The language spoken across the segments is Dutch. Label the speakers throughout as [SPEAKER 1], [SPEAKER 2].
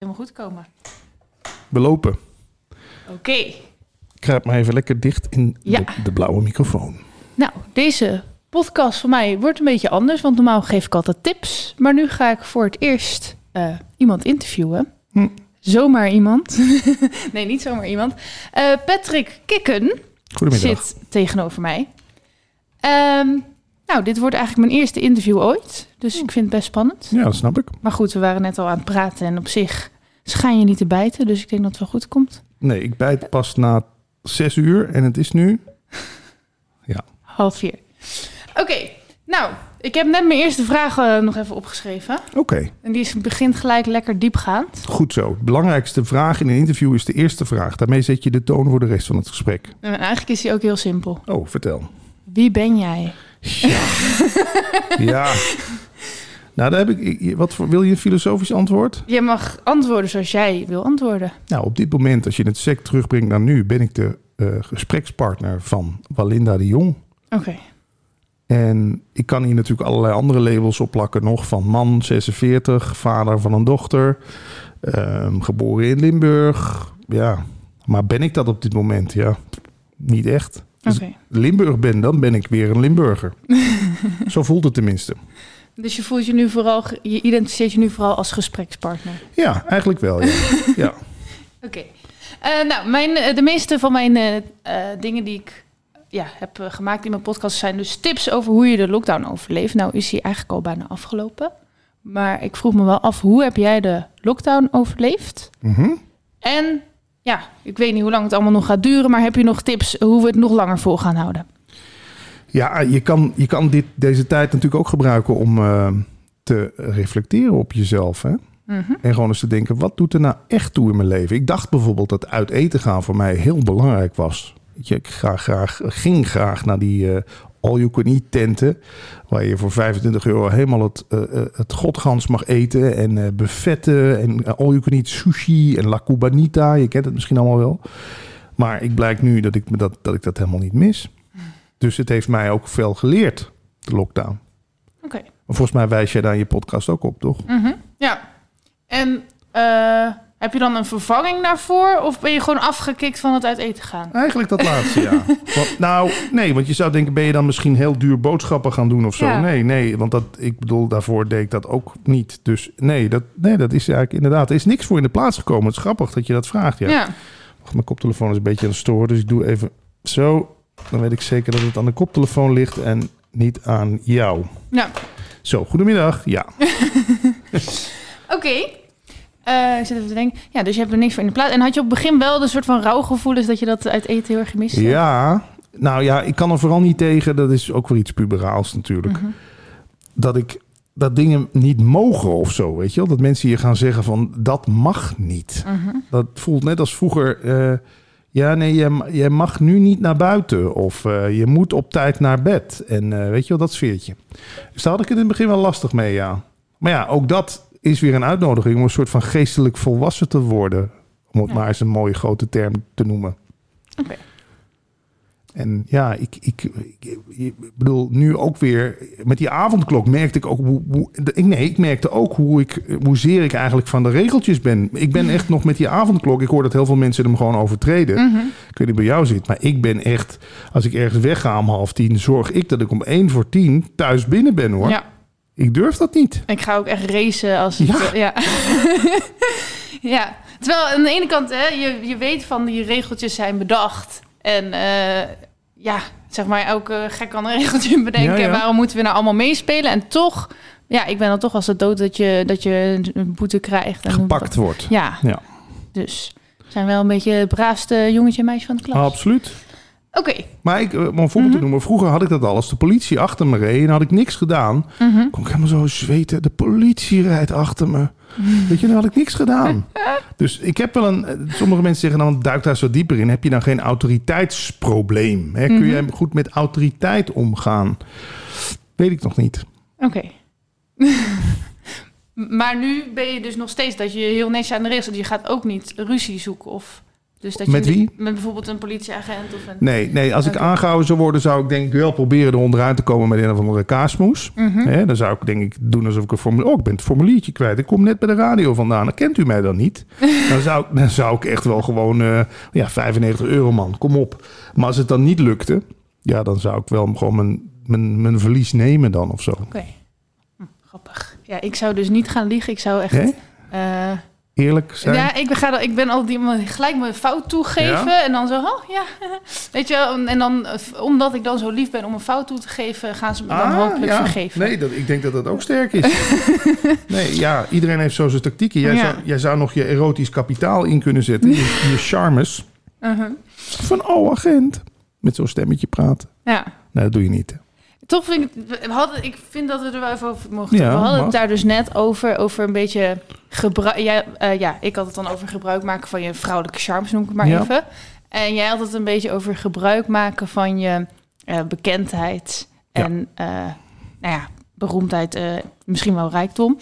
[SPEAKER 1] helemaal goed komen.
[SPEAKER 2] We lopen.
[SPEAKER 1] Oké.
[SPEAKER 2] Kruip maar even lekker dicht in
[SPEAKER 1] Ja.
[SPEAKER 2] de, de blauwe microfoon.
[SPEAKER 1] Nou, deze podcast van mij wordt een beetje anders, want normaal geef ik altijd tips. Maar nu ga ik voor het eerst eh, iemand interviewen.
[SPEAKER 2] Hm.
[SPEAKER 1] Zomaar iemand. nee, niet zomaar iemand. Eh, Patrick Kikken zit tegenover mij. Ehm, nou, dit wordt eigenlijk mijn eerste interview ooit. Dus ik vind het best spannend.
[SPEAKER 2] Ja, dat snap ik.
[SPEAKER 1] Maar goed, we waren net al aan het praten en op zich schijn je niet te bijten. Dus ik denk dat het wel goed komt.
[SPEAKER 2] Nee, ik bijt pas na zes uur en het is nu... Ja,
[SPEAKER 1] Half vier. Oké, nou, ik heb net mijn eerste vraag eh, nog even opgeschreven.
[SPEAKER 2] oké.
[SPEAKER 1] En die is, begint gelijk lekker diepgaand.
[SPEAKER 2] Goed zo. De belangrijkste vraag in een interview is de eerste vraag. Daarmee zet je de toon voor de rest van het gesprek.
[SPEAKER 1] En eigenlijk is die ook heel simpel.
[SPEAKER 2] Oh, vertel.
[SPEAKER 1] Wie ben jij?
[SPEAKER 2] Ja. ja. Nou, daar heb ik... Wat voor, wil je een filosofisch antwoord?
[SPEAKER 1] Je mag antwoorden zoals jij wil antwoorden.
[SPEAKER 2] Nou, op dit moment, als je het sec terugbrengt naar nu, ben ik de eh, gesprekspartner van Walinda de Jong.
[SPEAKER 1] Oké.
[SPEAKER 2] En ik kan hier natuurlijk allerlei andere labels op plakken nog. Van man, 46, vader van een dochter, ehm, geboren in Limburg. Ja, maar ben ik dat op dit moment? Ja, niet echt. Als
[SPEAKER 1] Oké.
[SPEAKER 2] ik Limburg ben, dan ben ik weer een Limburger. Zo voelt het tenminste.
[SPEAKER 1] Dus je voelt je nu vooral, je identificeert je nu vooral als gesprekspartner.
[SPEAKER 2] Ja, eigenlijk wel, ja. ja.
[SPEAKER 1] Oké. Eh, nou, mijn, eh, de meeste van mijn eh, dingen die ik ja, heb gemaakt in mijn podcast zijn dus tips over hoe je de lockdown overleeft. Nou is die eigenlijk al bijna afgelopen. Maar ik vroeg me wel af, hoe heb jij de lockdown overleefd?
[SPEAKER 2] Mhm.
[SPEAKER 1] En ja, ik weet niet hoe lang het allemaal nog gaat duren, maar heb je nog tips hoe we het nog langer vol gaan houden?
[SPEAKER 2] Ja, je kan, je kan dit, deze tijd natuurlijk ook gebruiken om eh, te reflecteren op jezelf. Hè?
[SPEAKER 1] Mhm.
[SPEAKER 2] En gewoon eens te denken, wat doet er nou echt toe in mijn leven? Ik dacht bijvoorbeeld dat uit eten gaan voor mij heel belangrijk was. Ik ga graag, ging graag naar die eh all-you-can-eat tenten... waar je voor 25 euro helemaal het, eh, eh, het godgans mag eten... en eh, buffetten en all-you-can-eat sushi en la cubanita. Je kent het misschien allemaal wel. Maar ik blijk nu dat ik, dat, dat ik dat helemaal niet mis. Dus het heeft mij ook veel geleerd, de lockdown.
[SPEAKER 1] Oké.
[SPEAKER 2] Volgens mij wijs jij daar in je podcast ook op, toch?
[SPEAKER 1] Mhm. Ja. En heb je dan een vervanging daarvoor? Of ben je gewoon afgekikt van het uit eten gaan?
[SPEAKER 2] Eigenlijk dat laatste, ja. Want, nou, nee, want je zou denken, ben je dan misschien heel duur boodschappen gaan doen of zo?
[SPEAKER 1] Ja.
[SPEAKER 2] Nee, nee, want dat, ik bedoel, daarvoor deed ik dat ook niet. Dus nee, dat, nee, dat is eigenlijk inderdaad, er is niks voor in de plaats gekomen. Het is grappig dat je dat vraagt, ja.
[SPEAKER 1] ja.
[SPEAKER 2] Wacht, Mijn koptelefoon is een beetje aan het storen, dus ik doe even zo. Dan weet ik zeker dat het aan de koptelefoon ligt en niet aan jou.
[SPEAKER 1] Ja.
[SPEAKER 2] Zo, goedemiddag. Ja,
[SPEAKER 1] Oké. Ik zit even te denken. Ja, dus je hebt er niks voor in de plaats. En had je op het begin wel de soort van rouwgevoelens dat je dat uit eten heel erg gemist hebt?
[SPEAKER 2] ja. Nou ja, ik kan er vooral niet tegen, dat is ook weer iets puberaals natuurlijk.
[SPEAKER 1] Mhm.
[SPEAKER 2] dat ik dat dingen niet mogen of zo, weet je wel? Dat mensen hier gaan zeggen van dat mag niet.
[SPEAKER 1] Mhm.
[SPEAKER 2] Dat voelt net als vroeger. eh, ja, nee, jij mag nu niet naar buiten of eh, je moet op tijd naar bed. En eh, weet je wel, dat sfeertje. Dus daar had ik het in het begin wel lastig mee, ja. Maar ja, ook dat is weer een uitnodiging om een soort van geestelijk volwassen te worden. Om het
[SPEAKER 1] Ja.
[SPEAKER 2] maar eens een mooie grote term te noemen.
[SPEAKER 1] Oké.
[SPEAKER 2] En ja, ik, ik, ik, ik bedoel, nu ook weer met die avondklok merkte ik ook hoe, hoe ik, nee, ik merkte ook hoe ik, hoezeer ik eigenlijk van de regeltjes ben. Ik ben echt nog met die avondklok. Ik hoor dat heel veel mensen hem gewoon overtreden.
[SPEAKER 1] Mhm.
[SPEAKER 2] Ik weet niet bij jou zit, maar ik ben echt, als ik ergens wegga om half tien, zorg ik dat ik om één voor tien thuis binnen ben hoor.
[SPEAKER 1] Ja.
[SPEAKER 2] Ik durf dat niet.
[SPEAKER 1] Ik ga ook echt racen als het...
[SPEAKER 2] Ja.
[SPEAKER 1] Ja. ja. Terwijl aan de ene kant, hè, je, je weet van die regeltjes zijn bedacht. En eh, ja, zeg maar, elke gek kan een regeltje bedenken.
[SPEAKER 2] Ja, ja.
[SPEAKER 1] En waarom moeten we nou allemaal meespelen? En toch, ja, ik ben dan toch als het dood dat je, dat je een boete krijgt. En
[SPEAKER 2] Gepakt wordt.
[SPEAKER 1] Ja,
[SPEAKER 2] Ja,
[SPEAKER 1] dus zijn wel een beetje het braafste jongetje en meisje van de klas.
[SPEAKER 2] absoluut.
[SPEAKER 1] Oké.
[SPEAKER 2] Maar ik, eh, om een voorbeeld te noemen, vroeger had ik dat al. Als de politie achter me reed en had ik niks gedaan,
[SPEAKER 1] Mhm.
[SPEAKER 2] kon ik helemaal zo zweten. De politie rijdt achter me. Weet je, dan had ik niks gedaan. Dus ik heb wel een. eh, Sommige mensen zeggen dan duik daar zo dieper in. Heb je dan geen autoriteitsprobleem? Hè? Kun
[SPEAKER 1] Mhm.
[SPEAKER 2] je goed met autoriteit omgaan? Weet ik nog niet.
[SPEAKER 1] Oké. maar nu ben je dus nog steeds dat je heel netjes aan de regels zit. Je gaat ook niet ruzie zoeken of Dus dat
[SPEAKER 2] Met
[SPEAKER 1] je
[SPEAKER 2] wie?
[SPEAKER 1] Met bijvoorbeeld een politieagent of een...
[SPEAKER 2] Nee, nee, als ik aangehouden zou worden, zou ik denk ik wel proberen er onderuit te komen met een of andere kaasmoes. Hè, dan zou ik denk ik doen alsof ik een formulier... Oh, ik ben het formuliertje kwijt. Ik kom net bij de radio vandaan. Dan kent u mij dan niet? dan, zou, ik- dan zou ik echt wel gewoon... eh, ja, 95 euro man, kom op. Maar als het dan niet lukte... Ja, dan zou ik wel gewoon mijn, mijn, mijn verlies nemen dan of zo.
[SPEAKER 1] Oké. Hm, grappig. Ja, ik zou dus niet gaan liegen. Ik zou echt...
[SPEAKER 2] Zijn?
[SPEAKER 1] ja, ik ben, ga, ik ben iemand die gelijk mijn fout toegeven.
[SPEAKER 2] Ja?
[SPEAKER 1] En dan zo, oh ja. Weet je wel, en dan, eh, omdat ik dan zo lief ben om een fout toe te geven, gaan ze me dan
[SPEAKER 2] Ah,
[SPEAKER 1] hopelijk
[SPEAKER 2] ja.
[SPEAKER 1] vergeven.
[SPEAKER 2] Nee, dat, ik denk dat dat ook sterk is. nee, ja, iedereen heeft zo zijn tactieken. Jij,
[SPEAKER 1] Ja.
[SPEAKER 2] zou, jij zou nog je erotisch kapitaal in kunnen zetten. Je, je charmes.
[SPEAKER 1] Mhm.
[SPEAKER 2] Van, oh agent. Met zo'n stemmetje praten.
[SPEAKER 1] Ja.
[SPEAKER 2] Nee, dat doe je niet.
[SPEAKER 1] Toch vind ik, we hadden, ik vind dat we er wel even over mochten.
[SPEAKER 2] Ja,
[SPEAKER 1] we hadden
[SPEAKER 2] mag.
[SPEAKER 1] het daar dus net over, over een beetje gebruik. Ja, eh, ja, ik had het dan over gebruik maken van je vrouwelijke charmes, noem ik het maar
[SPEAKER 2] Ja.
[SPEAKER 1] even. En jij had het een beetje over gebruik maken van je eh, bekendheid en eh, nou ja, beroemdheid, misschien wel rijkdom.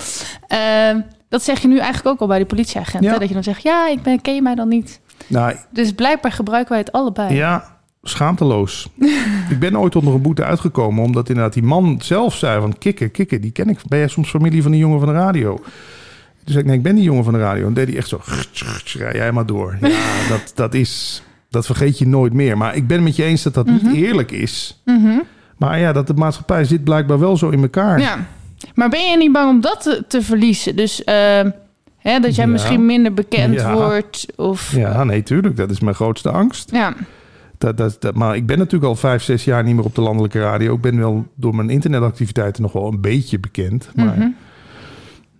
[SPEAKER 1] Ehm, dat zeg je nu eigenlijk ook al bij de politieagent. Hè? Dat je dan zegt, ja, ik ben, ken je mij dan niet?
[SPEAKER 2] Nou,
[SPEAKER 1] Dus blijkbaar gebruiken wij het allebei.
[SPEAKER 2] ja, schaamteloos. ik ben ooit onder een boete uitgekomen... omdat inderdaad die man zelf zei van... Kikken, kikken, die ken ik. Ben jij soms familie van die jongen van de radio? Zei ik, nee, ik ben die jongen van de radio. En deed hij echt zo... Rij jij maar door. Ja, dat, dat is... Dat vergeet je nooit meer. Maar ik ben met je eens dat dat niet eerlijk is.
[SPEAKER 1] Mhm.
[SPEAKER 2] Maar ja, dat de maatschappij zit blijkbaar wel zo in elkaar.
[SPEAKER 1] Ja, maar ben je niet bang om dat te, te verliezen? Dus ehm, hè, dat jij
[SPEAKER 2] Ja.
[SPEAKER 1] misschien minder bekend
[SPEAKER 2] Ja.
[SPEAKER 1] wordt? Of, ja.
[SPEAKER 2] Ja, nee, tuurlijk. Dat is mijn grootste angst. Dat, dat, dat, maar ik ben natuurlijk al vijf, zes jaar niet meer op de landelijke radio. Ik ben wel door mijn internetactiviteiten nog wel een beetje bekend. Maar
[SPEAKER 1] Mhm.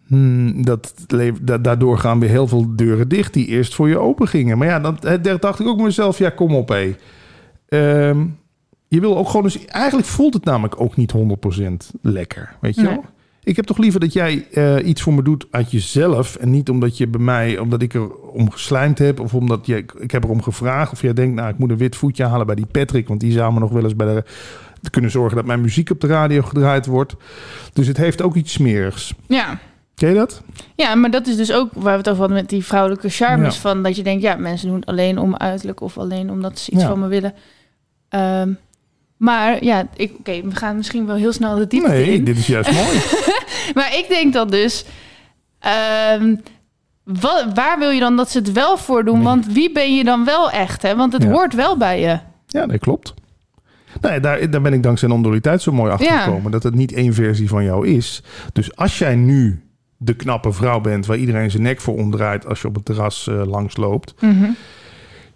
[SPEAKER 2] hmm, dat, da- daardoor gaan weer heel veel deuren dicht die eerst voor je open gingen. Maar ja, dan dacht ik ook mezelf, ja, kom op hé. Ehm, je wil ook gewoon eens... Eigenlijk voelt het namelijk ook niet 100% lekker, weet je
[SPEAKER 1] Nee.
[SPEAKER 2] wel? Ik heb toch liever dat jij eh, iets voor me doet uit jezelf... en niet omdat je bij mij, omdat ik er om geslijmd heb... of omdat je, ik heb erom gevraagd... of jij denkt, nou, ik moet een wit voetje halen bij die Patrick... want die zou me nog wel eens bij de, te kunnen zorgen... dat mijn muziek op de radio gedraaid wordt. Dus het heeft ook iets smerigs.
[SPEAKER 1] ja.
[SPEAKER 2] Ken je dat?
[SPEAKER 1] ja, maar dat is dus ook waar we het over hadden met die vrouwelijke charmes.
[SPEAKER 2] Ja.
[SPEAKER 1] Van dat je denkt, ja, mensen doen het alleen om uiterlijk of alleen omdat ze iets
[SPEAKER 2] Ja.
[SPEAKER 1] van me willen. Ehm, maar ja, ik- oké, we gaan misschien wel heel snel de diepte
[SPEAKER 2] Nee,
[SPEAKER 1] in.
[SPEAKER 2] dit is juist mooi.
[SPEAKER 1] Maar ik denk dan dus... ehm, wa- waar wil je dan dat ze het wel voor doen?
[SPEAKER 2] Nee.
[SPEAKER 1] Want wie ben je dan wel echt? Hè? Want het
[SPEAKER 2] Ja.
[SPEAKER 1] hoort wel bij je.
[SPEAKER 2] Ja, dat klopt. Nee, daar, daar ben ik dankzij non-dualiteit zo mooi achter
[SPEAKER 1] Ja.
[SPEAKER 2] gekomen. Dat het niet één versie van jou is. Dus als jij nu de knappe vrouw bent... waar iedereen zijn nek voor omdraait... als je op het terras eh, langs loopt...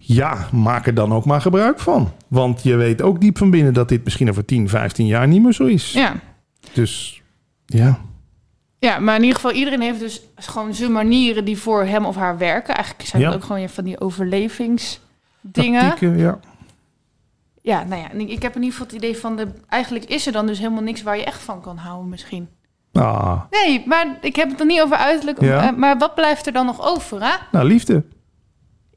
[SPEAKER 2] ja, maak er dan ook maar gebruik van. Want je weet ook diep van binnen... dat dit misschien over 10, 15 jaar niet meer zo is.
[SPEAKER 1] Ja.
[SPEAKER 2] Dus ja,
[SPEAKER 1] ja, maar in ieder geval, iedereen heeft dus gewoon zijn manieren die voor hem of haar werken. Eigenlijk zijn het ook gewoon van die overlevingsdingen.
[SPEAKER 2] tactieken, ja.
[SPEAKER 1] Ja, nou ja, ik, heb in ieder geval het idee van... De, eigenlijk is er dan dus helemaal niks waar je echt van kan houden misschien.
[SPEAKER 2] Ah,
[SPEAKER 1] Nee, maar ik heb het er niet over uiterlijk.
[SPEAKER 2] Ja.
[SPEAKER 1] eh, Maar wat blijft er dan nog over, hè?
[SPEAKER 2] nou, liefde.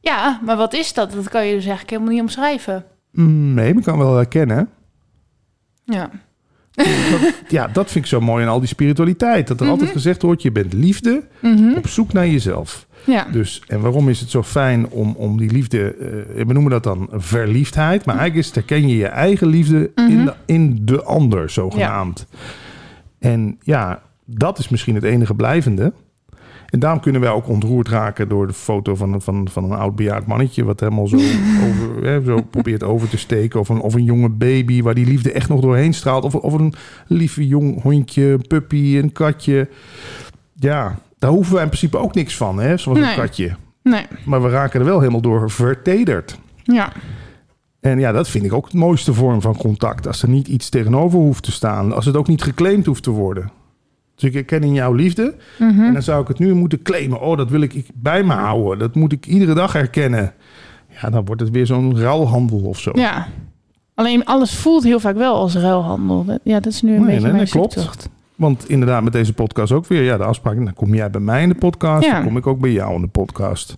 [SPEAKER 1] Ja, maar wat is dat? Dat kan je dus eigenlijk helemaal niet omschrijven.
[SPEAKER 2] Mm, nee, maar ik kan wel herkennen.
[SPEAKER 1] Ja.
[SPEAKER 2] Ja, dat vind ik zo mooi aan al die spiritualiteit. Dat er altijd gezegd wordt, je bent liefde
[SPEAKER 1] Mhm.
[SPEAKER 2] op zoek naar jezelf.
[SPEAKER 1] Ja.
[SPEAKER 2] Dus, en waarom is het zo fijn om, om die liefde, eh, we noemen dat dan verliefdheid, maar eigenlijk is het herken je je eigen liefde in, de, in de ander, zogenaamd. En ja, dat is misschien het enige blijvende. En daarom kunnen wij ook ontroerd raken door de foto van, een- van, van een oud bejaard mannetje, wat helemaal zo, over, hè, zo probeert over te steken. Of een, of een jonge baby waar die liefde echt nog doorheen straalt. Of, of een lieve jong hondje, een puppy, een katje. Ja, daar hoeven wij in principe ook niks van, hè, zoals
[SPEAKER 1] Nee.
[SPEAKER 2] een katje.
[SPEAKER 1] Nee.
[SPEAKER 2] Maar we raken er wel helemaal door vertederd.
[SPEAKER 1] Ja.
[SPEAKER 2] En ja, dat vind ik ook het mooiste vorm van contact. Als er niet iets tegenover hoeft te staan. Als het ook niet geclaimd hoeft te worden. Dus ik herken in jouw liefde.
[SPEAKER 1] Mhm.
[SPEAKER 2] En dan zou ik het nu moeten claimen. Oh, dat wil ik bij me houden. Dat moet ik iedere dag herkennen. Ja, dan wordt het weer zo'n ruilhandel of zo.
[SPEAKER 1] Ja. Alleen alles voelt heel vaak wel als ruilhandel. Ja, dat is nu een
[SPEAKER 2] Nee,
[SPEAKER 1] beetje
[SPEAKER 2] nee,
[SPEAKER 1] mijn
[SPEAKER 2] klopt.
[SPEAKER 1] zoektocht.
[SPEAKER 2] Want inderdaad, met deze podcast ook weer. Ja, de afspraak. Dan kom jij bij mij in de podcast.
[SPEAKER 1] Ja.
[SPEAKER 2] Dan kom ik ook bij jou in de podcast.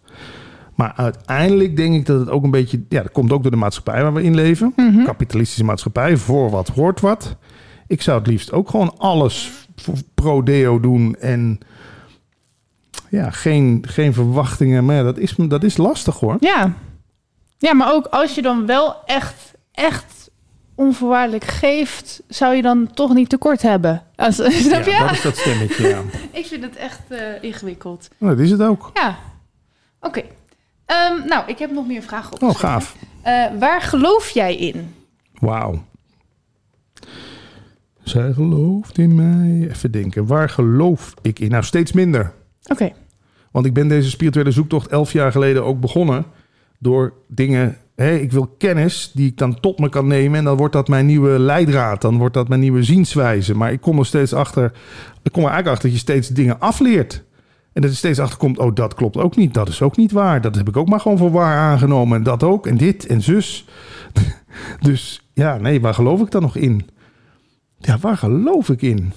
[SPEAKER 2] Maar uiteindelijk denk ik dat het ook een beetje... Ja, dat komt ook door de maatschappij waar we in leven.
[SPEAKER 1] Mhm.
[SPEAKER 2] Kapitalistische maatschappij. Voor wat hoort wat. Ik zou het liefst ook gewoon alles pro-deo doen. En ja, geen, geen verwachtingen. Maar ja, dat is, dat is lastig hoor.
[SPEAKER 1] Ja. Ja, maar ook als je dan wel echt, echt onvoorwaardelijk geeft, zou je dan toch niet tekort hebben. Als, snap je?
[SPEAKER 2] Ja, dat is dat stemmetje, ja.
[SPEAKER 1] Ik vind het echt eh, ingewikkeld.
[SPEAKER 2] Nou, dat is het ook.
[SPEAKER 1] Ja, oké. Ehm, nou, ik heb nog meer vragen op.
[SPEAKER 2] Oh, gaaf.
[SPEAKER 1] waar geloof jij in?
[SPEAKER 2] Wauw. Zij gelooft in mij. Even denken, waar geloof ik in? Nou, steeds minder.
[SPEAKER 1] Oké.
[SPEAKER 2] Want ik ben deze spirituele zoektocht elf jaar geleden ook begonnen. Door dingen. Hé, ik wil kennis die ik dan tot me kan nemen. En dan wordt dat mijn nieuwe leidraad. Dan wordt dat mijn nieuwe zienswijze. Maar ik kom er steeds achter. Ik kom er eigenlijk achter dat je steeds dingen afleert. En dat je steeds achter komt. Oh, dat klopt ook niet. Dat is ook niet waar. Dat heb ik ook maar gewoon voor waar aangenomen. En dat ook. En dit en zus. dus ja, nee, waar geloof ik dan nog in? Ja, waar geloof ik in?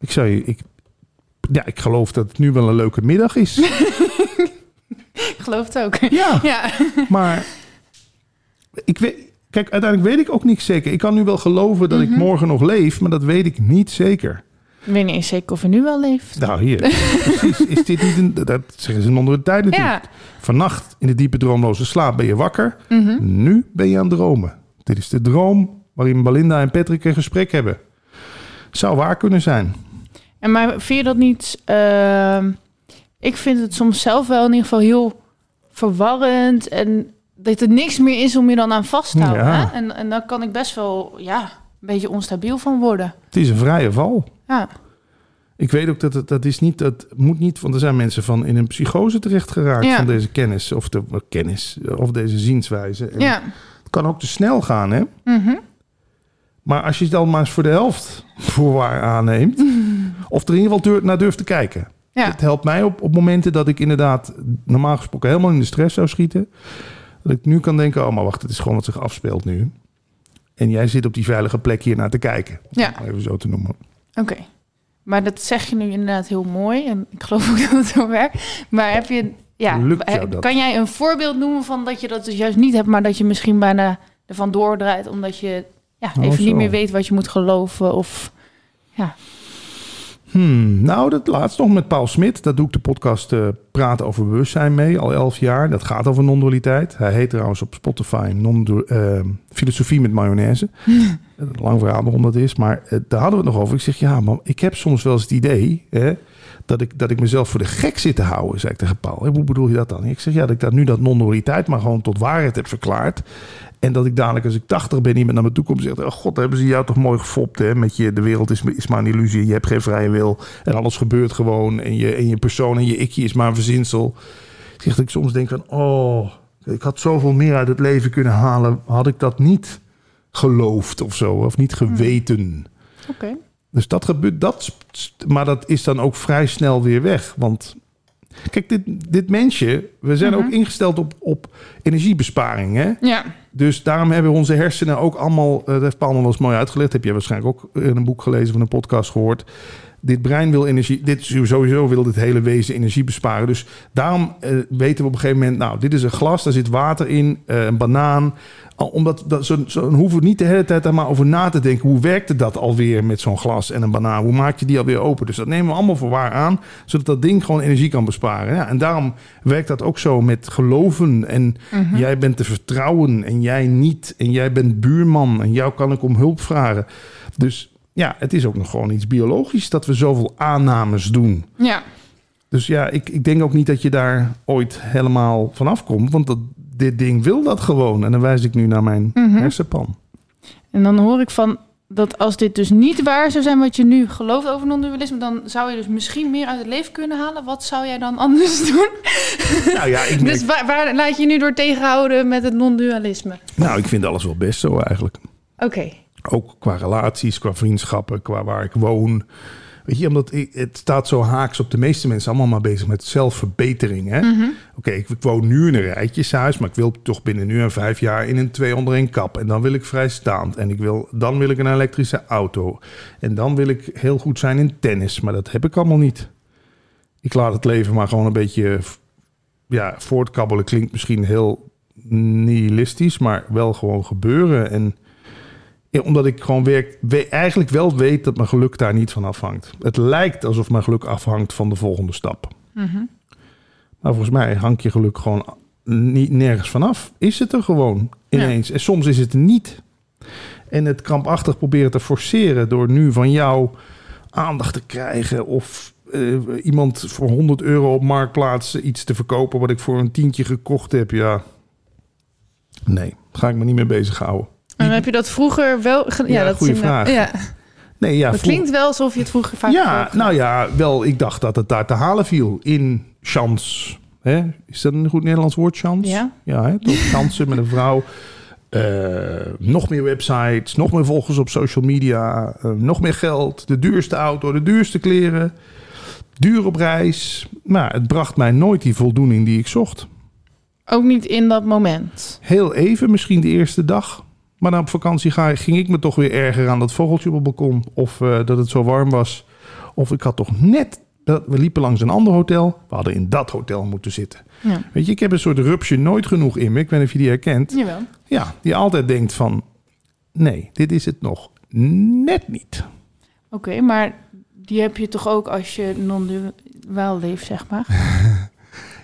[SPEAKER 2] Ik zou je. Ik, ja, ik geloof dat het nu wel een leuke middag is.
[SPEAKER 1] Ik geloof het ook.
[SPEAKER 2] Ja,
[SPEAKER 1] Ja.
[SPEAKER 2] maar ik weet, kijk, uiteindelijk weet ik ook niet zeker. Ik kan nu wel geloven dat ik morgen nog leef, maar dat weet ik niet zeker.
[SPEAKER 1] Ik weet niet eens zeker of hij nu wel leeft.
[SPEAKER 2] Nou, hier. Precies. Is dit niet een. Dat zeggen ze onder de tijd natuurlijk.
[SPEAKER 1] Ja.
[SPEAKER 2] Vannacht in de diepe droomloze slaap ben je wakker.
[SPEAKER 1] Mhm.
[SPEAKER 2] Nu ben je aan het dromen. Dit is de droom waarin Belinda en Patrick een gesprek hebben. Zou waar kunnen zijn.
[SPEAKER 1] En maar vind je dat niet... ehm, ik vind het soms zelf wel in ieder geval heel verwarrend. En dat er niks meer is om je dan aan vast te houden.
[SPEAKER 2] Ja.
[SPEAKER 1] Hè? En, en daar kan ik best wel ja, een beetje onstabiel van worden.
[SPEAKER 2] Het is een vrije val.
[SPEAKER 1] Ja,
[SPEAKER 2] Ik weet ook dat het dat is niet, dat moet niet, want er zijn mensen van in een psychose terecht geraakt
[SPEAKER 1] Ja.
[SPEAKER 2] van deze kennis of de kennis of deze zienswijze. En
[SPEAKER 1] ja.
[SPEAKER 2] Het kan ook te snel gaan, hè?
[SPEAKER 1] Mhm.
[SPEAKER 2] Maar als je het dan maar eens voor de helft voor waar aanneemt, of er in ieder geval naar durft te kijken.
[SPEAKER 1] ja.
[SPEAKER 2] Het helpt mij op, op momenten dat ik inderdaad normaal gesproken helemaal in de stress zou schieten. Dat ik nu kan denken, oh maar wacht, het is gewoon wat zich afspeelt nu. En jij zit op die veilige plek hier naar te kijken.
[SPEAKER 1] Ja.
[SPEAKER 2] Even zo te noemen.
[SPEAKER 1] Oké. Maar dat zeg je nu inderdaad heel mooi. En ik geloof ook dat het zo werkt. Maar heb je... Ja, kan jij een voorbeeld noemen van dat je dat dus juist niet hebt... maar dat je misschien bijna ervan doordraait... omdat je ja, even niet meer weet wat je moet geloven of... Ja,
[SPEAKER 2] Hmm, nou, dat laatst nog met Paul Smit. Daar doe ik de podcast eh, Praten over Bewustzijn mee, al elf jaar. Dat gaat over non-dualiteit. Hij heet trouwens op Spotify non eh, Filosofie met mayonaise. Een lang verhaal waarom dat is, maar eh, daar hadden we het nog over. Ik zeg, ja man, ik heb soms wel eens het idee... Hè, dat, ik, dat ik mezelf voor de gek zit te houden, zei ik tegen Paul. Hoe bedoel je dat dan? Ik zeg, ja, dat ik dat nu dat non-dualiteit maar gewoon tot waarheid heb verklaard. En dat ik dadelijk, als ik 80 ben, iemand naar me toe komt en zegt... Oh god, hebben ze jou toch mooi gefopt, hè? Met je, de wereld is, is maar een illusie. Je hebt geen vrije wil. En alles gebeurt gewoon. En je, en je persoon en je ikje is maar een verzinsel. Ik zeg dat ik soms denk van... Oh, ik had zoveel meer uit het leven kunnen halen. Had ik dat niet geloofd of zo. Of niet geweten.
[SPEAKER 1] oké.
[SPEAKER 2] Dus dat gebeurt, dat, maar dat is dan ook vrij snel weer weg. Want kijk, dit, dit mensje, we zijn ook ingesteld op, op energiebesparing. Hè?
[SPEAKER 1] Ja,
[SPEAKER 2] Dus daarom hebben onze hersenen ook allemaal, eh, dat heeft Paul wel eens mooi uitgelegd. Heb je waarschijnlijk ook in een boek gelezen of een podcast gehoord. Dit brein wil energie, dit sowieso wil dit hele wezen energie besparen. Dus daarom eh, weten we op een gegeven moment, nou, dit is een glas, daar zit water in, eh, een banaan. Omdat dat, zo, zo hoeven we niet de hele tijd daar maar over na te denken. Hoe werkte dat alweer met zo'n glas en een banaan? Hoe maak je die alweer open? Dus dat nemen we allemaal voor waar aan, zodat dat ding gewoon energie kan besparen. Ja, en daarom werkt dat ook zo met geloven. En jij bent te vertrouwen en jij niet. En jij bent buurman en jou kan ik om hulp vragen. Dus ja, het is ook nog gewoon iets biologisch dat we zoveel aannames doen.
[SPEAKER 1] ja.
[SPEAKER 2] Dus ja, ik, ik denk ook niet dat je daar ooit helemaal vanaf komt. Want dat, dit ding wil dat gewoon. En dan wijs ik nu naar mijn hersenpan.
[SPEAKER 1] En dan hoor ik van dat als dit dus niet waar zou zijn wat je nu gelooft over non-dualisme, dan zou je dus misschien meer uit het leven kunnen halen. Wat zou jij dan anders doen?
[SPEAKER 2] Nou ja, ik, merk-
[SPEAKER 1] Dus waar, waar laat je je nu door tegenhouden met het non-dualisme?
[SPEAKER 2] nou, ik vind alles wel best zo eigenlijk.
[SPEAKER 1] Oké.
[SPEAKER 2] Ook qua relaties, qua vriendschappen, qua waar ik woon. Weet je, omdat het staat zo haaks op de meeste mensen allemaal maar bezig met zelfverbetering. hè? Oké, ik, ik woon nu in een rijtjeshuis, maar ik wil toch binnen nu en vijf jaar in een twee onder één kap. En dan wil ik vrijstaand. En ik wil, dan wil ik een elektrische auto. En dan wil ik heel goed zijn in tennis, maar dat heb ik allemaal niet. Ik laat het leven maar gewoon een beetje ja, voortkabbelen. Klinkt misschien heel nihilistisch, maar wel gewoon gebeuren. En omdat ik gewoon werk, we, eigenlijk wel weet dat mijn geluk daar niet van afhangt. Het lijkt alsof mijn geluk afhangt van de volgende stap. Maar volgens mij hangt je geluk gewoon niet, nergens vanaf. Is het er gewoon ineens. En soms is het niet. En het krampachtig proberen te forceren door nu van jou aandacht te krijgen of eh, iemand voor 100 euro op marktplaats iets te verkopen wat ik voor een tientje gekocht heb. Ja, nee, ga ik me niet mee bezighouden.
[SPEAKER 1] En heb je dat vroeger wel...
[SPEAKER 2] Ja,
[SPEAKER 1] dat
[SPEAKER 2] goede vraag.
[SPEAKER 1] Ja.
[SPEAKER 2] Nee, ja,
[SPEAKER 1] Het
[SPEAKER 2] vroeg-
[SPEAKER 1] klinkt wel alsof je het vroeger vaak
[SPEAKER 2] Ja, nou ja, wel, ik dacht dat het daar te halen viel in chance. Hè? Is dat een goed Nederlands woord, chance?
[SPEAKER 1] Ja.
[SPEAKER 2] Ja, hè? toch kansen met een vrouw. Eh, nog meer websites, nog meer volgers op social media, eh, nog meer geld, de duurste auto, de duurste kleren, duur op reis. Maar het bracht mij nooit die voldoening die ik zocht.
[SPEAKER 1] Ook niet in dat moment.
[SPEAKER 2] Heel even, misschien de eerste dag. Maar dan op vakantie ga, ging ik me toch weer erger aan dat vogeltje op het balkon. Of eh, dat het zo warm was. Of ik had toch net... dat- We liepen langs een ander hotel. We hadden in dat hotel moeten zitten.
[SPEAKER 1] Ja.
[SPEAKER 2] Weet je, ik heb een soort rupsje nooit genoeg in me. Ik weet niet of je die herkent.
[SPEAKER 1] Jawel.
[SPEAKER 2] Ja, die altijd denkt van... Nee, dit is het nog net niet.
[SPEAKER 1] Oké, maar die heb je toch ook als je non-duaal leeft, zeg maar?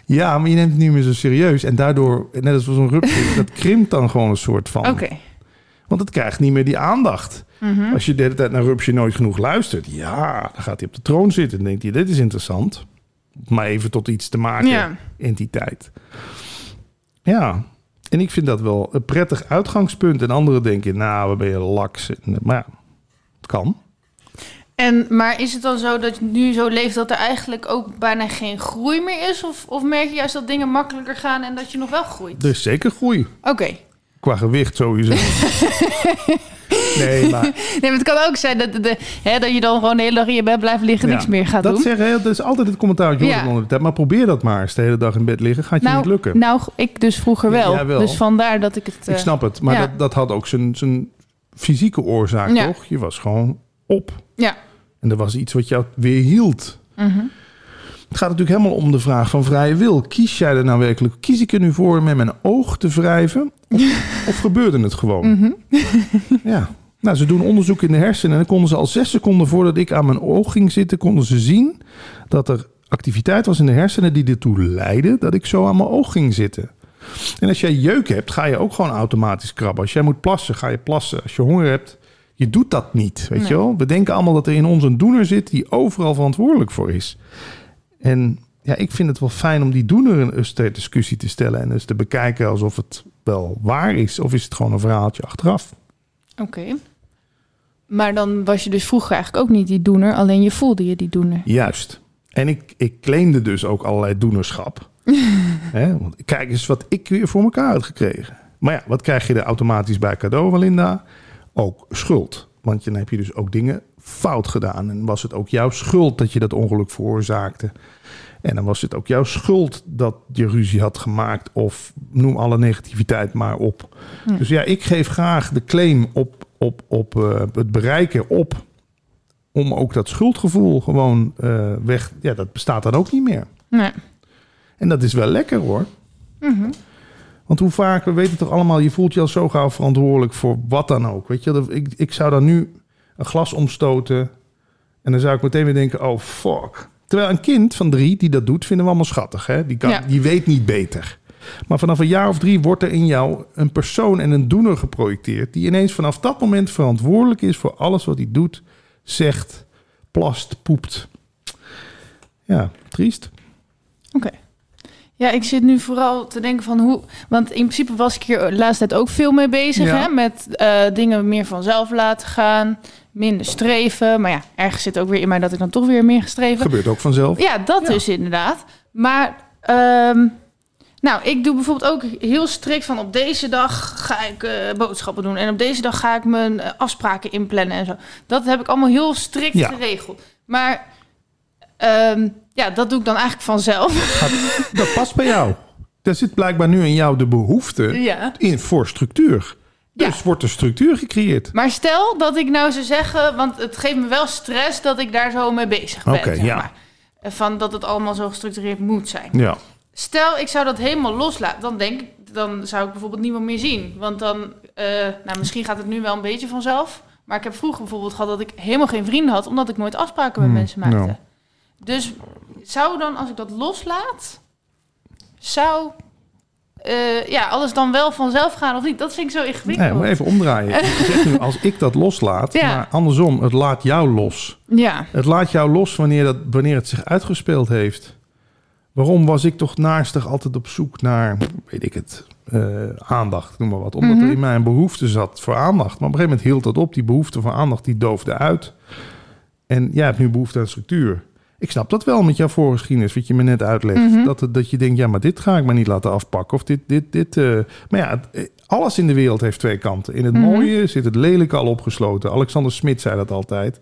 [SPEAKER 2] Ja, maar je neemt het niet meer zo serieus. En daardoor, net als zo'n rupsje, dat krimpt dan gewoon een soort van.
[SPEAKER 1] Oké.
[SPEAKER 2] Want het krijgt niet meer die aandacht.
[SPEAKER 1] Mhm.
[SPEAKER 2] Als je de hele tijd naar Rupsje nooit genoeg luistert, ja, dan gaat hij op de troon zitten en denkt hij, dit is interessant. Maar even tot iets te maken,
[SPEAKER 1] Ja.
[SPEAKER 2] entiteit. Ja, en ik vind dat wel een prettig uitgangspunt. En anderen denken, nou, waar ben je laks? Maar ja, het kan.
[SPEAKER 1] En, maar is het dan zo dat je nu zo leeft dat er eigenlijk ook bijna geen groei meer is? Of, of merk je juist dat dingen makkelijker gaan en dat je nog wel groeit?
[SPEAKER 2] Er is zeker groei.
[SPEAKER 1] Oké.
[SPEAKER 2] Qua gewicht sowieso. nee, maar
[SPEAKER 1] Nee, maar het kan ook zijn dat, de, hè, dat je dan gewoon de hele dag in je bed blijft liggen en
[SPEAKER 2] ja,
[SPEAKER 1] niks meer gaat
[SPEAKER 2] dat
[SPEAKER 1] doen.
[SPEAKER 2] zeggen, dat is altijd het commentaar dat
[SPEAKER 1] Ja.
[SPEAKER 2] onder de tijd. Maar probeer dat maar eens de hele dag in bed liggen. Gaat je niet lukken.
[SPEAKER 1] nou, ik dus vroeger wel.
[SPEAKER 2] Jij wel.
[SPEAKER 1] Dus vandaar dat ik het...
[SPEAKER 2] Ik
[SPEAKER 1] eh,
[SPEAKER 2] snap het, maar
[SPEAKER 1] ja.
[SPEAKER 2] dat, dat had ook zijn, zijn fysieke oorzaak,
[SPEAKER 1] Ja.
[SPEAKER 2] toch? Je was gewoon op.
[SPEAKER 1] Ja.
[SPEAKER 2] En er was iets wat jou weer hield.
[SPEAKER 1] Mhm.
[SPEAKER 2] Het gaat natuurlijk helemaal om de vraag van vrije wil. Kies jij er nou werkelijk? Kies ik er nu voor met mijn oog te wrijven? Of, of gebeurde het gewoon?
[SPEAKER 1] Mhm.
[SPEAKER 2] Ja. Nou, ze doen onderzoek in de hersenen. En dan konden ze al zes seconden voordat ik aan mijn oog ging zitten... konden ze zien dat er activiteit was in de hersenen... die ertoe leidde dat ik zo aan mijn oog ging zitten. En als jij jeuk hebt, ga je ook gewoon automatisch krabben. Als jij moet plassen, ga je plassen. Als je honger hebt, je doet dat niet, weet
[SPEAKER 1] Nee.
[SPEAKER 2] je wel? We denken allemaal dat er in ons een doener zit... die overal verantwoordelijk voor is. En ja, ik vind het wel fijn om die doener een- eens ter discussie te stellen... en eens te bekijken alsof het wel waar is... of is het gewoon een verhaaltje achteraf.
[SPEAKER 1] Oké. Maar dan was je dus vroeger eigenlijk ook niet die doener, alleen je voelde je die doener.
[SPEAKER 2] Juist. En ik, ik claimde dus ook allerlei doenerschap. Want kijk eens wat ik weer voor elkaar had gekregen. Maar ja, wat krijg je er automatisch bij cadeau, Walinda? Ook schuld. Want dan heb je dus ook dingen fout gedaan. En was het ook jouw schuld dat je dat ongeluk veroorzaakte. En dan was het ook jouw schuld dat je ruzie had gemaakt. Of noem alle negativiteit maar op.
[SPEAKER 1] Ja.
[SPEAKER 2] Dus ja, ik geef graag de claim op, op, op eh, het bereiken op om ook dat schuldgevoel gewoon eh, weg. Ja, dat bestaat dan ook niet meer.
[SPEAKER 1] Nee.
[SPEAKER 2] En dat is wel lekker hoor.
[SPEAKER 1] Mhm.
[SPEAKER 2] Want hoe vaak, we weten toch allemaal, je voelt je al zo gauw verantwoordelijk voor wat dan ook. Weet je, ik, ik zou dan nu een glas omstoten en dan zou ik meteen weer denken, oh fuck. Terwijl een kind van drie die dat doet, vinden we allemaal schattig. Hè? Die, kan,
[SPEAKER 1] Ja.
[SPEAKER 2] die weet niet beter. Maar vanaf een jaar of drie wordt er in jou een persoon en een doener geprojecteerd... die ineens vanaf dat moment verantwoordelijk is voor alles wat hij doet, zegt, plast, poept. Ja, triest.
[SPEAKER 1] Oké. Ja, ik zit nu vooral te denken van hoe... Want in principe was ik hier de laatste tijd ook veel mee bezig,
[SPEAKER 2] Ja.
[SPEAKER 1] hè? Met eh, dingen meer vanzelf laten gaan, minder streven. Maar ja, ergens zit ook weer in mij dat ik dan toch weer meer gestreven.
[SPEAKER 2] Gebeurt ook vanzelf.
[SPEAKER 1] Ja, dat
[SPEAKER 2] Ja.
[SPEAKER 1] dus inderdaad. Maar, ehm, nou, ik doe bijvoorbeeld ook heel strikt van op deze dag ga ik eh, boodschappen doen. En op deze dag ga ik mijn eh, afspraken inplannen en zo. Dat heb ik allemaal heel strikt
[SPEAKER 2] Ja.
[SPEAKER 1] geregeld. Maar, ehm, ja, dat doe ik dan eigenlijk vanzelf.
[SPEAKER 2] Dat past bij jou. Er zit blijkbaar nu in jou de behoefte
[SPEAKER 1] ja.
[SPEAKER 2] in, voor structuur. Dus
[SPEAKER 1] Ja.
[SPEAKER 2] wordt er structuur gecreëerd.
[SPEAKER 1] Maar stel dat ik nou zou zeggen, want het geeft me wel stress dat ik daar zo mee bezig ben.
[SPEAKER 2] Oké,
[SPEAKER 1] zeg
[SPEAKER 2] ja.
[SPEAKER 1] maar. Van dat het allemaal zo gestructureerd moet zijn.
[SPEAKER 2] Ja.
[SPEAKER 1] Stel, ik zou dat helemaal loslaten. Dan denk ik, dan zou ik bijvoorbeeld niemand meer zien. Want dan, eh, nou, misschien gaat het nu wel een beetje vanzelf. Maar ik heb vroeger bijvoorbeeld gehad dat ik helemaal geen vrienden had, omdat ik nooit afspraken met
[SPEAKER 2] Hmm,
[SPEAKER 1] mensen maakte.
[SPEAKER 2] nou.
[SPEAKER 1] Dus zou dan, als ik dat loslaat, zou eh, ja, alles dan wel vanzelf gaan of niet? Dat vind ik zo
[SPEAKER 2] Nee,
[SPEAKER 1] ingewikkeld.
[SPEAKER 2] maar even omdraaien. Je zegt nu, als ik dat loslaat,
[SPEAKER 1] Ja.
[SPEAKER 2] maar andersom, het laat jou los.
[SPEAKER 1] Ja,
[SPEAKER 2] Het laat jou los wanneer, dat, wanneer het zich uitgespeeld heeft. Waarom was ik toch naastig altijd op zoek naar, weet ik het, eh, aandacht, noem maar wat. Omdat
[SPEAKER 1] Mhm.
[SPEAKER 2] er in mij een behoefte zat voor aandacht. Maar op een gegeven moment hield dat op. Die behoefte voor aandacht, die doofde uit. En jij hebt nu behoefte aan structuur. Ik snap dat wel met jouw voorgeschiedenis, wat je me net uitlegt.
[SPEAKER 1] Mhm.
[SPEAKER 2] dat, dat je denkt, ja, maar dit ga ik maar niet laten afpakken. Of dit, dit, dit. eh. Maar ja, het- eh, alles in de wereld heeft twee kanten. In het
[SPEAKER 1] Mhm.
[SPEAKER 2] mooie zit het lelijke al opgesloten. Alexander Smit zei dat altijd.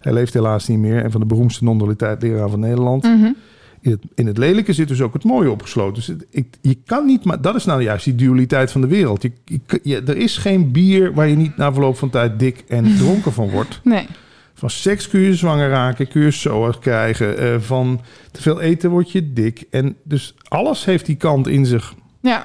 [SPEAKER 2] Hij leeft helaas niet meer. En van de beroemdste non-dualiteit leraar van Nederland.
[SPEAKER 1] Mhm.
[SPEAKER 2] In het, in het lelijke zit dus ook het mooie opgesloten. Dus het- ik, je kan niet, maar dat is nou juist die dualiteit van de wereld. Je, je- je- er is geen bier waar je niet na verloop van tijd dik en dronken van wordt.
[SPEAKER 1] nee.
[SPEAKER 2] Van seks kun je zwanger raken, kun je SOA's krijgen. eh, van te veel eten word je dik. En dus alles heeft die kant in zich.
[SPEAKER 1] Ja.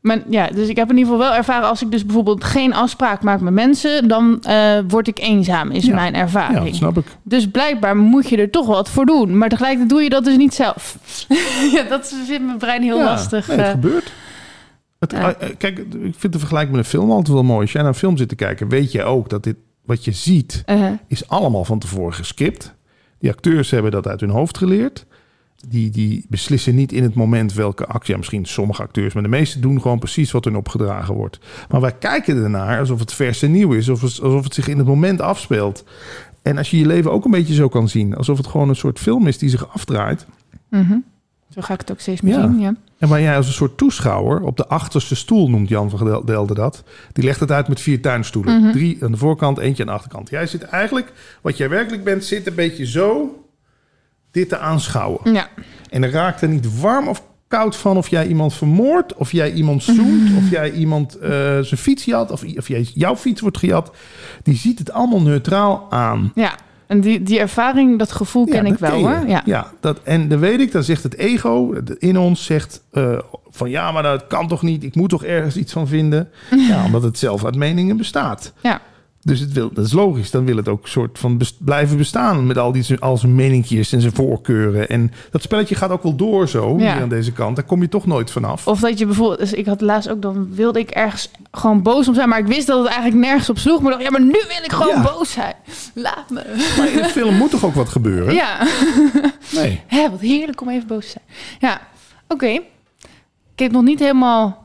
[SPEAKER 1] Maar ja, dus ik heb in ieder geval wel ervaren... als ik dus bijvoorbeeld geen afspraak maak met mensen... dan eh, word ik eenzaam, is
[SPEAKER 2] Ja.
[SPEAKER 1] mijn
[SPEAKER 2] Ja,
[SPEAKER 1] ervaring.
[SPEAKER 2] dat snap ik.
[SPEAKER 1] Dus blijkbaar moet je er toch wat voor doen. Maar tegelijkertijd doe je dat dus niet zelf. ja, dat vindt mijn brein heel
[SPEAKER 2] Ja,
[SPEAKER 1] lastig.
[SPEAKER 2] nee, het
[SPEAKER 1] eh.
[SPEAKER 2] gebeurt. Het,
[SPEAKER 1] Ja.
[SPEAKER 2] Kijk, ik vind de vergelijking met een film altijd wel mooi. Als jij naar een film zit te kijken, weet je ook dat dit wat je ziet,
[SPEAKER 1] Eh,
[SPEAKER 2] is allemaal van tevoren gescript. Die acteurs hebben dat uit hun hoofd geleerd. Die, die beslissen niet in het moment welke actie. Ja, misschien sommige acteurs, maar de meeste doen gewoon precies wat hun opgedragen wordt. Maar wij kijken ernaar alsof het vers en nieuw is, alsof het zich in het moment afspeelt. En als je je leven ook een beetje zo kan zien, alsof het gewoon een soort film is die zich afdraait.
[SPEAKER 1] mhm. Zo ga ik het ook steeds meer
[SPEAKER 2] Ja.
[SPEAKER 1] zien. Ja.
[SPEAKER 2] En waar jij als een soort toeschouwer op de achterste stoel, noemt Jan van Del- Delden dat. Die legt het uit met vier tuinstoelen.
[SPEAKER 1] Mhm.
[SPEAKER 2] Drie aan de voorkant, eentje aan de achterkant. Jij zit eigenlijk, wat jij werkelijk bent, zit een beetje zo dit te aanschouwen.
[SPEAKER 1] ja.
[SPEAKER 2] En er raakt er niet warm of koud van of jij iemand vermoordt, of jij iemand zoent, of jij iemand eh, zijn fiets jat, of, of jij, jouw fiets wordt gejat. Die ziet het allemaal neutraal aan.
[SPEAKER 1] ja. En die, die ervaring, dat gevoel ken
[SPEAKER 2] Ja,
[SPEAKER 1] ik wel
[SPEAKER 2] ken
[SPEAKER 1] hoor. Ja.
[SPEAKER 2] dat, en dan weet ik, dan zegt het ego in ons zegt eh, van ja, maar dat kan toch niet. Ik moet toch ergens iets van vinden. Ja, omdat het zelf uit meningen bestaat.
[SPEAKER 1] Ja.
[SPEAKER 2] Dus het wil, dat is logisch. Dan wil het ook soort van best- blijven bestaan met al, die, al zijn meninkjes en zijn voorkeuren. En dat spelletje gaat ook wel door zo,
[SPEAKER 1] Ja.
[SPEAKER 2] hier aan deze kant. Daar kom je toch nooit vanaf.
[SPEAKER 1] Of dat je bijvoorbeeld, dus ik had laatst ook, dan wilde ik ergens gewoon boos om zijn, maar ik wist dat het eigenlijk nergens op sloeg. Maar dacht, ja, maar nu wil ik gewoon
[SPEAKER 2] Ja.
[SPEAKER 1] boos zijn. Laat me.
[SPEAKER 2] Maar in de film moet toch ook wat gebeuren?
[SPEAKER 1] Ja.
[SPEAKER 2] Nee.
[SPEAKER 1] Hè, wat heerlijk om even boos te zijn. Ja, oké. Ik heb nog niet helemaal...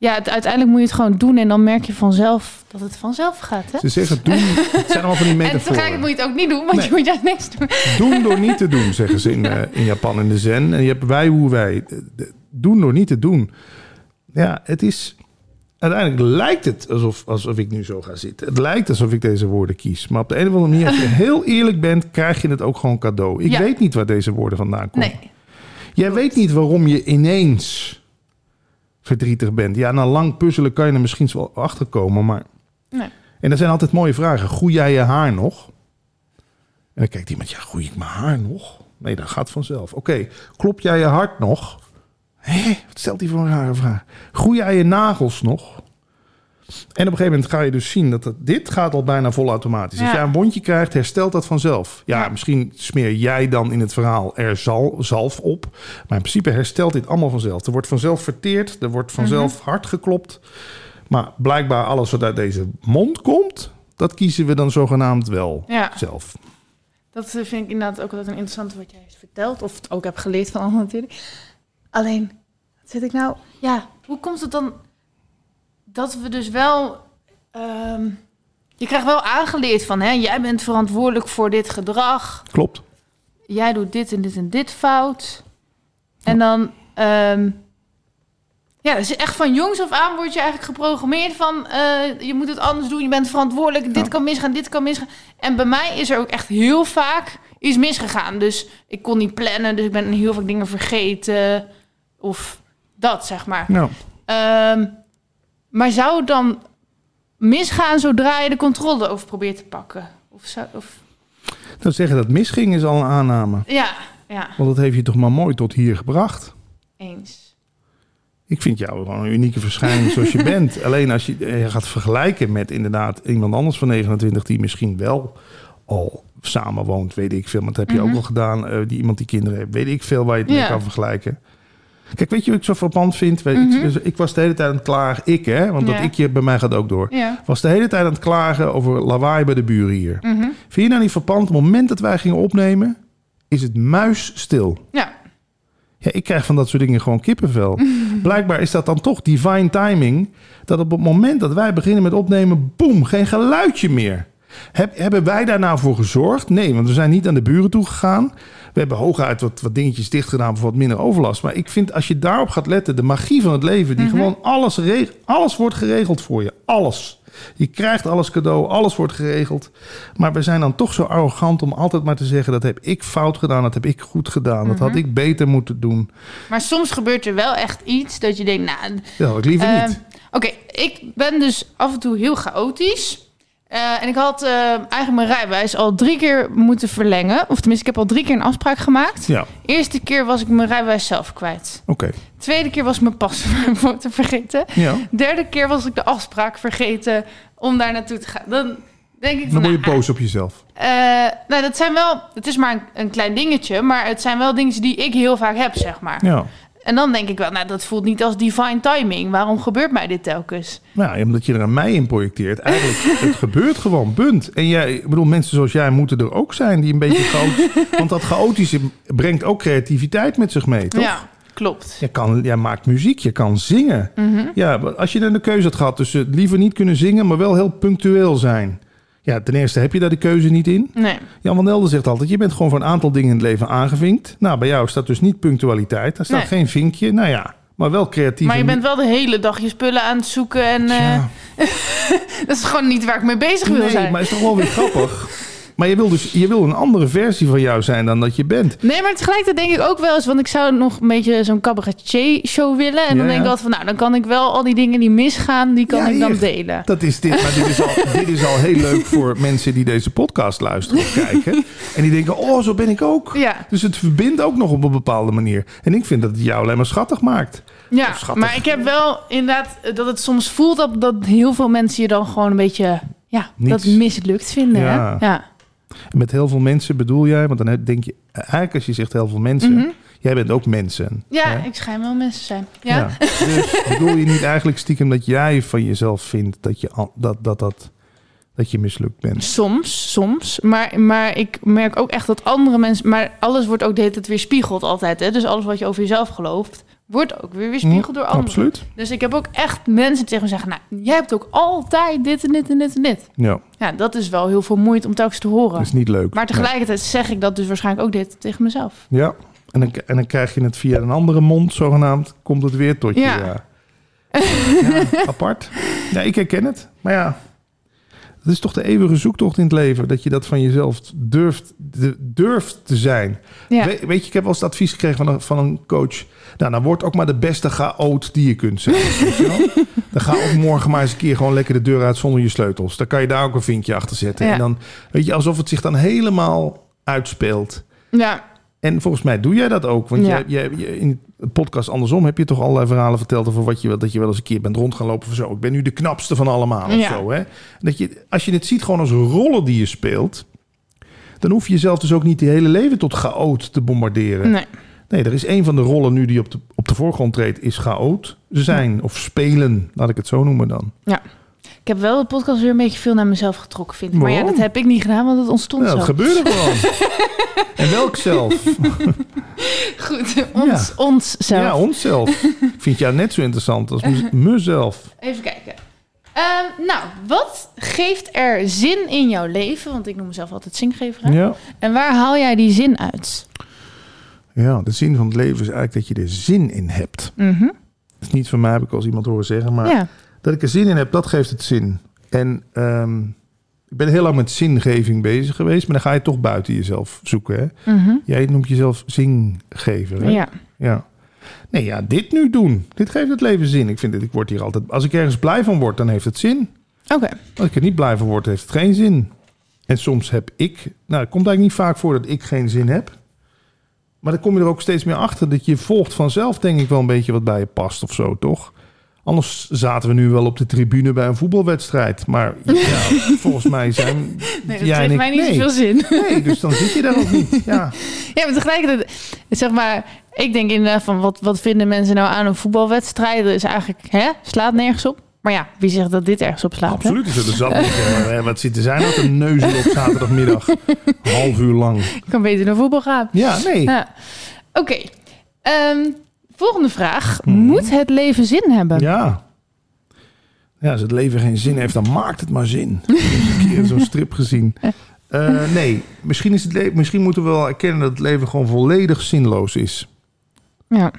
[SPEAKER 1] Ja, het, uiteindelijk moet je het gewoon doen en dan merk je vanzelf dat het vanzelf gaat. Hè?
[SPEAKER 2] Ze zeggen doen, het zijn allemaal van die
[SPEAKER 1] En
[SPEAKER 2] metaforen.
[SPEAKER 1] tegelijkertijd moet je het ook niet doen, want
[SPEAKER 2] Nee.
[SPEAKER 1] je moet juist niks doen.
[SPEAKER 2] Doen door niet te doen, zeggen ze in, eh, in Japan in de zen. En je hebt wij hoe wij. Doen door niet te doen. Ja, het is... Uiteindelijk lijkt het alsof, alsof ik nu zo ga zitten. Het lijkt alsof ik deze woorden kies. Maar op de een of andere manier, als je heel eerlijk bent... krijg je het ook gewoon cadeau. Ik
[SPEAKER 1] Ja.
[SPEAKER 2] weet niet waar deze woorden vandaan komen.
[SPEAKER 1] Nee.
[SPEAKER 2] Jij weet niet waarom je ineens verdrietig bent. Ja, na lang puzzelen kan je er misschien wel achter komen, maar...
[SPEAKER 1] Nee.
[SPEAKER 2] En dat zijn altijd mooie vragen. Groei jij je haar nog? En dan kijkt iemand, ja, groei ik mijn haar nog? Nee, dat gaat vanzelf. Oké, klop jij je hart nog? Hé, wat stelt hij voor een rare vraag? Groei jij je nagels nog? En op een gegeven moment ga je dus zien dat het, dit gaat al bijna vol automatisch. Als
[SPEAKER 1] Ja.
[SPEAKER 2] jij een wondje krijgt, herstelt dat vanzelf. Ja,
[SPEAKER 1] Ja.
[SPEAKER 2] misschien smeer jij dan in het verhaal er zal, zalf op. Maar in principe herstelt dit allemaal vanzelf. Er wordt vanzelf verteerd, er wordt vanzelf hard geklopt. Maar blijkbaar alles wat uit deze mond komt, dat kiezen we dan zogenaamd wel
[SPEAKER 1] Ja,
[SPEAKER 2] zelf.
[SPEAKER 1] dat eh, vind ik inderdaad ook altijd een interessante wat jij hebt verteld. Of het ook heb geleerd van anderen natuurlijk. Alleen, wat zit ik nou... Ja, hoe komt het dan dat we dus wel... ehm, je krijgt wel aangeleerd van, hè, jij bent verantwoordelijk voor dit gedrag.
[SPEAKER 2] Klopt.
[SPEAKER 1] jij doet dit en dit en dit fout. En dan, ehm, ja, dus echt van jongs af aan word je eigenlijk geprogrammeerd van, eh, je moet het anders doen, je bent verantwoordelijk, dit
[SPEAKER 2] Ja.
[SPEAKER 1] kan misgaan, dit kan misgaan. En bij mij is er ook echt heel vaak iets misgegaan. Dus ik kon niet plannen, dus ik ben heel vaak dingen vergeten. Of dat, zeg maar.
[SPEAKER 2] Nou,
[SPEAKER 1] Ehm, maar zou het dan misgaan zodra je de controle over probeert te pakken? Of, zou, of
[SPEAKER 2] dan zeggen dat misging is al een aanname.
[SPEAKER 1] ja, ja,
[SPEAKER 2] Want dat heeft je toch maar mooi tot hier gebracht.
[SPEAKER 1] eens.
[SPEAKER 2] Ik vind jou gewoon een unieke verschijning zoals je bent. Alleen als je eh, gaat vergelijken met inderdaad iemand anders van 29 die misschien wel al samen woont, weet ik veel. Maar dat heb je
[SPEAKER 1] Mhm.
[SPEAKER 2] ook al gedaan. eh, die iemand die kinderen heeft, weet ik veel waar je het mee kan vergelijken. Kijk, weet je wat ik zo verpand vind? Weet,
[SPEAKER 1] Mhm.
[SPEAKER 2] ik, ik was de hele tijd aan het klagen. Ik, hè? Want dat
[SPEAKER 1] Ja.
[SPEAKER 2] ikje bij mij gaat ook door.
[SPEAKER 1] Ja.
[SPEAKER 2] Was de hele tijd aan het klagen over lawaai bij de buren hier.
[SPEAKER 1] Mhm.
[SPEAKER 2] Vind je nou niet verpand? Op het moment dat wij gingen opnemen, is het muisstil.
[SPEAKER 1] Ja.
[SPEAKER 2] Ja, ik krijg van dat soort dingen gewoon kippenvel. Blijkbaar is dat dan toch divine timing. Dat op het moment dat wij beginnen met opnemen, boem, geen geluidje meer. Heb, hebben wij daar nou voor gezorgd? Nee, want we zijn niet aan de buren toe gegaan. We hebben hooguit wat, wat dingetjes dicht gedaan voor wat minder overlast. Maar ik vind als je daarop gaat letten, de magie van het leven, die gewoon alles, reg- alles wordt geregeld voor je. Alles. Je krijgt alles cadeau, alles wordt geregeld. Maar we zijn dan toch zo arrogant om altijd maar te zeggen: dat heb ik fout gedaan, dat heb ik goed gedaan, dat had ik beter moeten doen.
[SPEAKER 1] Maar soms gebeurt er wel echt iets dat je denkt, nou,
[SPEAKER 2] Ja, ik liever
[SPEAKER 1] Ehm,
[SPEAKER 2] niet.
[SPEAKER 1] Oké, ik ben dus af en toe heel chaotisch. Eh, en ik had eh, eigenlijk mijn rijbewijs al drie keer moeten verlengen. Of tenminste, ik heb al drie keer een afspraak gemaakt.
[SPEAKER 2] Ja,
[SPEAKER 1] Eerste keer was ik mijn rijbewijs zelf kwijt.
[SPEAKER 2] oké.
[SPEAKER 1] Tweede keer was ik mijn paspoort te vergeten.
[SPEAKER 2] Ja.
[SPEAKER 1] Derde keer was ik de afspraak vergeten om daar naartoe te gaan. Dan denk ik
[SPEAKER 2] Dan
[SPEAKER 1] van,
[SPEAKER 2] word je
[SPEAKER 1] nou,
[SPEAKER 2] boos op jezelf.
[SPEAKER 1] eh, nou, dat zijn wel... Het is maar een, een klein dingetje, maar het zijn wel dingen die ik heel vaak heb, zeg maar.
[SPEAKER 2] Ja.
[SPEAKER 1] En dan denk ik wel, nou, dat voelt niet als divine timing. Waarom gebeurt mij dit telkens?
[SPEAKER 2] Nou, ja, omdat je er aan mij in projecteert. Eigenlijk, het gebeurt gewoon, punt. En jij, ik bedoel, mensen zoals jij moeten er ook zijn die een beetje chaotisch... want dat chaotische brengt ook creativiteit met zich mee, toch?
[SPEAKER 1] Ja, klopt.
[SPEAKER 2] Je kan, jij maakt muziek, je kan zingen.
[SPEAKER 1] Mhm.
[SPEAKER 2] Ja, als je dan de keuze had gehad tussen liever niet kunnen zingen... maar wel heel punctueel zijn... Ja, ten eerste heb je daar de keuze niet in.
[SPEAKER 1] Nee.
[SPEAKER 2] Jan van Helden zegt altijd, je bent gewoon voor een aantal dingen in het leven aangevinkt. Nou, bij jou staat dus niet punctualiteit. Daar staat
[SPEAKER 1] Nee.
[SPEAKER 2] geen vinkje. Nou ja, maar wel creatief.
[SPEAKER 1] Maar je bent wel de hele dag je spullen aan het zoeken en eh, dat is gewoon niet waar ik mee bezig wil
[SPEAKER 2] nee,
[SPEAKER 1] zijn.
[SPEAKER 2] maar het is toch wel weer grappig. Maar je wil dus je wil een andere versie van jou zijn dan dat je bent.
[SPEAKER 1] Nee, maar tegelijkertijd denk ik ook wel eens, want ik zou nog een beetje zo'n cabaretier-show willen. En
[SPEAKER 2] Ja,
[SPEAKER 1] dan denk ik altijd van, nou, dan kan ik wel al die dingen die misgaan, die kan
[SPEAKER 2] Ja,
[SPEAKER 1] ik dan
[SPEAKER 2] hier.
[SPEAKER 1] delen.
[SPEAKER 2] Dat is dit, maar dit is, al, dit is al heel leuk voor mensen die deze podcast luisteren of kijken. En die denken, oh, zo ben ik ook.
[SPEAKER 1] Ja,
[SPEAKER 2] Dus het verbindt ook nog op een bepaalde manier. En ik vind dat het jou alleen maar schattig maakt.
[SPEAKER 1] ja.
[SPEAKER 2] Schattig.
[SPEAKER 1] maar ik heb wel inderdaad dat het soms voelt dat, dat heel veel mensen je dan gewoon een beetje, ja,
[SPEAKER 2] Niets.
[SPEAKER 1] dat mislukt vinden.
[SPEAKER 2] Ja.
[SPEAKER 1] Hè? Ja.
[SPEAKER 2] Met heel veel mensen bedoel jij, want dan denk je, eigenlijk als je zegt heel veel mensen,
[SPEAKER 1] Mhm.
[SPEAKER 2] jij bent ook mensen.
[SPEAKER 1] Ja,
[SPEAKER 2] hè?
[SPEAKER 1] ik schijn wel mensen zijn. Ja.
[SPEAKER 2] Dus bedoel je niet eigenlijk stiekem dat jij van jezelf vindt dat je, dat, dat, dat, dat je mislukt bent?
[SPEAKER 1] Soms, soms. Maar, maar ik merk ook echt dat andere mensen... Maar alles wordt ook de hele tijd weer spiegeld altijd. Hè? Dus alles wat je over jezelf gelooft... wordt ook weer weerspiegeld door anderen.
[SPEAKER 2] Absoluut.
[SPEAKER 1] Dus ik heb ook echt mensen tegen me zeggen... nou, jij hebt ook altijd dit en dit en dit en dit.
[SPEAKER 2] Ja,
[SPEAKER 1] Ja, dat is wel heel veel moeite om telkens te horen.
[SPEAKER 2] dat is niet leuk.
[SPEAKER 1] Maar tegelijkertijd zeg ik dat dus waarschijnlijk ook dit tegen mezelf.
[SPEAKER 2] Ja, en dan, en dan krijg je het via een andere mond, zogenaamd, komt het weer tot je.
[SPEAKER 1] Ja.
[SPEAKER 2] Ja. Ja, apart. Ja, ik herken het. Maar ja, het is toch de eeuwige zoektocht in het leven. Dat je dat van jezelf durft, de- durft te zijn.
[SPEAKER 1] Ja,
[SPEAKER 2] We- weet je, ik heb wel eens het advies gekregen van een, van een coach. Nou, dan word ook maar de beste chaot die je kunt zijn. weet je wel? Dan ga ook morgen maar eens een keer gewoon lekker de deur uit zonder je sleutels. Dan kan je daar ook een vinkje achter zetten.
[SPEAKER 1] Ja.
[SPEAKER 2] En dan, weet je, alsof het zich dan helemaal uitspeelt.
[SPEAKER 1] ja,
[SPEAKER 2] En volgens mij doe jij dat ook. Want
[SPEAKER 1] Ja.
[SPEAKER 2] jij, je- in het podcast andersom heb je toch allerlei verhalen verteld over wat je, dat je wel eens een keer bent rond gaan lopen van zo. Ik ben nu de knapste van allemaal of
[SPEAKER 1] Ja.
[SPEAKER 2] zo. Hè? Dat je, als je het ziet gewoon als rollen die je speelt, dan hoef je jezelf dus ook niet je hele leven tot chaot te bombarderen.
[SPEAKER 1] nee.
[SPEAKER 2] Nee, er is een van de rollen nu die op de, op de voorgrond treedt, is chaot zijn of spelen, laat ik het zo noemen dan.
[SPEAKER 1] Ik heb wel de podcast weer een beetje veel naar mezelf getrokken, vind ik. Maar ja, dat heb ik niet gedaan, want het ontstond
[SPEAKER 2] Ja,
[SPEAKER 1] zo.
[SPEAKER 2] dat gebeurde gewoon. en welk zelf?
[SPEAKER 1] Goed, ons, ons zelf.
[SPEAKER 2] Ja, onszelf. Ik vind jou net zo interessant als mez- mezelf.
[SPEAKER 1] Even kijken. Ehm, nou, wat geeft er zin in jouw leven? Want ik noem mezelf altijd zingever. hè?
[SPEAKER 2] Ja.
[SPEAKER 1] En waar haal jij die zin uit?
[SPEAKER 2] Ja, de zin van het leven is eigenlijk dat je er zin in hebt.
[SPEAKER 1] Mhm.
[SPEAKER 2] Dat is niet van mij, heb ik als iemand horen zeggen. Maar
[SPEAKER 1] Ja.
[SPEAKER 2] Dat ik er zin in heb, dat geeft het zin. En ehm, ik ben heel lang met zingeving bezig geweest. Maar dan ga je toch buiten jezelf zoeken. Hè?
[SPEAKER 1] Mhm.
[SPEAKER 2] Jij noemt jezelf zinggever. Hè?
[SPEAKER 1] ja.
[SPEAKER 2] ja. Nee, ja, dit nu doen. Dit geeft het leven zin. Ik vind het, ik word hier altijd... Als ik ergens blij van word, dan heeft het zin.
[SPEAKER 1] Oké.
[SPEAKER 2] Als ik er niet blij van word, heeft het geen zin. En soms heb ik... Nou, het komt eigenlijk niet vaak voor dat ik geen zin heb. Maar dan kom je er ook steeds meer achter dat je volgt vanzelf, denk ik, wel een beetje wat bij je past of zo, toch? Anders zaten we nu wel op de tribune bij een voetbalwedstrijd. Maar ja, volgens mij zijn
[SPEAKER 1] Nee, dat
[SPEAKER 2] jij ik...
[SPEAKER 1] mij niet
[SPEAKER 2] nee.
[SPEAKER 1] zoveel zin.
[SPEAKER 2] nee, dus dan zit je daar ook niet. Ja,
[SPEAKER 1] Ja, maar tegelijkertijd, zeg maar, Ik denk inderdaad van wat, wat vinden mensen nou aan een voetbalwedstrijd? Dat is eigenlijk, hè, slaat nergens op. Maar ja, wie zegt dat dit ergens op slaat?
[SPEAKER 2] Absoluut is het er zat. Eh, Wat zitten zij nou te neuzen op zaterdagmiddag? Een half uur lang.
[SPEAKER 1] Ik kan beter naar voetbal gaan.
[SPEAKER 2] Ja, nee.
[SPEAKER 1] Ja. Oké. Ehm, volgende vraag.
[SPEAKER 2] Mhm.
[SPEAKER 1] Moet het leven zin hebben?
[SPEAKER 2] Ja. Ja, als het leven geen zin heeft, dan maakt het maar zin. Ik heb een keer zo'n strip gezien. Eh, nee, misschien, is het misschien moeten we wel erkennen dat het leven gewoon volledig zinloos is.
[SPEAKER 1] Ja.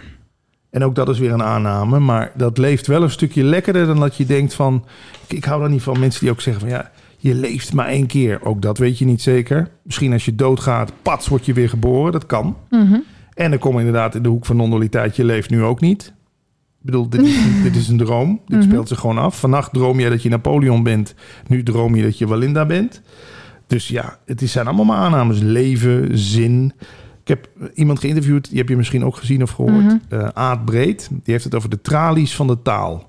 [SPEAKER 2] En ook dat is weer een aanname, maar dat leeft wel een stukje lekkerder dan dat je denkt van... Ik, hou daar niet van mensen die ook zeggen van ja, je leeft maar één keer. Ook dat weet je niet zeker. Misschien als je doodgaat, pats word je weer geboren, dat kan.
[SPEAKER 1] Mhm.
[SPEAKER 2] En dan kom je inderdaad in de hoek van non-dualiteit, je leeft nu ook niet. Ik bedoel, dit is, dit is een droom. Dit
[SPEAKER 1] Mhm.
[SPEAKER 2] speelt zich gewoon af. Vannacht droom je dat je Napoleon bent. Nu droom je dat je Walinda bent. Dus ja, het is- zijn allemaal maar aannames. Leven, zin. Ik heb iemand geïnterviewd, die heb je misschien ook gezien of gehoord. Eh, Aad Breed. Die heeft het over de tralies van de taal.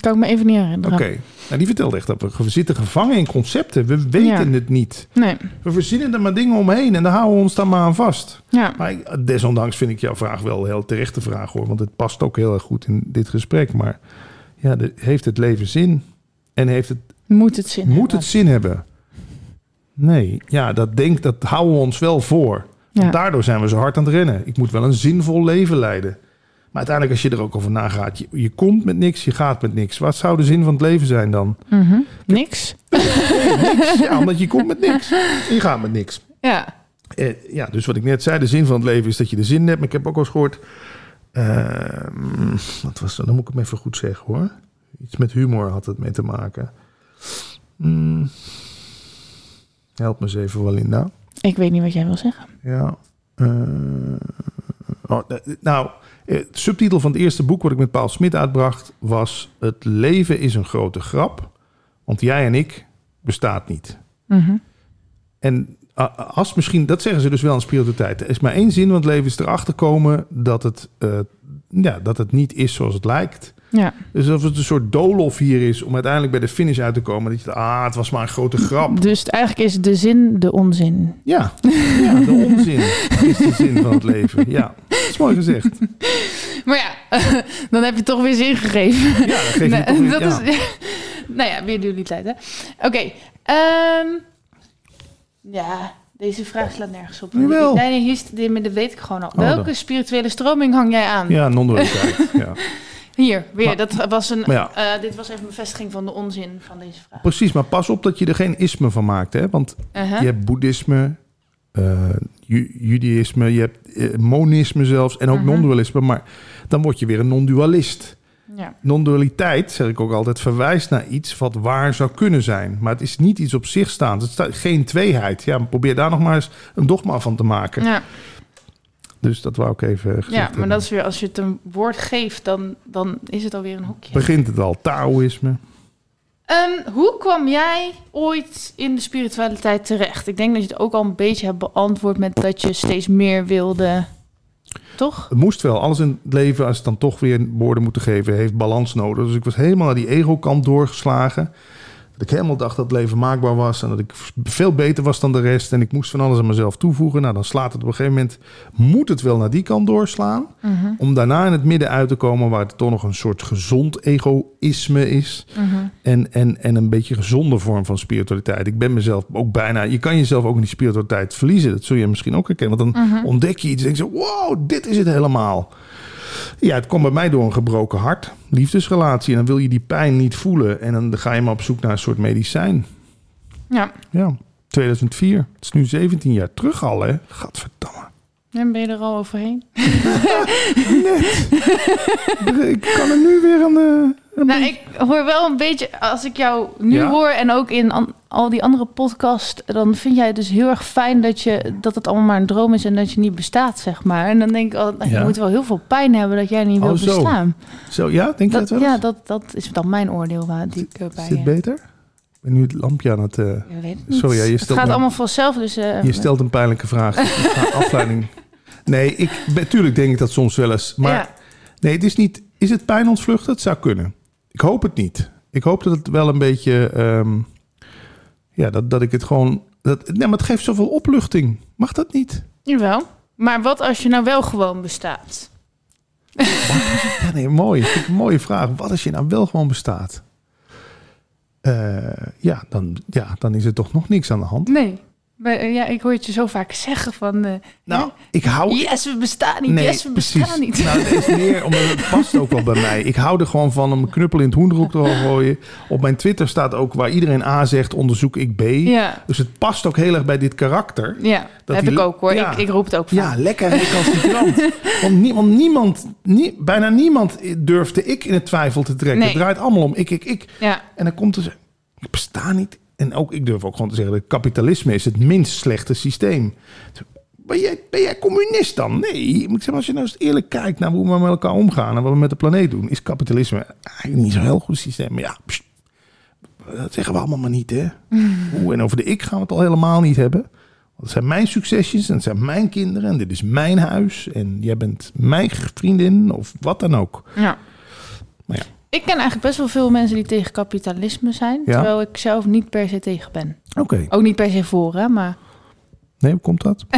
[SPEAKER 1] Kan ik me even niet
[SPEAKER 2] Oké.
[SPEAKER 1] herinneren.
[SPEAKER 2] Nou, die vertelde echt dat we, we zitten gevangen in concepten. We weten
[SPEAKER 1] Ja.
[SPEAKER 2] het niet.
[SPEAKER 1] Nee.
[SPEAKER 2] We verzinnen er maar dingen omheen en daar houden we ons dan maar aan vast.
[SPEAKER 1] Ja.
[SPEAKER 2] Maar ik- desondanks vind ik jouw vraag wel een heel terechte vraag hoor. Want het past ook heel erg goed in dit gesprek. Maar ja, de- heeft het leven zin? En heeft het,
[SPEAKER 1] Moet het zin
[SPEAKER 2] moet
[SPEAKER 1] hebben?
[SPEAKER 2] het zin hebben? Nee, ja, dat denk dat houden we ons wel voor.
[SPEAKER 1] Ja.
[SPEAKER 2] Want daardoor zijn we zo hard aan het rennen. Ik moet wel een zinvol leven leiden. Maar uiteindelijk, als je er ook over nagaat, je, je komt met niks, je gaat met niks. Wat zou de zin van het leven zijn dan?
[SPEAKER 1] Mhm. Niks.
[SPEAKER 2] niks. Ja, omdat je komt met niks. En je gaat met niks.
[SPEAKER 1] Ja.
[SPEAKER 2] Eh, ja, dus wat ik net zei, de zin van het leven is dat je de zin hebt. Maar ik heb ook wel eens gehoord. ehm, wat was dat? Dan moet ik hem even goed zeggen hoor. Iets met humor had het mee te maken. Hmm. help me eens even, Walinda.
[SPEAKER 1] Ik weet niet wat jij wil zeggen.
[SPEAKER 2] Ja. eh, nou, eh, het subtitel van het eerste boek wat ik met Paul Smit uitbracht was: Het leven is een grote grap, want jij en ik bestaat niet.
[SPEAKER 1] Mhm.
[SPEAKER 2] En als misschien, dat zeggen ze dus wel in spiritualiteit. Er is maar één zin van het leven is erachter komen dat het, eh, ja, dat het niet is zoals het lijkt.
[SPEAKER 1] Ja.
[SPEAKER 2] Dus of het een soort doolhof hier is om uiteindelijk bij de finish uit te komen. Dat je, ah, het was maar een grote grap.
[SPEAKER 1] Dus eigenlijk is de zin de onzin.
[SPEAKER 2] Ja, ja de onzin is de zin van het leven. Ja, dat is mooi gezegd.
[SPEAKER 1] Maar ja, dan heb je toch weer zin gegeven.
[SPEAKER 2] Ja, dat geef je
[SPEAKER 1] Nee,
[SPEAKER 2] toch weer-
[SPEAKER 1] dat
[SPEAKER 2] ja.
[SPEAKER 1] is, nou ja, weer dualiteit, hè? Oké. ehm, ja, deze vraag slaat nergens op.
[SPEAKER 2] Jawel.
[SPEAKER 1] Nee, nee, hier dat weet ik gewoon al.
[SPEAKER 2] Oh,
[SPEAKER 1] Welke
[SPEAKER 2] dan.
[SPEAKER 1] spirituele stroming hang jij aan?
[SPEAKER 2] Ja, non-dualiteit. Ja.
[SPEAKER 1] Hier, weer.
[SPEAKER 2] Maar-
[SPEAKER 1] dat was een,
[SPEAKER 2] ja.
[SPEAKER 1] eh, dit was even een bevestiging van de onzin van deze vraag.
[SPEAKER 2] Precies, maar pas op dat je er geen isme van maakt. Hè? Want
[SPEAKER 1] Uh-huh.
[SPEAKER 2] Je hebt boeddhisme, ju- judaïsme, je hebt eh, monisme zelfs en ook
[SPEAKER 1] Mhm.
[SPEAKER 2] non-dualisme. Maar dan word je weer een non-dualist.
[SPEAKER 1] Ja.
[SPEAKER 2] Non-dualiteit, zeg ik ook altijd, verwijst naar iets wat waar zou kunnen zijn. Maar het is niet iets op zich staand. Het staat geen tweeheid. Ja, probeer daar nog maar eens een dogma van te maken.
[SPEAKER 1] Ja,
[SPEAKER 2] Dus dat wou ik even gezegd
[SPEAKER 1] ja, maar
[SPEAKER 2] hebben.
[SPEAKER 1] dat is weer, als je het een woord geeft, dan, dan is het alweer een hokje.
[SPEAKER 2] Begint het al, Taoïsme.
[SPEAKER 1] Ehm, hoe kwam jij ooit in de spiritualiteit terecht? Ik denk dat je het ook al een beetje hebt beantwoord met dat je steeds meer wilde. Toch?
[SPEAKER 2] Het moest wel. Alles in het leven, als het dan toch weer woorden moeten geven, heeft balans nodig. Dus ik was helemaal naar die ego-kant doorgeslagen. Dat ik helemaal dacht dat het leven maakbaar was en dat ik veel beter was dan de rest. En ik moest van alles aan mezelf toevoegen. Nou, dan slaat het op een gegeven moment, moet het wel naar die kant doorslaan.
[SPEAKER 1] Mhm,
[SPEAKER 2] Om daarna in het midden uit te komen waar het toch nog een soort gezond egoïsme is.
[SPEAKER 1] mhm.
[SPEAKER 2] En, en, en een beetje gezonde vorm van spiritualiteit. Ik ben mezelf ook bijna... Je kan jezelf ook in die spiritualiteit verliezen. Dat zul je misschien ook herkennen. Want dan
[SPEAKER 1] Mhm.
[SPEAKER 2] ontdek je iets en denk je... Wow, dit is het helemaal. Ja, het komt bij mij door een gebroken hart. Liefdesrelatie. En dan wil je die pijn niet voelen. En dan ga je maar op zoek naar een soort medicijn.
[SPEAKER 1] Ja,
[SPEAKER 2] Ja, 2004. Het is nu 17 jaar terug al, hè? Gadverdamme.
[SPEAKER 1] en ben je er al overheen?
[SPEAKER 2] Ik kan er nu weer een
[SPEAKER 1] Nou, ik hoor wel een beetje, als ik jou nu
[SPEAKER 2] Ja?
[SPEAKER 1] hoor en ook in an- al die andere podcasts, dan vind jij het dus heel erg fijn dat, je, dat het allemaal maar een droom is en dat je niet bestaat, zeg maar. En dan denk ik, al, je
[SPEAKER 2] Ja.
[SPEAKER 1] moet wel heel veel pijn hebben dat jij niet
[SPEAKER 2] Oh,
[SPEAKER 1] wilt bestaan.
[SPEAKER 2] Zo, ja? Denk je
[SPEAKER 1] Dat,
[SPEAKER 2] dat wel
[SPEAKER 1] ja, dat, dat is dan mijn oordeel waar die ik eh, bij
[SPEAKER 2] Is dit
[SPEAKER 1] je-
[SPEAKER 2] beter? Ik ben nu het lampje aan het... eh,
[SPEAKER 1] Ik weet het.
[SPEAKER 2] Sorry, ja, je
[SPEAKER 1] het
[SPEAKER 2] stelt
[SPEAKER 1] gaat allemaal vanzelf, dus... eh,
[SPEAKER 2] Je stelt een pijnlijke vraag. Afleiding. Nee, ik, natuurlijk denk ik dat soms wel eens. Maar nee, het is niet. Is het pijn ontvluchten? Het zou kunnen. Ik hoop het niet. Ik hoop dat het wel een beetje. ehm, ja, dat, dat ik het gewoon. Dat, nee, maar het geeft zoveel opluchting. Mag dat niet?
[SPEAKER 1] Jawel. Maar wat als je nou wel gewoon bestaat?
[SPEAKER 2] Ja, nee, mooi. Een mooie vraag. Wat als je nou wel gewoon bestaat? Eh, ja, dan, ja, dan is er toch nog niks aan de hand.
[SPEAKER 1] Nee. Maar, eh, ja, ik hoor het je zo vaak zeggen van... eh,
[SPEAKER 2] Nou,
[SPEAKER 1] hè?
[SPEAKER 2] ik hou...
[SPEAKER 1] Yes, we bestaan niet. yes, we bestaan niet.
[SPEAKER 2] Nou, dat is meer omdat het past ook wel bij mij. Ik hou er gewoon van om een knuppel in het hoenderhoek te gooien. Op mijn Twitter staat ook waar iedereen A zegt, onderzoek ik B.
[SPEAKER 1] Ja,
[SPEAKER 2] Dus het past ook heel erg bij dit karakter.
[SPEAKER 1] ja
[SPEAKER 2] Dat
[SPEAKER 1] heb ik ook hoor.
[SPEAKER 2] ja.
[SPEAKER 1] Ik, ik roep het ook vaak.
[SPEAKER 2] Ja, lekker recalcitrant. want, nie- want niemand, nie- bijna niemand durfde ik in het twijfel te trekken.
[SPEAKER 1] Nee.
[SPEAKER 2] Het draait allemaal om ik, ik, ik.
[SPEAKER 1] Ja,
[SPEAKER 2] En dan komt er ik besta niet. En ook, ik durf ook gewoon te zeggen, dat kapitalisme is het minst slechte systeem. Ben jij, ben jij communist dan? Nee. Ik zeg, als je nou eens eerlijk kijkt naar hoe we met elkaar omgaan en wat we met de planeet doen, is kapitalisme eigenlijk niet zo'n heel goed systeem. Maar ja, pst, dat zeggen we allemaal maar niet, hè? Oeh, en over de ik gaan we het al helemaal niet hebben. Want dat zijn mijn succesjes en dat zijn mijn kinderen en dit is mijn huis en jij bent mijn vriendin of wat dan ook.
[SPEAKER 1] ja. Ik ken eigenlijk best wel veel mensen die tegen kapitalisme zijn.
[SPEAKER 2] Ja?
[SPEAKER 1] Terwijl ik zelf niet per se tegen ben.
[SPEAKER 2] Oké.
[SPEAKER 1] Ook niet per se voor, hè, maar...
[SPEAKER 2] Nee, hoe komt dat?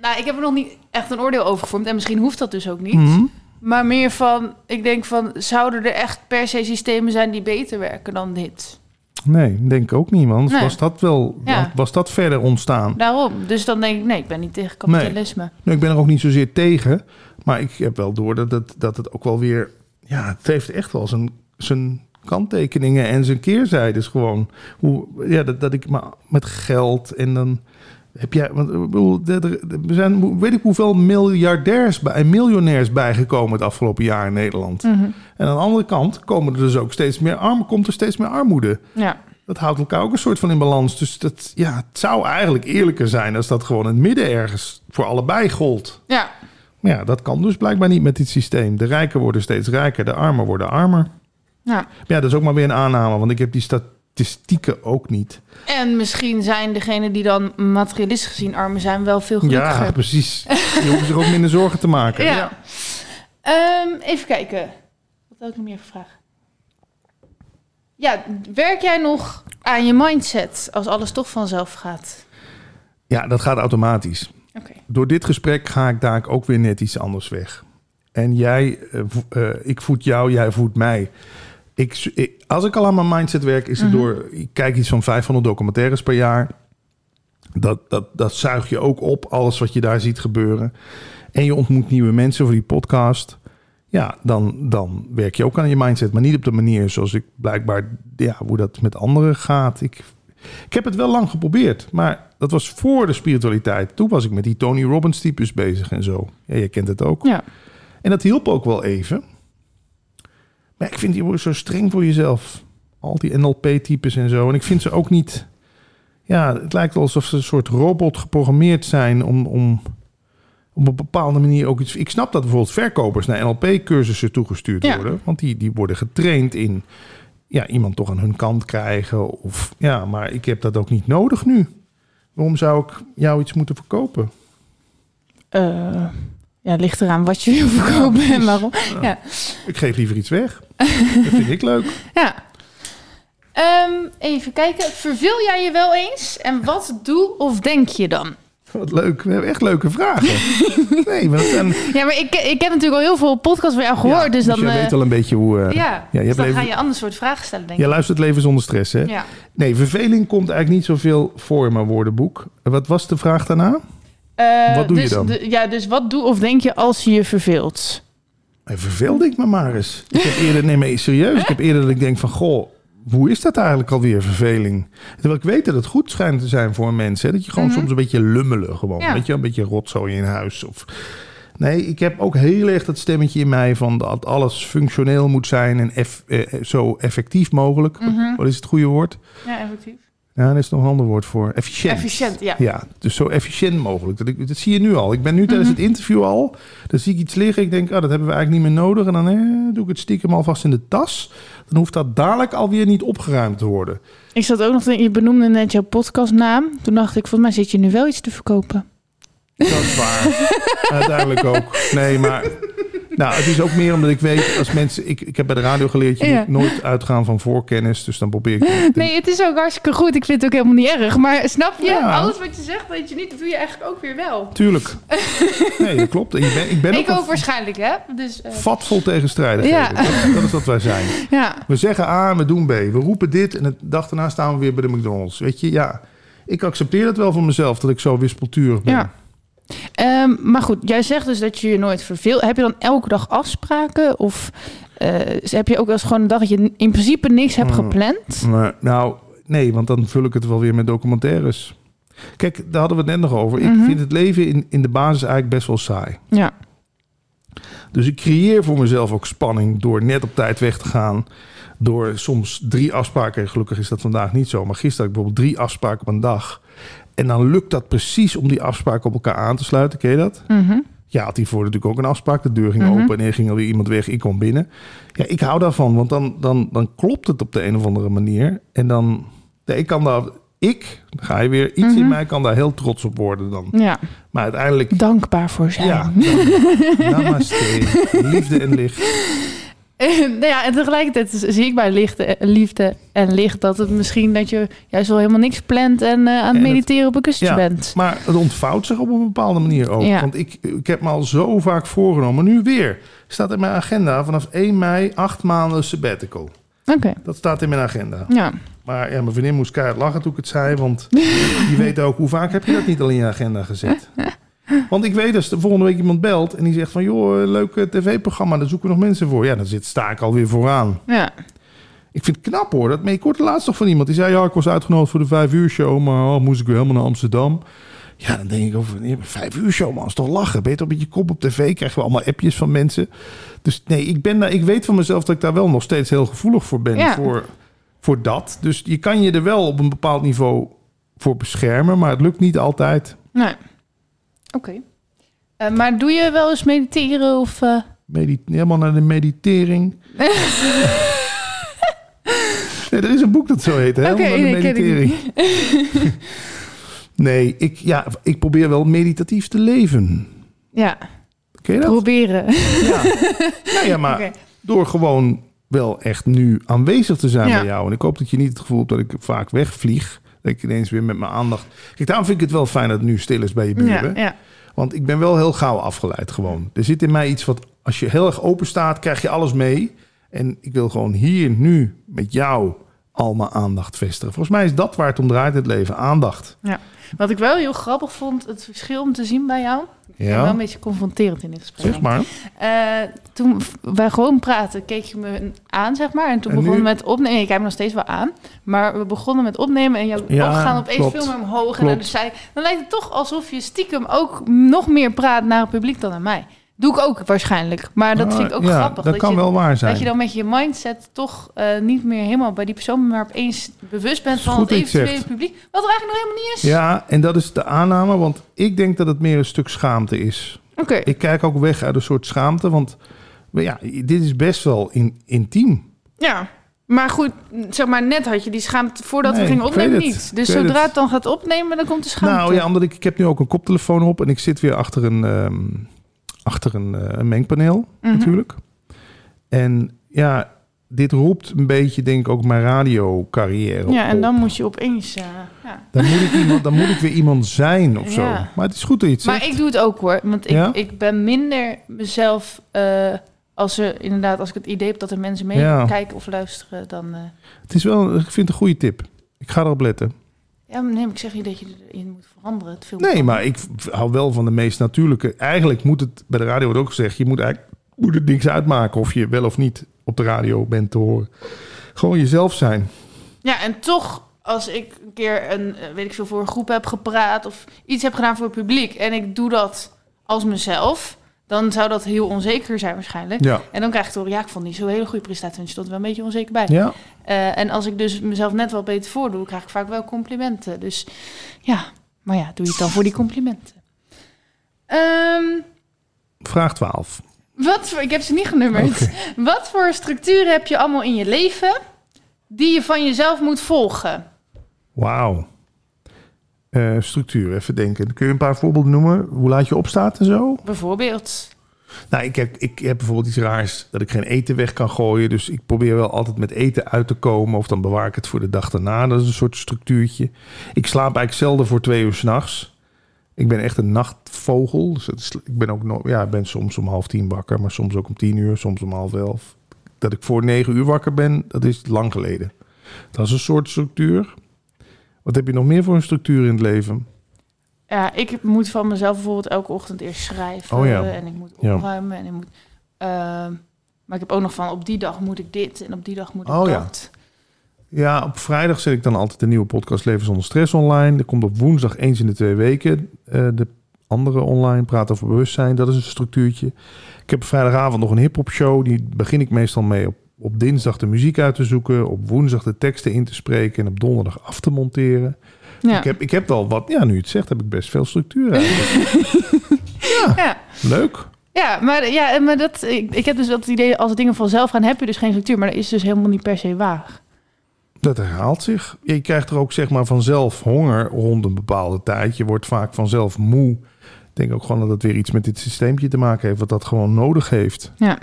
[SPEAKER 1] Nou, ik heb er nog niet echt een oordeel over gevormd. En misschien hoeft dat dus ook niet.
[SPEAKER 2] Mhm.
[SPEAKER 1] Maar meer van, ik denk van, zouden er echt per se systemen zijn die beter werken dan dit?
[SPEAKER 2] Nee, denk ik ook niet, man.
[SPEAKER 1] Nee.
[SPEAKER 2] was dat wel
[SPEAKER 1] Ja.
[SPEAKER 2] was dat verder ontstaan.
[SPEAKER 1] Daarom. Dus dan denk ik, nee, ik ben niet tegen kapitalisme.
[SPEAKER 2] Nu, ik ben er ook niet zozeer tegen, maar ik heb wel door dat het, dat het ook wel weer, ja, het heeft echt wel zijn, zijn kanttekeningen en zijn keerzijdes gewoon. Hoe, ja, dat, dat ik maar met geld en dan heb jij, want ik bedoel, er- zijn, weet ik hoeveel miljardairs bij, en miljonairs bijgekomen het afgelopen jaar in Nederland.
[SPEAKER 1] Mhm.
[SPEAKER 2] En aan de andere kant komen er dus ook steeds meer arm, komt er steeds meer armoede.
[SPEAKER 1] Ja.
[SPEAKER 2] Dat houdt elkaar ook een soort van in balans. Dus dat, ja, het zou eigenlijk eerlijker zijn als dat gewoon in het midden ergens voor allebei gold.
[SPEAKER 1] Ja.
[SPEAKER 2] Maar ja, dat kan dus blijkbaar niet met dit systeem. De rijken worden steeds rijker, de armen worden armer.
[SPEAKER 1] ja.
[SPEAKER 2] Maar ja, dat is ook maar weer een aanname, want ik heb die statistieken ook niet.
[SPEAKER 1] En misschien zijn degenen die dan materialistisch gezien armen zijn wel veel gelukkiger.
[SPEAKER 2] Ja, precies. Je hoeft zich ook minder zorgen te maken.
[SPEAKER 1] Ja. Ehm, even kijken. Wat had ik nog meer voor vraag? Ja, werk jij nog aan je mindset als alles toch vanzelf gaat?
[SPEAKER 2] ja, dat gaat automatisch. Door dit gesprek ga ik daar ook weer net iets anders weg. En jij, eh, ik voed jou, jij voedt mij. Ik- als ik al aan mijn mindset werk, is het
[SPEAKER 1] Mhm.
[SPEAKER 2] door... Ik kijk iets van 500 documentaires per jaar. Dat, dat, dat zuig je ook op, alles wat je daar ziet gebeuren. En je ontmoet nieuwe mensen voor die podcast. Ja, dan, dan werk je ook aan je mindset. Maar niet op de manier zoals ik blijkbaar... Ja, hoe dat met anderen gaat. Ik, ik heb het wel lang geprobeerd. Maar dat was voor de spiritualiteit. Toen was ik met die Tony Robbins types bezig en zo. Ja, je kent het ook.
[SPEAKER 1] Ja.
[SPEAKER 2] En dat hielp ook wel even. Maar ik vind die zo streng voor jezelf. Al die NLP-types en zo. En ik vind ze ook niet... Ja, het lijkt wel alsof ze een soort robot geprogrammeerd zijn om, om op een bepaalde manier ook iets... Ik snap dat bijvoorbeeld verkopers naar NLP-cursussen toegestuurd
[SPEAKER 1] Ja.
[SPEAKER 2] worden. Want die, die worden getraind in ja, iemand toch aan hun kant krijgen. Of, ja, maar ik heb dat ook niet nodig nu. Waarom zou ik jou iets moeten verkopen?
[SPEAKER 1] Eh, ja, het ligt eraan wat je wil verkopen en waarom. Ja.
[SPEAKER 2] Ik geef liever iets weg. dat vind ik leuk.
[SPEAKER 1] ja. Ehm, even kijken. Verveel jij je wel eens? En wat doe of denk je dan?
[SPEAKER 2] Wat leuk. We hebben echt leuke vragen. Nee, maar zijn,
[SPEAKER 1] Ja, maar ik, ik heb natuurlijk al heel veel podcasts van jou gehoord.
[SPEAKER 2] Ja,
[SPEAKER 1] dus dan,
[SPEAKER 2] jij
[SPEAKER 1] eh,
[SPEAKER 2] weet wel een beetje hoe... eh,
[SPEAKER 1] ja,
[SPEAKER 2] je
[SPEAKER 1] dus dan
[SPEAKER 2] leven-
[SPEAKER 1] ga je een ander soort vragen stellen, denk
[SPEAKER 2] Jij
[SPEAKER 1] ik.
[SPEAKER 2] luistert Leven zonder stress, hè?
[SPEAKER 1] Ja.
[SPEAKER 2] Nee, verveling komt eigenlijk niet zoveel voor in mijn woordenboek. Wat was de vraag daarna?
[SPEAKER 1] Eh,
[SPEAKER 2] Wat doe je
[SPEAKER 1] dus,
[SPEAKER 2] dan?
[SPEAKER 1] de- ja, dus wat doe of denk je als je je verveelt?
[SPEAKER 2] Verveelde ik me maar eens. Ik heb eerder, nee, maar serieus. Ik heb eerder dat ik denk van, goh, hoe is dat eigenlijk alweer, verveling? Terwijl ik weet dat het goed schijnt te zijn voor mensen. Hè? Dat je gewoon
[SPEAKER 1] Mhm.
[SPEAKER 2] soms een beetje lummelen gewoon.
[SPEAKER 1] Ja.
[SPEAKER 2] Weet je, een beetje rotzooi in huis. Of... Nee, ik heb ook heel erg dat stemmetje in mij van dat alles functioneel moet zijn en eff- eh, zo effectief mogelijk.
[SPEAKER 1] Mhm.
[SPEAKER 2] Wat is het goede woord?
[SPEAKER 1] Ja, effectief.
[SPEAKER 2] Ja, er is nog een ander woord voor. Efficiënt.
[SPEAKER 1] Efficiënt, ja.
[SPEAKER 2] Ja, dus zo efficiënt mogelijk. Dat, ik, dat zie je nu al. Ik ben nu tijdens
[SPEAKER 1] Mhm.
[SPEAKER 2] het interview al. Dan zie ik iets liggen. Ik denk, oh, dat hebben we eigenlijk niet meer nodig. En dan eh, doe ik het stiekem alvast in de tas. Dan hoeft dat dadelijk alweer niet opgeruimd te worden.
[SPEAKER 1] Ik zat ook nog te je benoemde net jouw podcastnaam. Toen dacht ik, volgens mij zit je nu wel iets te verkopen.
[SPEAKER 2] Dat is waar. Uiteindelijk ook. Nee, maar Nou, het is ook meer omdat ik weet, als mensen... Ik, ik heb bij de radio geleerd, je
[SPEAKER 1] Ja.
[SPEAKER 2] moet nooit uitgaan van voorkennis. Dus dan probeer ik... te-
[SPEAKER 1] Nee, het is ook hartstikke goed. Ik vind het ook helemaal niet erg. Maar snap je?
[SPEAKER 2] Ja.
[SPEAKER 1] Alles wat je zegt, weet je niet, dat doe je eigenlijk ook weer wel.
[SPEAKER 2] Tuurlijk. Nee, dat klopt. En je ben, ik ben
[SPEAKER 1] Ik
[SPEAKER 2] ook,
[SPEAKER 1] waarschijnlijk, hè? Dus, eh,
[SPEAKER 2] vat vol tegenstrijdigheden.
[SPEAKER 1] Ja.
[SPEAKER 2] Dat, dat is wat wij zijn.
[SPEAKER 1] ja.
[SPEAKER 2] We zeggen A en we doen B. We roepen dit en de dag daarna staan we weer bij de McDonald's. Weet je, ja. Ik accepteer dat wel van mezelf, dat ik zo wispelturig ben.
[SPEAKER 1] Ja. Ehm, maar goed, jij zegt dus dat je je nooit verveelt. Heb je dan elke dag afspraken? Of eh, heb je ook wel eens gewoon een dag dat je in principe niks hebt
[SPEAKER 2] Hmm.
[SPEAKER 1] gepland?
[SPEAKER 2] Nou, nee, want dan vul ik het wel weer met documentaires. Kijk, daar hadden we het net nog over. Ik
[SPEAKER 1] Mhm.
[SPEAKER 2] vind het leven in, in de basis eigenlijk best wel saai.
[SPEAKER 1] Ja.
[SPEAKER 2] Dus ik creëer voor mezelf ook spanning door net op tijd weg te gaan. Door soms drie afspraken. Gelukkig is dat vandaag niet zo. Maar gisteren had ik bijvoorbeeld drie afspraken op een dag. En dan lukt dat precies om die afspraken op elkaar aan te sluiten. Ken je dat?
[SPEAKER 1] Mhm.
[SPEAKER 2] Ja, had hiervoor natuurlijk ook een afspraak. De deur ging
[SPEAKER 1] Mhm.
[SPEAKER 2] open en er ging alweer iemand weg. Ik kwam binnen. Ja, ik hou daarvan, want dan, dan, dan klopt het op de een of andere manier. En dan, ja, ik kan daar, ik, dan ga je weer, iets in
[SPEAKER 1] Mhm.
[SPEAKER 2] mij kan daar heel trots op worden dan.
[SPEAKER 1] ja,
[SPEAKER 2] Maar uiteindelijk,
[SPEAKER 1] dankbaar voor zijn.
[SPEAKER 2] ja, dan, namaste, liefde en licht.
[SPEAKER 1] nou ja, en tegelijkertijd zie ik bij lichte, liefde en licht dat het misschien dat je juist wel helemaal niks plant en eh, aan het
[SPEAKER 2] En het-
[SPEAKER 1] mediteren op een kussen
[SPEAKER 2] Ja.
[SPEAKER 1] bent.
[SPEAKER 2] Maar het ontvouwt zich op een bepaalde manier ook.
[SPEAKER 1] Ja.
[SPEAKER 2] Want ik, ik heb me al zo vaak voorgenomen, nu weer, staat in mijn agenda vanaf 1 mei acht maanden sabbatical.
[SPEAKER 1] Oké,
[SPEAKER 2] Dat staat in mijn agenda.
[SPEAKER 1] ja.
[SPEAKER 2] Maar ja, mijn vriendin moest keihard lachen toen ik het zei. Want je weet ook, hoe vaak heb je dat niet al in je agenda gezet? Want ik weet als de volgende week iemand belt en die zegt van... joh, eh, leuk eh, tv-programma, daar zoeken we nog mensen voor. Ja, dan zit, sta ik alweer vooraan.
[SPEAKER 1] ja.
[SPEAKER 2] Ik vind het knap hoor. Dat, maar ik hoorde laatst nog van iemand. Die zei, ja, ik was uitgenodigd voor de vijf uur show... maar oh, moest ik weer helemaal naar Amsterdam. Ja, dan denk ik over, nee, vijf uur show, man, is toch lachen? Toch met je kop op tv? Krijgen we allemaal appjes van mensen. Dus nee, ik, ben daar, ik weet van mezelf dat ik daar wel nog steeds heel gevoelig voor ben.
[SPEAKER 1] Ja.
[SPEAKER 2] Voor, voor dat. Dus je kan je er wel op een bepaald niveau voor beschermen... maar het lukt niet altijd.
[SPEAKER 1] Nee. Oké. Eh, maar doe je wel eens mediteren of...
[SPEAKER 2] Medi helemaal naar de meditering. nee, er is een boek dat zo heet, hè? De
[SPEAKER 1] nee, ken ik
[SPEAKER 2] meditering. nee, ik, ja, ik probeer wel meditatief te leven.
[SPEAKER 1] Ja,
[SPEAKER 2] Ken je dat?
[SPEAKER 1] proberen.
[SPEAKER 2] Ja. Nou ja, maar door gewoon wel echt nu aanwezig te zijn
[SPEAKER 1] Ja.
[SPEAKER 2] bij jou. En ik hoop dat je niet het gevoel hebt dat ik vaak wegvlieg. Dat ik ineens weer met mijn aandacht... Kijk, daarom vind ik het wel fijn dat het nu stil is bij je buren.
[SPEAKER 1] Ja, ja.
[SPEAKER 2] Want ik ben wel heel gauw afgeleid gewoon. Er zit in mij iets wat... Als je heel erg open staat, krijg je alles mee. En ik wil gewoon hier, nu, met jou... al mijn aandacht vestigen. Volgens mij is dat waar het om draait het leven. Aandacht.
[SPEAKER 1] Wat ik wel heel grappig vond, het verschil om te zien bij jou. Ik ben wel
[SPEAKER 2] Ja,
[SPEAKER 1] een beetje confronterend in dit gesprek.
[SPEAKER 2] zeg maar.
[SPEAKER 1] Eh, toen wij gewoon praten, keek je me aan, zeg maar. En toen
[SPEAKER 2] En
[SPEAKER 1] begonnen we met opnemen. Je kijkt me nog steeds wel aan. Maar we begonnen met opnemen en jouw
[SPEAKER 2] Ja,
[SPEAKER 1] ogen gaan opeens
[SPEAKER 2] klopt.
[SPEAKER 1] veel meer omhoog. En dan, zei, dan lijkt het toch alsof je stiekem ook nog meer praat naar het publiek dan naar mij. Doe ik ook waarschijnlijk. Maar dat vind ik ook
[SPEAKER 2] ja,
[SPEAKER 1] grappig.
[SPEAKER 2] Dat, kan
[SPEAKER 1] je,
[SPEAKER 2] wel waar zijn.
[SPEAKER 1] Dat je dan met je mindset toch eh, niet meer helemaal bij die persoon, maar opeens bewust bent van het eventuele publiek. Wat er eigenlijk nog helemaal niet is.
[SPEAKER 2] Ja, en dat is de aanname. Want ik denk dat het meer een stuk schaamte is.
[SPEAKER 1] Oké.
[SPEAKER 2] Ik kijk ook weg uit een soort schaamte. Want ja, dit is best wel in, intiem.
[SPEAKER 1] Ja. Maar goed, zeg maar, net had je die schaamte voordat
[SPEAKER 2] Nee,
[SPEAKER 1] we gingen opnemen niet. Dus zodra
[SPEAKER 2] het.
[SPEAKER 1] dan gaat opnemen, dan komt de schaamte.
[SPEAKER 2] Nou ja, omdat ik, ik heb nu ook een koptelefoon op. En ik zit weer achter een, ehm, achter een, eh, een mengpaneel
[SPEAKER 1] Mhm.
[SPEAKER 2] natuurlijk. En ja, dit roept een beetje denk ik ook mijn radiocarrière
[SPEAKER 1] Ja, en
[SPEAKER 2] op.
[SPEAKER 1] dan moet je opeens... eh, ja.
[SPEAKER 2] Dan moet, ik iemand, dan moet ik weer iemand zijn of zo. Maar het is goed dat je het zegt.
[SPEAKER 1] Maar ik doe het ook hoor. Want ik,
[SPEAKER 2] Ja?
[SPEAKER 1] ik ben minder mezelf... eh, als er inderdaad, als ik het idee heb dat er mensen meekijken of luisteren, dan...
[SPEAKER 2] Het is wel, ik vind het een goede tip. Ik ga erop letten.
[SPEAKER 1] Ja, maar nee, maar ik zeg niet dat je erin moet veranderen. Het film
[SPEAKER 2] Nee, maar ik hou wel van de meest natuurlijke. Eigenlijk moet het, bij de radio wordt ook gezegd, je moet eigenlijk moet het niks uitmaken of je wel of niet op de radio bent te horen. Gewoon jezelf zijn.
[SPEAKER 1] Ja, en toch, als ik een keer een, eh, weet ik veel, voor een groep heb gepraat of iets heb gedaan voor het publiek en ik doe dat als mezelf, dan zou dat heel onzeker zijn waarschijnlijk.
[SPEAKER 2] Ja.
[SPEAKER 1] En dan krijg ik horen, ja, ik vond niet zo'n hele goede prestatie, want je stond wel een beetje onzeker bij.
[SPEAKER 2] Ja,
[SPEAKER 1] Eh, en als ik dus mezelf net wel beter voordoe, krijg ik vaak wel complimenten. Dus ja, maar ja, doe je het dan voor die complimenten. Ehm,
[SPEAKER 2] vraag 12.
[SPEAKER 1] wat voor, ik heb ze niet genummerd. Wat voor structuren heb je allemaal in je leven die je van jezelf moet volgen?
[SPEAKER 2] Wauw. Eh, structuur, even denken. Kun je een paar voorbeelden noemen? Hoe laat je opstaat en zo?
[SPEAKER 1] Bijvoorbeeld.
[SPEAKER 2] Nou, ik heb, ik heb bijvoorbeeld iets raars dat ik geen eten weg kan gooien. Dus ik probeer wel altijd met eten uit te komen. Of dan bewaar ik het voor de dag daarna. Dat is een soort structuurtje. Ik slaap eigenlijk zelden voor twee uur s'nachts. Ik ben echt een nachtvogel. Dus is- ik ben ook ja, ik ben soms om half tien wakker. Maar soms ook om tien uur, soms om half elf. Dat ik voor negen uur wakker ben, dat is lang geleden. Dat is een soort structuur. Wat heb je nog meer voor een structuur in het leven?
[SPEAKER 1] Ja, ik moet van mezelf bijvoorbeeld elke ochtend eerst schrijven.
[SPEAKER 2] Oh ja.
[SPEAKER 1] En ik moet
[SPEAKER 2] Ja.
[SPEAKER 1] opruimen. En ik moet, ehm, maar ik heb ook nog van op die dag moet ik dit en op die dag moet ik
[SPEAKER 2] Oh ja.
[SPEAKER 1] dat.
[SPEAKER 2] Ja, op vrijdag zet ik dan altijd de nieuwe podcast Leven zonder stress online. Er komt op woensdag eens in de twee weken eh, de andere online praten over bewustzijn. Dat is een structuurtje. Ik heb vrijdagavond nog een hip-hop show. Die begin ik meestal mee op, op dinsdag de muziek uit te zoeken. Op woensdag de teksten in te spreken. En op donderdag af te monteren.
[SPEAKER 1] Ja.
[SPEAKER 2] Ik, heb, ik heb wel wat, ja, nu je het zegt, heb ik best veel structuur eigenlijk.
[SPEAKER 1] ja.
[SPEAKER 2] Leuk.
[SPEAKER 1] Ja, maar, ja, maar dat, ik, ik heb dus wel het idee, als dingen vanzelf gaan, heb je dus geen structuur. Maar dat is dus helemaal niet per se waar.
[SPEAKER 2] Dat herhaalt zich. Je krijgt er ook zeg maar vanzelf honger rond een bepaalde tijd. Je wordt vaak vanzelf moe. Ik denk ook gewoon dat het weer iets met dit systeempje te maken heeft, wat dat gewoon nodig heeft.
[SPEAKER 1] Ja,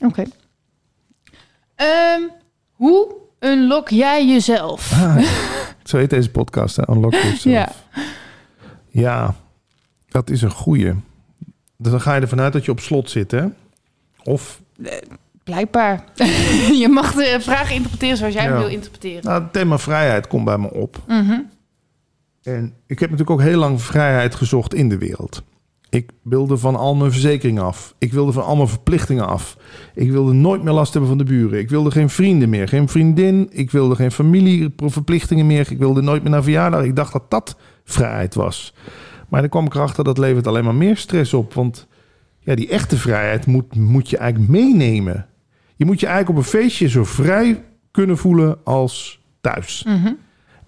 [SPEAKER 1] oké. Ehm, hoe unlock jij jezelf?
[SPEAKER 2] Ah, zo heet deze podcast, hè? Unlock Yourself.
[SPEAKER 1] Ja.
[SPEAKER 2] ja, dat is een goeie. Dus dan ga je ervan uit dat je op slot zit, hè? Of,
[SPEAKER 1] Blijkbaar. je mag de vraag interpreteren zoals jij hem
[SPEAKER 2] Ja.
[SPEAKER 1] wil interpreteren.
[SPEAKER 2] nou, het thema vrijheid komt bij me op.
[SPEAKER 1] Mhm.
[SPEAKER 2] En ik heb natuurlijk ook heel lang vrijheid gezocht in de wereld. Ik wilde van al mijn verzekeringen af. Ik wilde van al mijn verplichtingen af. Ik wilde nooit meer last hebben van de buren. Ik wilde geen vrienden meer, geen vriendin. Ik wilde geen familieverplichtingen meer. Ik wilde nooit meer naar verjaardag. Ik dacht dat dat vrijheid was. Maar dan kwam ik erachter dat levert alleen maar meer stress op. Want ja, die echte vrijheid moet, moet je eigenlijk meenemen. Je moet je eigenlijk op een feestje zo vrij kunnen voelen als thuis.
[SPEAKER 1] Mhm.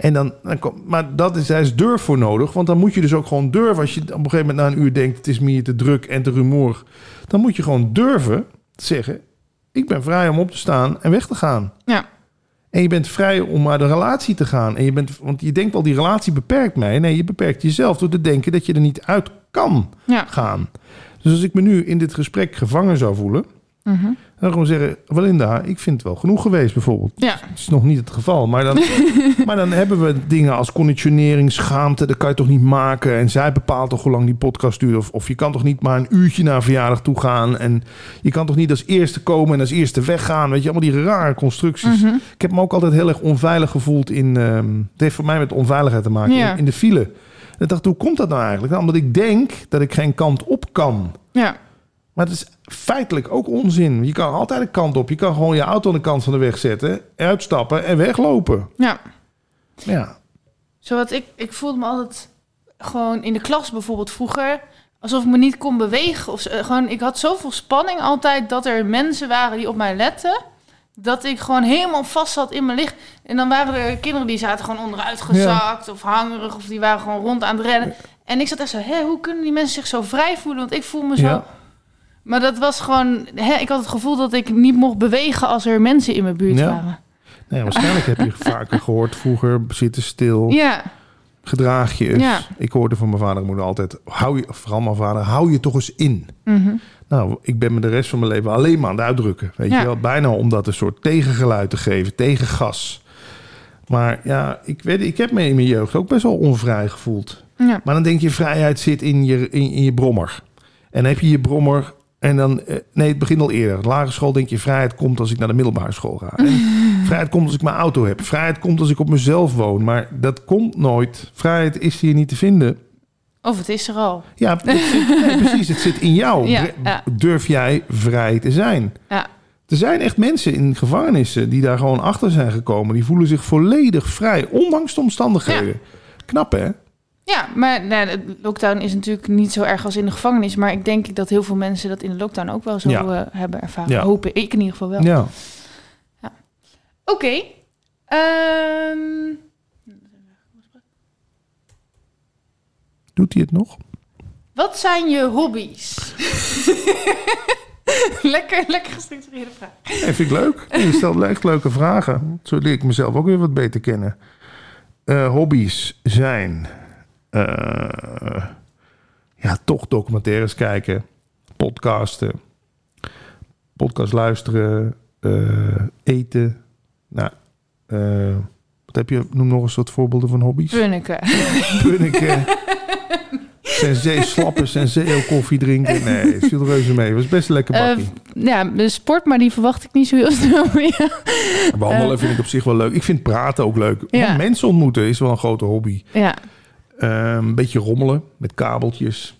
[SPEAKER 2] En dan, dan kom, maar dat is, daar is durf voor nodig. Want dan moet je dus ook gewoon durven. Als je op een gegeven moment na een uur denkt... het is me hier te druk en te rumoer... dan moet je gewoon durven zeggen... ik ben vrij om op te staan en weg te gaan.
[SPEAKER 1] Ja.
[SPEAKER 2] En je bent vrij om uit een relatie te gaan. En je bent, want je denkt wel, die relatie beperkt mij. Nee, je beperkt jezelf door te denken dat je er niet uit kan
[SPEAKER 1] Ja.
[SPEAKER 2] gaan. Dus als ik me nu in dit gesprek gevangen zou voelen...
[SPEAKER 1] Mhm.
[SPEAKER 2] Dan gewoon zeggen... Walinda, ik vind het wel genoeg geweest bijvoorbeeld.
[SPEAKER 1] Ja.
[SPEAKER 2] Het is nog niet het geval. Maar dan, maar dan hebben we dingen als conditionering, schaamte. Dat kan je toch niet maken. En zij bepaalt toch hoe lang die podcast duurt. Of, of je kan toch niet maar een uurtje naar een verjaardag toe gaan. En je kan toch niet als eerste komen en als eerste weggaan. Weet je, allemaal die rare constructies.
[SPEAKER 1] Mhm.
[SPEAKER 2] Ik heb me ook altijd heel erg onveilig gevoeld in... ehm, het heeft voor mij met onveiligheid te maken.
[SPEAKER 1] Ja.
[SPEAKER 2] In, in de file. En ik dacht, hoe komt dat nou eigenlijk? Nou, omdat ik denk dat ik geen kant op kan.
[SPEAKER 1] Ja.
[SPEAKER 2] Maar het is feitelijk ook onzin. Je kan altijd een kant op. Je kan gewoon je auto aan de kant van de weg zetten, uitstappen en weglopen.
[SPEAKER 1] Ja.
[SPEAKER 2] Ja,
[SPEAKER 1] Zowat ik, ik voelde me altijd gewoon in de klas bijvoorbeeld vroeger alsof ik me niet kon bewegen. Of zo. Eh, gewoon, ik had zoveel spanning altijd dat er mensen waren die op mij letten. Dat ik gewoon helemaal vast zat in mijn licht. En dan waren er kinderen die zaten gewoon onderuit gezakt of hangerig. Of die waren gewoon rond aan het rennen. En ik zat echt zo, hé, hoe kunnen die mensen zich zo vrij voelen? Want ik voel me zo...
[SPEAKER 2] Ja.
[SPEAKER 1] Maar dat was gewoon... Hè, ik had het gevoel dat ik niet mocht bewegen als er mensen in mijn buurt
[SPEAKER 2] Ja.
[SPEAKER 1] waren.
[SPEAKER 2] nee, waarschijnlijk heb je vaker gehoord vroeger, zitten stil,
[SPEAKER 1] Ja,
[SPEAKER 2] gedraag je eens.
[SPEAKER 1] Ja.
[SPEAKER 2] Ik hoorde van mijn vader en moeder altijd, hou je, vooral mijn vader, hou je toch eens in.
[SPEAKER 1] mhm.
[SPEAKER 2] Nou, ik ben me de rest van mijn leven alleen maar aan het uitdrukken. Weet
[SPEAKER 1] Ja.
[SPEAKER 2] je wel, bijna om dat een soort tegengeluid te geven, tegengas. Maar ja, ik, weet, ik heb me in mijn jeugd ook best wel onvrij gevoeld.
[SPEAKER 1] ja.
[SPEAKER 2] Maar dan denk je, vrijheid zit in je, in, in je brommer. En heb je je brommer en dan... eh, Nee, het begint al eerder. De lagere school denk je, vrijheid komt als ik naar de middelbare school ga. En vrijheid komt als ik mijn auto heb. Vrijheid komt als ik op mezelf woon. Maar dat komt nooit. Vrijheid is hier niet te vinden.
[SPEAKER 1] Of het is er al.
[SPEAKER 2] Ja, het zit- nee, precies. Het zit in jou.
[SPEAKER 1] Ja, ja.
[SPEAKER 2] Durf jij vrij te zijn?
[SPEAKER 1] Ja.
[SPEAKER 2] Er zijn echt mensen in gevangenissen die daar gewoon achter zijn gekomen. Die voelen zich volledig vrij, ondanks de omstandigheden. Knap, hè?
[SPEAKER 1] Ja, maar nou, de lockdown is natuurlijk niet zo erg als in de gevangenis. Maar ik denk dat heel veel mensen dat in de lockdown ook wel zo
[SPEAKER 2] Ja.
[SPEAKER 1] eh, hebben ervaren.
[SPEAKER 2] Ja.
[SPEAKER 1] Hoop ik in ieder geval wel.
[SPEAKER 2] Ja.
[SPEAKER 1] Oké. Ehm,
[SPEAKER 2] Doet hij het nog?
[SPEAKER 1] wat zijn je hobby's? lekker, lekker gestructureerde vraag.
[SPEAKER 2] Nee, vind ik leuk. Je stelt echt leuke vragen. Zo leer ik mezelf ook weer wat beter kennen. Eh, hobby's zijn... eh, ja, toch documentaires kijken. podcasten, podcast luisteren, eh, eten. Nou, eh, wat heb je? Noem nog eens wat voorbeelden van hobby's.
[SPEAKER 1] Punneke.
[SPEAKER 2] Punniken. Sensee slappen, senseo koffie drinken. Nee, het viel reuze mee. Het was best een lekker bakkie.
[SPEAKER 1] ja, de sport, maar die verwacht ik niet zo heel snel meer.
[SPEAKER 2] Wandelen vind ik op zich wel leuk. Ik vind praten ook leuk.
[SPEAKER 1] Ja.
[SPEAKER 2] Mensen ontmoeten is wel een grote hobby.
[SPEAKER 1] Ja,
[SPEAKER 2] een beetje rommelen met kabeltjes.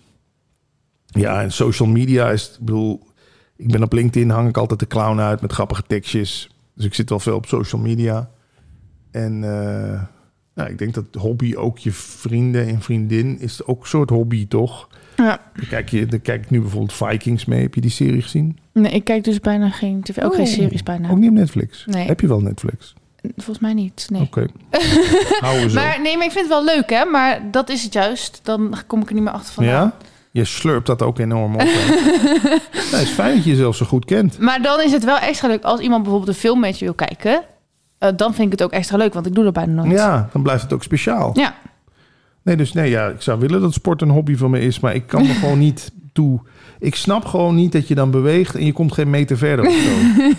[SPEAKER 2] Ja, en social media is... Ik bedoel, ik ben op LinkedIn, hang ik altijd de clown uit met grappige tekstjes. Dus ik zit wel veel op social media. En eh, nou, ik denk dat hobby ook je vrienden en vriendin is ook een soort hobby, toch?
[SPEAKER 1] ja.
[SPEAKER 2] Dan kijk, je, dan kijk ik nu bijvoorbeeld Vikings mee. Heb je die serie gezien?
[SPEAKER 1] Nee, ik kijk dus bijna geen tv. Ook
[SPEAKER 2] Oh.
[SPEAKER 1] geen series bijna.
[SPEAKER 2] Ook niet op Netflix?
[SPEAKER 1] Nee.
[SPEAKER 2] Heb je wel Netflix?
[SPEAKER 1] Volgens mij niet, nee.
[SPEAKER 2] Oké. Zo.
[SPEAKER 1] Maar nee, maar ik vind het wel leuk, hè? Maar dat is het juist. Dan kom ik er niet meer achter vandaan.
[SPEAKER 2] ja? Je slurpt dat ook enorm op. het is fijn dat je jezelf zo goed kent.
[SPEAKER 1] Maar dan is het wel extra leuk als iemand bijvoorbeeld een film met je wil kijken. eh, dan vind ik het ook extra leuk, want ik doe dat bijna nooit.
[SPEAKER 2] Ja, dan blijft het ook speciaal.
[SPEAKER 1] Ja.
[SPEAKER 2] Nee, dus nee, ja, ik zou willen dat sport een hobby van me is, maar ik kan er gewoon niet toe. Ik snap gewoon niet dat je dan beweegt en je komt geen meter verder of zo.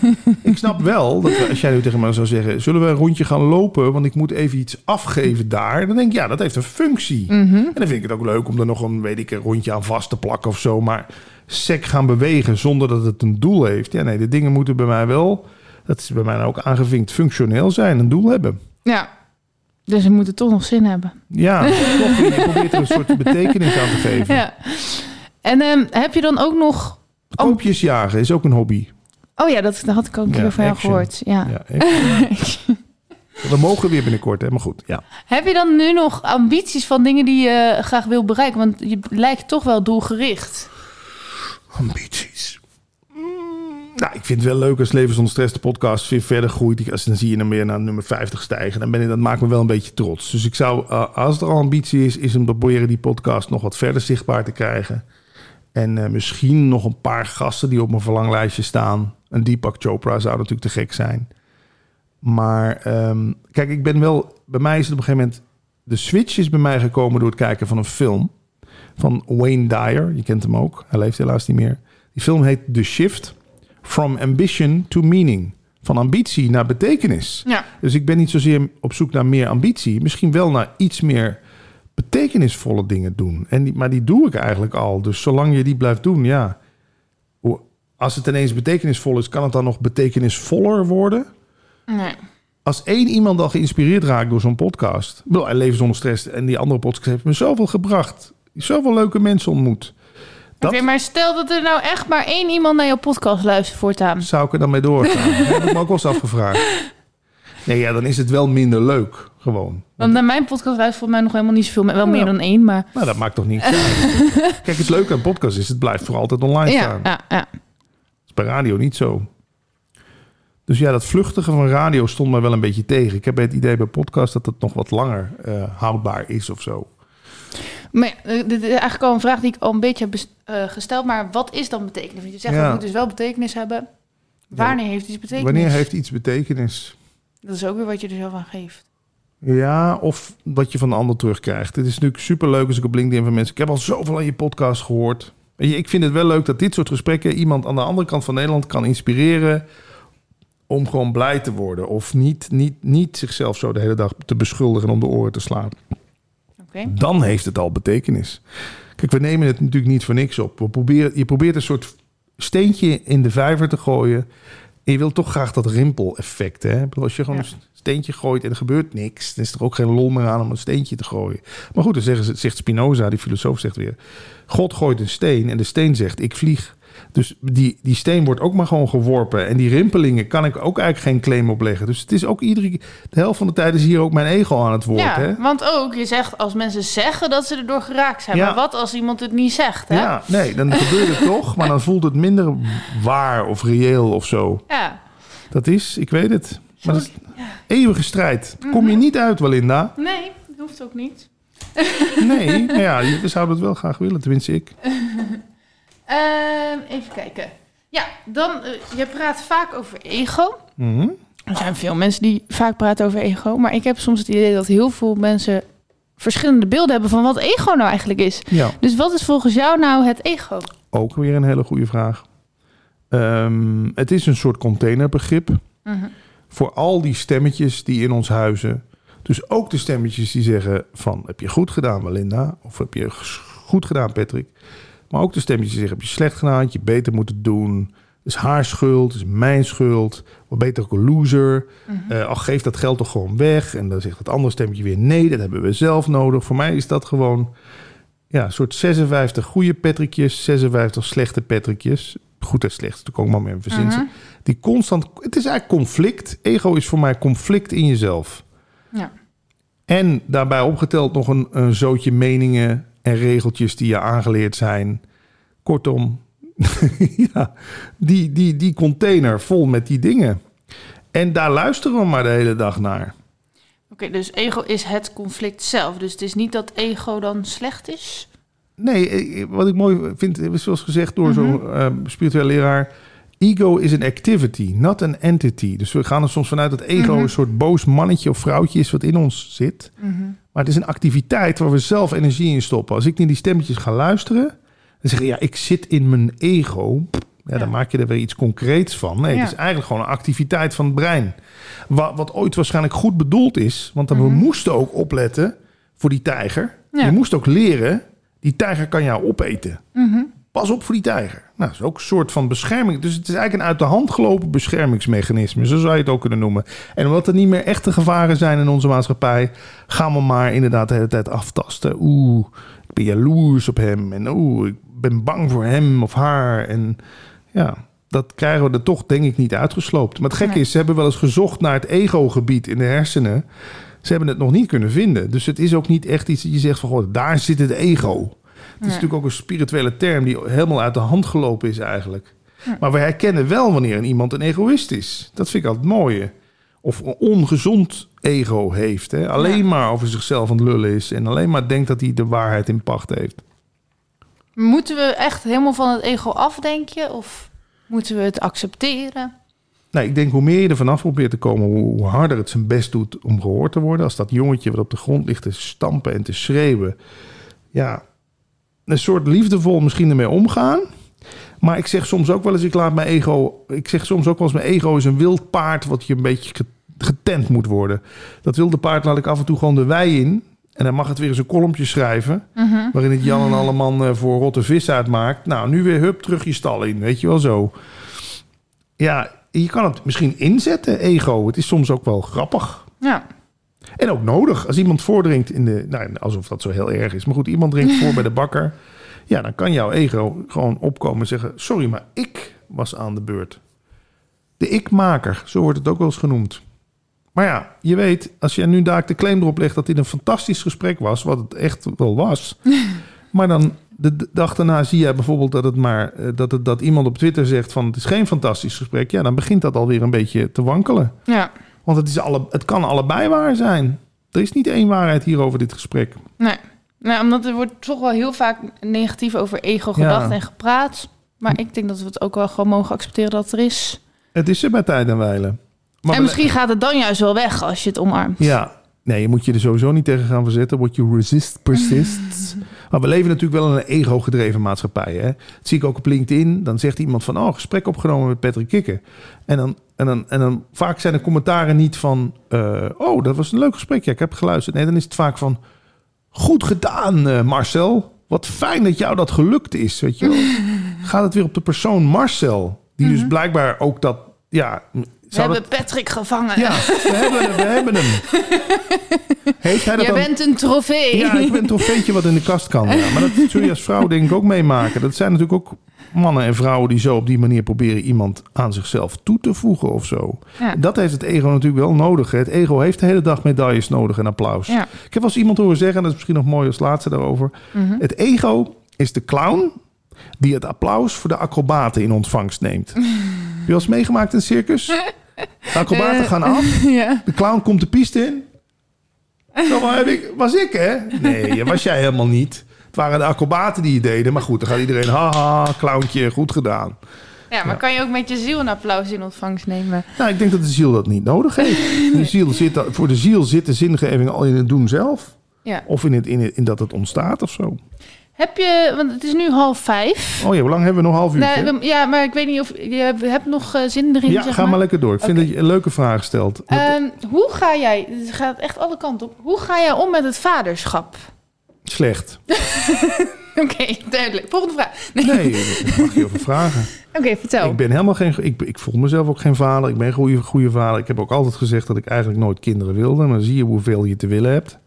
[SPEAKER 2] ik snap wel dat we- als jij nu tegen me zou zeggen, zullen we een rondje gaan lopen, want ik moet even iets afgeven daar. Dan denk ik, ja, dat heeft een functie.
[SPEAKER 1] Mhm.
[SPEAKER 2] En dan vind ik het ook leuk om er nog een, weet ik, een rondje aan vast te plakken of zo. Maar sec gaan bewegen zonder dat het een doel heeft. Ja, nee, de dingen moeten bij mij wel, dat is bij mij nou ook aangevinkt, functioneel zijn, een doel hebben.
[SPEAKER 1] ja. Dus we moeten toch nog zin hebben.
[SPEAKER 2] Ja, toch, je probeert er een soort betekenis aan te geven.
[SPEAKER 1] Ja. En ehm, heb je dan ook nog...
[SPEAKER 2] Koopjes jagen is ook een hobby.
[SPEAKER 1] Oh ja, dat, dat had ik ook een
[SPEAKER 2] Ja,
[SPEAKER 1] keer van jou
[SPEAKER 2] action.
[SPEAKER 1] gehoord. Ja.
[SPEAKER 2] Ja. We mogen weer binnenkort, hè? maar goed. Ja.
[SPEAKER 1] Heb je dan nu nog ambities van dingen die je graag wil bereiken? Want je lijkt toch wel doelgericht.
[SPEAKER 2] Ambities. Mm, Nou, ik vind het wel leuk als Leven zonder Stress de podcast weer verder groeit. Als, dan zie je hem weer naar nummer 50 stijgen. Dan ben ik, dat maakt me wel een beetje trots. Dus ik zou, eh, als er al ambitie is, is om te proberen die podcast nog wat verder zichtbaar te krijgen. En eh, misschien nog een paar gasten die op mijn verlanglijstje staan. Een Deepak Chopra zou natuurlijk te gek zijn. Maar ehm, kijk, ik ben wel... Bij mij is het op een gegeven moment... De switch is bij mij gekomen door het kijken van een film. Van Wayne Dyer. Je kent hem ook. Hij leeft helaas niet meer. Die film heet The Shift. From Ambition to Meaning. Van ambitie naar betekenis.
[SPEAKER 1] Ja.
[SPEAKER 2] Dus ik ben niet zozeer op zoek naar meer ambitie. Misschien wel naar iets meer betekenisvolle dingen doen. En die, maar die doe ik eigenlijk al. Dus zolang je die blijft doen, ja. Als het ineens betekenisvol is, kan het dan nog betekenisvoller worden?
[SPEAKER 1] Nee.
[SPEAKER 2] Als één iemand al geïnspireerd raakt door zo'n podcast. En Leven zonder stress en die andere podcast heeft me zoveel gebracht. Zoveel leuke mensen ontmoet. Dat
[SPEAKER 1] Oké, maar stel dat er nou echt maar één iemand naar jouw podcast luistert voortaan.
[SPEAKER 2] zou ik er dan mee doorgaan. Dat heb ik me ook wel eens afgevraagd. Nee, ja, dan is het wel minder leuk. Gewoon.
[SPEAKER 1] Want naar mijn podcast luistert volgens mij nog helemaal niet zoveel. Wel meer dan één, maar...
[SPEAKER 2] Nou, dat maakt toch niet uit. Kijk, het leuke aan podcast is, het blijft voor altijd online
[SPEAKER 1] Ja,
[SPEAKER 2] staan.
[SPEAKER 1] ja, ja.
[SPEAKER 2] Dat is bij radio niet zo. Dus ja, dat vluchtige van radio stond mij wel een beetje tegen. Ik heb het idee bij podcast dat het nog wat langer eh, houdbaar is of zo.
[SPEAKER 1] Maar ja, eh, dit is eigenlijk al een vraag die ik al een beetje heb eh, gesteld. Maar wat is dan betekenis? Want je zegt,
[SPEAKER 2] Ja.
[SPEAKER 1] het moet dus wel betekenis hebben. Wanneer heeft iets betekenis?
[SPEAKER 2] Wanneer heeft iets betekenis?
[SPEAKER 1] Dat is ook weer wat je er zelf aan geeft.
[SPEAKER 2] Ja, of wat je van de ander terugkrijgt. Het is natuurlijk superleuk als ik op LinkedIn van mensen... Ik heb al zoveel aan je podcast gehoord. Weet je, ik vind het wel leuk dat dit soort gesprekken... iemand aan de andere kant van Nederland kan inspireren... om gewoon blij te worden. Of niet, niet, niet zichzelf zo de hele dag te beschuldigen... en om de oren te slaan.
[SPEAKER 1] Oké.
[SPEAKER 2] Dan heeft het al betekenis. Kijk, we nemen het natuurlijk niet voor niks op. We proberen, je probeert een soort steentje in de vijver te gooien... En je wilt toch graag dat rimpel-effect. Hè? Als je gewoon
[SPEAKER 1] Ja.
[SPEAKER 2] een steentje gooit en er gebeurt niks, dan is er ook geen lol meer aan om een steentje te gooien. Maar goed, dan zeggen ze, zegt Spinoza, die filosoof, zegt weer: God gooit een steen en de steen zegt: Ik vlieg. Dus die, die steen wordt ook maar gewoon geworpen. En die rimpelingen kan ik ook eigenlijk geen claim op leggen. Dus het is ook iedere keer. De helft van de tijd is hier ook mijn ego aan het woord.
[SPEAKER 1] Ja,
[SPEAKER 2] hè?
[SPEAKER 1] want ook, je zegt als mensen zeggen dat ze erdoor geraakt zijn.
[SPEAKER 2] Ja.
[SPEAKER 1] Maar wat als iemand het niet zegt, hè?
[SPEAKER 2] Ja, nee, dan gebeurt het toch, maar dan voelt het minder waar of reëel of zo.
[SPEAKER 1] Ja.
[SPEAKER 2] Dat is, ik weet het. Maar dat is
[SPEAKER 1] Ja.
[SPEAKER 2] eeuwige strijd. Kom je niet uit, Walinda?
[SPEAKER 1] Nee, dat hoeft ook niet.
[SPEAKER 2] Nee, maar ja, we zouden het wel graag willen, tenminste ik.
[SPEAKER 1] Ehm, even kijken. Ja, dan, eh, je praat vaak over ego.
[SPEAKER 2] Mhm.
[SPEAKER 1] Er zijn veel mensen die vaak praten over ego. Maar ik heb soms het idee dat heel veel mensen verschillende beelden hebben van wat ego nou eigenlijk is.
[SPEAKER 2] Ja.
[SPEAKER 1] Dus wat is volgens jou nou het ego?
[SPEAKER 2] Ook weer een hele goede vraag. Ehm, het is een soort containerbegrip
[SPEAKER 1] Mhm.
[SPEAKER 2] voor al die stemmetjes die in ons huizen. Dus ook de stemmetjes die zeggen van heb je goed gedaan Melinda of heb je goed gedaan Patrick. Maar ook de stemmetjes die zeggen heb je slecht gedaan, je beter moeten doen. Het is haar schuld, het is mijn schuld. Wat beter ook een loser. Eh, ach, geef dat geld toch gewoon weg. En dan zegt het andere stemmetje weer nee, dat hebben we zelf nodig. Voor mij is dat gewoon ja, een soort 56 goede Patrickjes, 56 slechte Patrickjes. Goed en slecht, dat kan ik maar meer verzinnen.
[SPEAKER 1] Mhm.
[SPEAKER 2] Die constant, het is eigenlijk conflict. Ego is voor mij conflict in jezelf.
[SPEAKER 1] Ja.
[SPEAKER 2] En daarbij opgeteld nog een, een zootje meningen en regeltjes die je aangeleerd zijn. Kortom, ja, die, die, die container vol met die dingen. En daar luisteren we maar de hele dag naar.
[SPEAKER 1] Oké, dus ego is het conflict zelf. Dus het is niet dat ego dan slecht is.
[SPEAKER 2] Nee, eh, wat ik mooi vind, zoals gezegd door
[SPEAKER 1] Mhm.
[SPEAKER 2] zo'n eh, spirituele leraar. Ego is an activity, not an entity. Dus we gaan er soms vanuit dat ego
[SPEAKER 1] Mhm.
[SPEAKER 2] een soort boos mannetje of vrouwtje is wat in ons zit. Maar het is een activiteit waar we zelf energie in stoppen. Als ik naar die stemmetjes ga luisteren, dan zeg je ja, ik zit in mijn ego. Ja,
[SPEAKER 1] Ja.
[SPEAKER 2] dan maak je er weer iets concreets van. Nee,
[SPEAKER 1] Ja.
[SPEAKER 2] het is eigenlijk gewoon een activiteit van het brein. Wat, wat ooit waarschijnlijk goed bedoeld is. Want dan we moesten ook opletten voor die tijger.
[SPEAKER 1] Ja.
[SPEAKER 2] Je moest ook leren, die tijger kan jou opeten.
[SPEAKER 1] Mhm.
[SPEAKER 2] Pas op voor die tijger. Nou, dat is ook een soort van bescherming. Dus het is eigenlijk een uit de hand gelopen beschermingsmechanisme. Zo zou je het ook kunnen noemen. En omdat er niet meer echte gevaren zijn in onze maatschappij... gaan we maar inderdaad de hele tijd aftasten. Oeh, ik ben jaloers op hem. En oeh, ik ben bang voor hem of haar. En ja, dat krijgen we er toch denk ik niet uitgesloopt. Maar het gekke
[SPEAKER 1] Nee.
[SPEAKER 2] is, ze hebben wel eens gezocht naar het ego-gebied in de hersenen. Ze hebben het nog niet kunnen vinden. Dus het is ook niet echt iets dat je zegt van... Goh, daar zit het ego. Het is natuurlijk ook een spirituele term die helemaal uit de hand gelopen is eigenlijk. Maar we herkennen wel wanneer iemand een egoïst is. Dat vind ik altijd het mooie. Of een ongezond ego heeft. Hè? Alleen
[SPEAKER 1] Ja.
[SPEAKER 2] maar over zichzelf aan het lullen is. En alleen maar denkt dat hij de waarheid in pacht heeft.
[SPEAKER 1] Moeten we echt helemaal van het ego afdenken? Of moeten we het accepteren?
[SPEAKER 2] Nou, ik denk hoe meer je er vanaf probeert te komen, hoe hoe harder het zijn best doet om gehoord te worden. Als dat jongetje wat op de grond ligt te stampen en te schreeuwen. Ja, een soort liefdevol misschien ermee omgaan. Maar ik zeg soms ook wel eens, ik laat mijn ego. Ik zeg soms ook wel eens, mijn ego is een wild paard wat je een beetje ge- getent moet worden. Dat wilde paard laat ik af en toe gewoon de wei in. En dan mag het weer eens een kolompje schrijven. Waarin het Jan en Alleman eh, voor rotte vis uitmaakt. Nou, nu weer hup terug je stal in. Weet je wel zo. Ja, je kan het misschien inzetten, ego. Het is soms ook wel grappig.
[SPEAKER 1] Ja.
[SPEAKER 2] En ook nodig. Als iemand voordringt in de... Nou, alsof dat zo heel erg is. Maar goed, iemand drinkt voor bij de bakker. Ja, dan kan jouw ego gewoon opkomen en zeggen... Sorry, maar ik was aan de beurt. De ikmaker, zo wordt het ook wel eens genoemd. Maar ja, je weet, als je nu daar de claim erop legt... dat dit een fantastisch gesprek was, wat het echt wel was... maar dan de dag daarna zie je bijvoorbeeld dat, het maar, eh, dat, het, dat iemand op Twitter zegt... van het is geen fantastisch gesprek. Ja, dan begint dat alweer een beetje te wankelen.
[SPEAKER 1] Ja.
[SPEAKER 2] Want het, is alle, het kan allebei waar zijn. Er is niet één waarheid hier over dit gesprek.
[SPEAKER 1] Nee. Nou, omdat er wordt toch wel heel vaak negatief over ego gedacht
[SPEAKER 2] Ja.
[SPEAKER 1] en gepraat. Maar ik denk dat we het ook wel gewoon mogen accepteren dat er is.
[SPEAKER 2] Het is er bij tijd en wijlen. Maar
[SPEAKER 1] en misschien gaat het dan juist wel weg als je het omarmt.
[SPEAKER 2] Ja, nee, je moet je er sowieso niet tegen gaan verzetten. What you resist, persists. maar we leven natuurlijk wel in een ego-gedreven maatschappij. Hè? Dat zie ik ook op LinkedIn. Dan zegt iemand van, oh, gesprek opgenomen met Patrick Kikker. En dan, en dan, en dan vaak zijn de commentaren niet van, eh, oh, dat was een leuk gesprek. Ja, ik heb geluisterd. Nee, dan is het vaak van, goed gedaan, eh, Marcel. Wat fijn dat jou dat gelukt is, weet je wel. Gaat het weer op de persoon Marcel. Die dus blijkbaar ook dat, ja...
[SPEAKER 1] We hebben Patrick gevangen.
[SPEAKER 2] ja, we hebben hem. We hebben hem. Heeft hij dat
[SPEAKER 1] Jij
[SPEAKER 2] dan...
[SPEAKER 1] bent een trofee.
[SPEAKER 2] Ja, ik ben een trofeetje wat in de kast kan. Ja. Maar dat zul je als vrouw denk ik ook meemaken. Dat zijn natuurlijk ook mannen en vrouwen die zo op die manier proberen iemand aan zichzelf toe te voegen of zo.
[SPEAKER 1] Ja.
[SPEAKER 2] Dat heeft het ego natuurlijk wel nodig. hè. Het ego heeft de hele dag medailles nodig en applaus.
[SPEAKER 1] Ja.
[SPEAKER 2] Ik heb wel eens iemand horen zeggen, en dat is misschien nog mooi als laatste daarover.
[SPEAKER 1] Mhm.
[SPEAKER 2] Het ego is de clown die het applaus voor de acrobaten in ontvangst neemt. Heb je wel eens meegemaakt in een circus? De acrobaten gaan af.
[SPEAKER 1] ja.
[SPEAKER 2] De clown komt de piste in. Zo maar heb ik, was ik, hè? Nee, was jij helemaal niet. Het waren de acrobaten die je deden. Maar goed, dan gaat iedereen, haha, clowntje, goed gedaan.
[SPEAKER 1] ja, maar kan je ook met je ziel een applaus in ontvangst nemen?
[SPEAKER 2] Nou, ik denk dat de ziel dat niet nodig heeft. De ziel zit, voor de ziel zit de zingeving al in het doen zelf.
[SPEAKER 1] Ja.
[SPEAKER 2] Of in, het, in, het, in dat het ontstaat of zo.
[SPEAKER 1] Heb je, want het is nu half vijf.
[SPEAKER 2] Oh ja, hoe lang hebben we nog? Half uur?
[SPEAKER 1] Ja, maar ik weet niet of je hebt, nog eh, zin erin.
[SPEAKER 2] ja,
[SPEAKER 1] zeg
[SPEAKER 2] ga
[SPEAKER 1] maar.
[SPEAKER 2] maar lekker door. Ik vind dat je een leuke vraag stelt.
[SPEAKER 1] Ehm, hoe ga jij, het gaat echt alle kanten op, hoe ga jij om met het vaderschap?
[SPEAKER 2] Slecht.
[SPEAKER 1] Oké, duidelijk. Volgende vraag. Nee.
[SPEAKER 2] Nee, daar mag je over vragen.
[SPEAKER 1] Oké, vertel.
[SPEAKER 2] Ik ben helemaal geen. Ik, ik voel mezelf ook geen vader. Ik ben een goede, goede vader. Ik heb ook altijd gezegd dat ik eigenlijk nooit kinderen wilde. Maar zie je hoeveel je te willen hebt.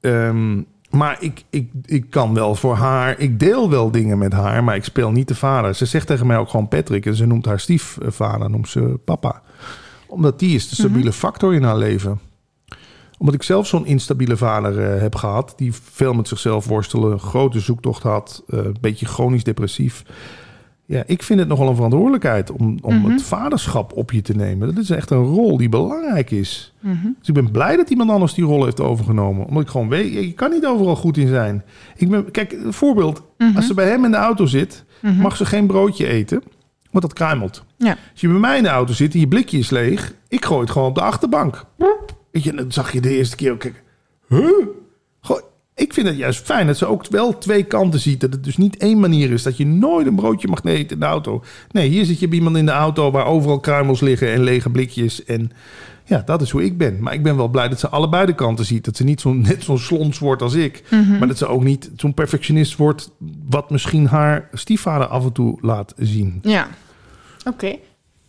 [SPEAKER 2] Ehm, maar ik, ik, ik kan wel voor haar. Ik deel wel dingen met haar, maar ik speel niet de vader. Ze zegt tegen mij ook gewoon Patrick. En ze noemt haar stiefvader, noemt ze papa. Omdat die is de stabiele factor in haar leven. Omdat ik zelf zo'n instabiele vader eh, heb gehad. Die veel met zichzelf worstelen. Grote zoektocht had. eh, een beetje chronisch depressief. Ja, ik vind het nogal een verantwoordelijkheid om, om
[SPEAKER 1] Mhm.
[SPEAKER 2] het vaderschap op je te nemen. Dat is echt een rol die belangrijk is.
[SPEAKER 1] Mhm.
[SPEAKER 2] Dus ik ben blij dat iemand anders die rol heeft overgenomen. Omdat ik gewoon weet, je kan niet overal goed in zijn. Ik ben, kijk, een voorbeeld.
[SPEAKER 1] Mhm.
[SPEAKER 2] Als ze bij hem in de auto zit, mag ze geen broodje eten. Want dat kruimelt.
[SPEAKER 1] Ja.
[SPEAKER 2] Als je bij mij in de auto zit en je blikje is leeg, ik gooi het gewoon op de achterbank. Weet je, dan zag je de eerste keer ook, kijk, huh? Goh, ik vind het juist fijn dat ze ook wel twee kanten ziet. Dat het dus niet één manier is dat je nooit een broodje mag eten in de auto. Nee, hier zit je bij iemand in de auto waar overal kruimels liggen en lege blikjes. En ja, dat is hoe ik ben. Maar ik ben wel blij dat ze allebei de kanten ziet. Dat ze niet zo, net zo'n slons wordt als ik.
[SPEAKER 1] Mhm.
[SPEAKER 2] Maar dat ze ook niet zo'n perfectionist wordt... wat misschien haar stiefvader af en toe laat zien.
[SPEAKER 1] Ja. Oké.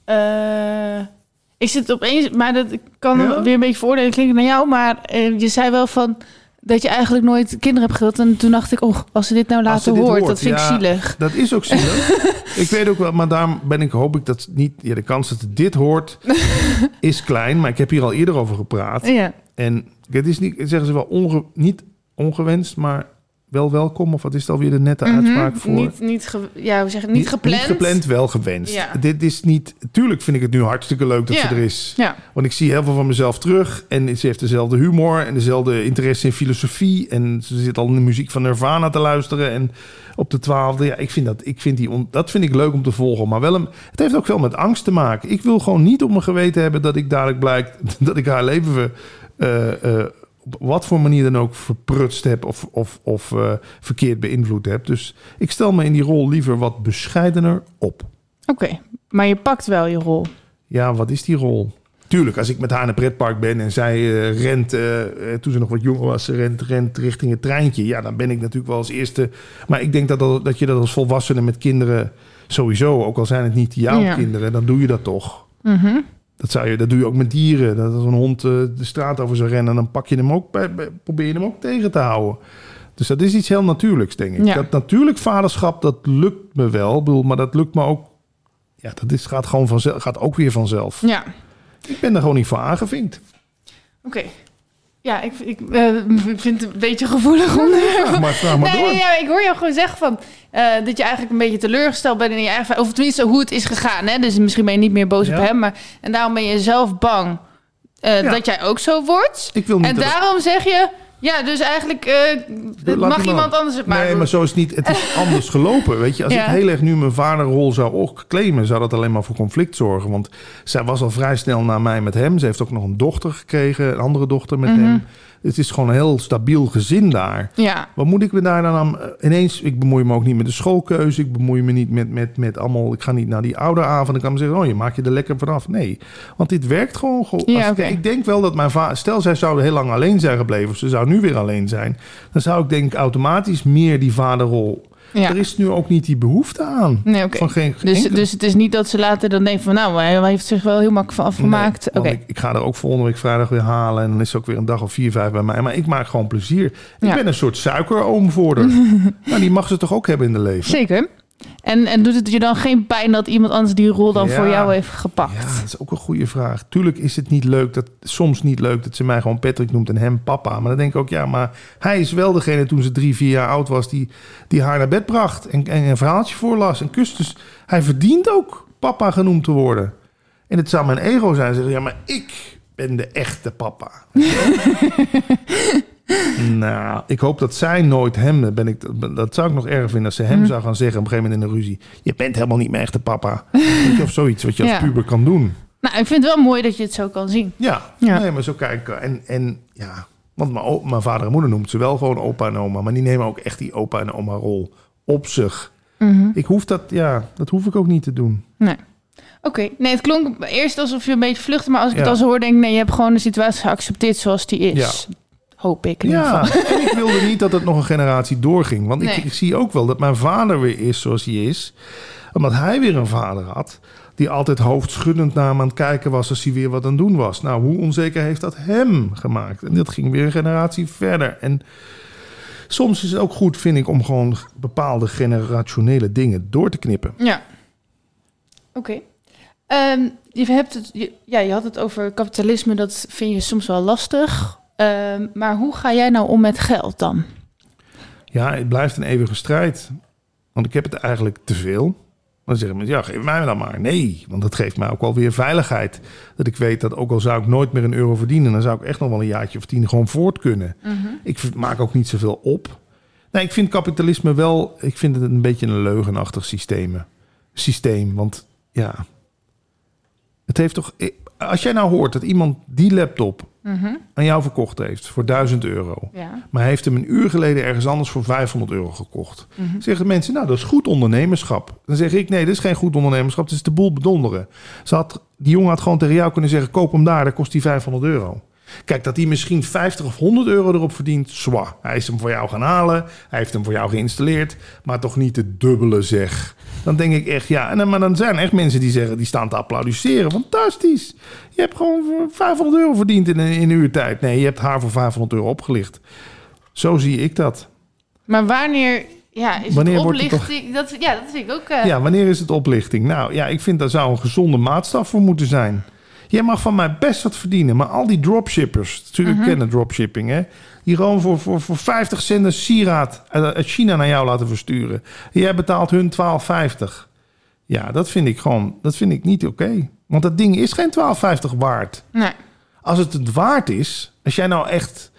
[SPEAKER 1] Eh, ik zit opeens, maar dat ik kan
[SPEAKER 2] Ja?
[SPEAKER 1] weer een beetje voordelen klinken naar jou, maar eh, je zei wel van dat je eigenlijk nooit kinderen hebt gewild. En toen dacht ik, oh, als ze dit nou
[SPEAKER 2] dit
[SPEAKER 1] hoort,
[SPEAKER 2] hoort,
[SPEAKER 1] dat vind
[SPEAKER 2] ja.
[SPEAKER 1] ik zielig.
[SPEAKER 2] Dat is ook zielig. ik weet ook wel, maar daarom ben ik, hoop ik dat niet... Ja, de kans dat dit hoort is klein. Maar ik heb hier al eerder over gepraat.
[SPEAKER 1] Ja.
[SPEAKER 2] En het is niet, zeggen ze wel, onge, niet ongewenst, maar wel welkom. Of wat is het alweer de nette
[SPEAKER 1] Mhm.
[SPEAKER 2] uitspraak voor?
[SPEAKER 1] Niet, niet, ge- ja, hoe zeg het? niet gepland.
[SPEAKER 2] Niet gepland, wel gewenst.
[SPEAKER 1] Ja.
[SPEAKER 2] Dit is niet... Tuurlijk vind ik het nu hartstikke leuk dat
[SPEAKER 1] Ja.
[SPEAKER 2] ze er is.
[SPEAKER 1] Ja.
[SPEAKER 2] Want ik zie heel veel van mezelf terug. En ze heeft dezelfde humor en dezelfde interesse in filosofie. En ze zit al in de muziek van Nirvana te luisteren. En op de twaalfde, ja, ik vind dat, ik vind die on- dat vind ik leuk om te volgen. Maar wel een, het heeft ook veel met angst te maken. Ik wil gewoon niet op mijn geweten hebben dat ik dadelijk blijkt dat ik haar leven eh, op wat voor manier dan ook verprutst heb of, of, of eh, verkeerd beïnvloed heb. Dus ik stel me in die rol liever wat bescheidener op.
[SPEAKER 1] Oké, maar je pakt wel je rol.
[SPEAKER 2] Ja, wat is die rol? Tuurlijk, als ik met haar in een pretpark ben en zij eh, rent, eh, toen ze nog wat jonger was, ze rent, rent richting het treintje. Ja, dan ben ik natuurlijk wel als eerste. Maar ik denk dat, dat, dat je dat als volwassene met kinderen sowieso, ook al zijn het niet jouw
[SPEAKER 1] Ja.
[SPEAKER 2] kinderen, dan doe je dat toch.
[SPEAKER 1] Mhm.
[SPEAKER 2] Zou je, dat doe je ook met dieren. Dat als een hond eh, de straat over zou rennen, dan pak je hem ook, bij, bij- probeer je hem ook tegen te houden. Dus dat is iets heel natuurlijks, denk ik.
[SPEAKER 1] Ja.
[SPEAKER 2] Dat natuurlijk vaderschap, dat lukt me wel. Ik bedoel, maar dat lukt me ook. Ja, dat is, gaat, gewoon vanzelf, gaat ook weer vanzelf.
[SPEAKER 1] Ja,
[SPEAKER 2] Ik ben er gewoon niet voor aangevinkt.
[SPEAKER 1] oké. Ja, ik, ik eh, vind het een beetje gevoelig onderwerp.
[SPEAKER 2] Vraag maar, vraag maar
[SPEAKER 1] Nee,
[SPEAKER 2] door.
[SPEAKER 1] nee, ja, ik hoor jou gewoon zeggen van, eh, dat je eigenlijk een beetje teleurgesteld bent in je eigen... Of tenminste, hoe het is gegaan. Hè? Dus misschien ben je niet meer boos
[SPEAKER 2] Ja.
[SPEAKER 1] op hem. Maar, en daarom ben je zelf bang eh,
[SPEAKER 2] Ja.
[SPEAKER 1] dat jij ook zo wordt.
[SPEAKER 2] Ik wil niet
[SPEAKER 1] En daarom zeg je... Ja, dus eigenlijk eh, mag iemand
[SPEAKER 2] man-
[SPEAKER 1] anders het maar
[SPEAKER 2] Nee, maar zo is het niet. Het is anders gelopen. Weet je, als
[SPEAKER 1] Ja.
[SPEAKER 2] ik heel erg nu mijn vaderrol zou ook claimen, zou dat alleen maar voor conflict zorgen. Want zij was al vrij snel na mij met hem. Ze heeft ook nog een dochter gekregen, een andere dochter met
[SPEAKER 1] Mhm.
[SPEAKER 2] hem. Het is gewoon een heel stabiel gezin daar.
[SPEAKER 1] Ja,
[SPEAKER 2] Wat moet ik me daar dan aan... eh, Ineens, ik bemoei me ook niet met de schoolkeuze. Ik bemoei me niet met, met, met allemaal... Ik ga niet naar die ouderavonden. Ik kan me zeggen, oh, je maakt je er lekker vanaf. Nee, want dit werkt gewoon. gewoon.
[SPEAKER 1] Ja,
[SPEAKER 2] Als-
[SPEAKER 1] oké.
[SPEAKER 2] Ik denk wel dat mijn vader... Stel, zij zou heel lang alleen zijn gebleven... of ze zou nu weer alleen zijn... dan zou ik denk ik automatisch meer die vaderrol...
[SPEAKER 1] ja.
[SPEAKER 2] Er is nu ook niet die behoefte aan.
[SPEAKER 1] Nee.
[SPEAKER 2] Van geen,
[SPEAKER 1] Dus,
[SPEAKER 2] enkele-
[SPEAKER 1] dus het is niet dat ze later dan denken van... Nou, hij heeft zich wel heel makkelijk van afgemaakt.
[SPEAKER 2] Nee,
[SPEAKER 1] Oké.
[SPEAKER 2] ik, ik ga er ook volgende week vrijdag weer halen. En dan is het ook weer een dag of vier, vijf bij mij. Maar ik maak gewoon plezier. Ik
[SPEAKER 1] Ja.
[SPEAKER 2] ben een soort suikeroom voor haar. nou, die mag ze toch ook hebben in de leven?
[SPEAKER 1] Zeker. En, en doet het je dan geen pijn dat iemand anders die rol dan
[SPEAKER 2] Ja.
[SPEAKER 1] voor jou heeft gepakt?
[SPEAKER 2] Ja, dat is ook een goede vraag. Tuurlijk is het niet leuk, dat, soms niet leuk dat ze mij gewoon Patrick noemt en hem papa. Maar dan denk ik ook, ja, maar hij is wel degene toen ze drie, vier jaar oud was... die, die haar naar bed bracht en, en een verhaaltje voorlas en kust. Dus hij verdient ook papa genoemd te worden. En het zou mijn ego zijn. Zeggen, ja, maar ik ben de echte papa. nou, ik hoop dat zij nooit hem... dat Ben ik, dat zou ik nog erg vinden als ze hem
[SPEAKER 1] Hm.
[SPEAKER 2] zou gaan zeggen... op een gegeven moment in een ruzie. Je bent helemaal niet mijn echte papa. Of zoiets wat je als
[SPEAKER 1] Ja.
[SPEAKER 2] puber kan doen.
[SPEAKER 1] Nou, ik vind het wel mooi dat je het zo kan zien.
[SPEAKER 2] Ja,
[SPEAKER 1] Ja.
[SPEAKER 2] Nee, maar zo kijk ik. En, en ja, Want mijn, vader en moeder noemt ze wel gewoon opa en oma. Maar die nemen ook echt die opa en oma rol op zich.
[SPEAKER 1] Mhm.
[SPEAKER 2] Ik hoef dat, ja, dat hoef ik ook niet te doen.
[SPEAKER 1] Nee. Oké, nee, het klonk eerst alsof je een beetje vluchtte, maar als ik
[SPEAKER 2] Ja.
[SPEAKER 1] het al zo hoor, denk ik, nee, je hebt gewoon de situatie geaccepteerd zoals die is. Hoop ik
[SPEAKER 2] Ja,
[SPEAKER 1] geval.
[SPEAKER 2] en ik wilde niet dat het nog een generatie doorging. Want
[SPEAKER 1] Nee.
[SPEAKER 2] ik zie ook wel dat mijn vader weer is zoals hij is. Omdat hij weer een vader had die altijd hoofdschuddend naar hem aan het kijken was als hij weer wat aan het doen was. Nou, hoe onzeker heeft dat hem gemaakt? En dat ging weer een generatie verder. En soms is het ook goed, vind ik, om gewoon bepaalde generationele dingen door te knippen.
[SPEAKER 1] Ja. Oké. Ehm, je, hebt het, je, ja, je had het over kapitalisme, dat vind je soms wel lastig. Ehm, maar hoe ga jij nou om met geld dan?
[SPEAKER 2] Ja, het blijft een eeuwige strijd. Want ik heb het eigenlijk te veel. Dan zeggen mensen, ja, geef mij dan maar. Nee, want dat geeft mij ook wel weer veiligheid. Dat ik weet dat ook al zou ik nooit meer een euro verdienen... dan zou ik echt nog wel een jaartje of tien gewoon voort kunnen. Ik v- maak ook niet zoveel op. Nee, ik vind kapitalisme wel... ik vind het een beetje een leugenachtig systeem. Systeem, want ja... Het heeft toch... Als jij nou hoort dat iemand die laptop aan jou verkocht heeft... voor 1000 euro...
[SPEAKER 1] Ja.
[SPEAKER 2] maar hij heeft hem een uur geleden ergens anders voor 500 euro gekocht. Zeggen mensen, nou, dat is goed ondernemerschap. Dan zeg ik, nee, dat is geen goed ondernemerschap. Het is de boel bedonderen. Ze had, die jongen had gewoon tegen jou kunnen zeggen, koop hem daar, daar kost hij 500 euro. Kijk, dat hij misschien 50 of 100 euro erop verdient, zwa. Hij is hem voor jou gaan halen, hij heeft hem voor jou geïnstalleerd, maar toch niet het dubbele zeg. Dan denk ik echt, ja, en, dan- maar dan zijn echt mensen die zeggen, die staan te applaudisseren. Fantastisch. Je hebt gewoon voor 500 euro verdiend in een, in een uur tijd. Nee, je hebt haar voor 500 euro opgelicht. Zo zie ik dat.
[SPEAKER 1] Maar wanneer, ja, is
[SPEAKER 2] Wanneer
[SPEAKER 1] het
[SPEAKER 2] wordt het
[SPEAKER 1] oplichting? Dat, ja, dat vind ik ook. eh,
[SPEAKER 2] Ja, wanneer is het oplichting? Nou ja, ik vind daar zou een gezonde maatstaf voor moeten zijn. Jij mag van mij best wat verdienen, maar al die dropshippers, natuurlijk kennen dropshipping, hè? Die gewoon voor, voor, voor 50 cent een sieraad uit uit China naar jou laten versturen. Jij betaalt hun 12,50. Ja, dat vind ik gewoon, dat vind ik niet oké. Want dat ding is geen 12,50 waard.
[SPEAKER 1] Nee.
[SPEAKER 2] Als het het waard is, als jij nou echt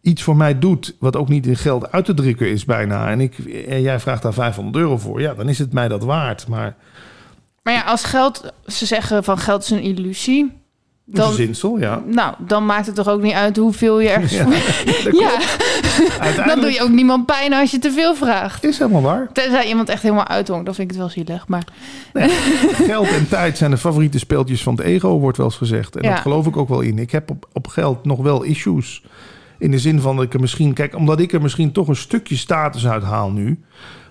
[SPEAKER 2] iets voor mij doet, wat ook niet in geld uit te drukken is bijna, en, ik, en jij vraagt daar 500 euro voor, ja, dan is het mij dat waard. Maar
[SPEAKER 1] Maar ja, als geld, ze zeggen van geld is een illusie. Dan,
[SPEAKER 2] verzinsel, ja.
[SPEAKER 1] nou, dan maakt het toch ook niet uit hoeveel je ergens
[SPEAKER 2] Ja,
[SPEAKER 1] dan doe je ook niemand pijn als je te veel vraagt.
[SPEAKER 2] is helemaal waar.
[SPEAKER 1] Tenzij iemand echt helemaal uithongt, dan vind ik het wel zielig. Maar
[SPEAKER 2] Geld en tijd zijn de favoriete speeltjes van het ego, wordt wel eens gezegd. En
[SPEAKER 1] Ja.
[SPEAKER 2] dat geloof ik ook wel in. Ik heb op, op geld nog wel issues. In de zin van dat ik er misschien... Kijk, omdat ik er misschien toch een stukje status uit haal nu.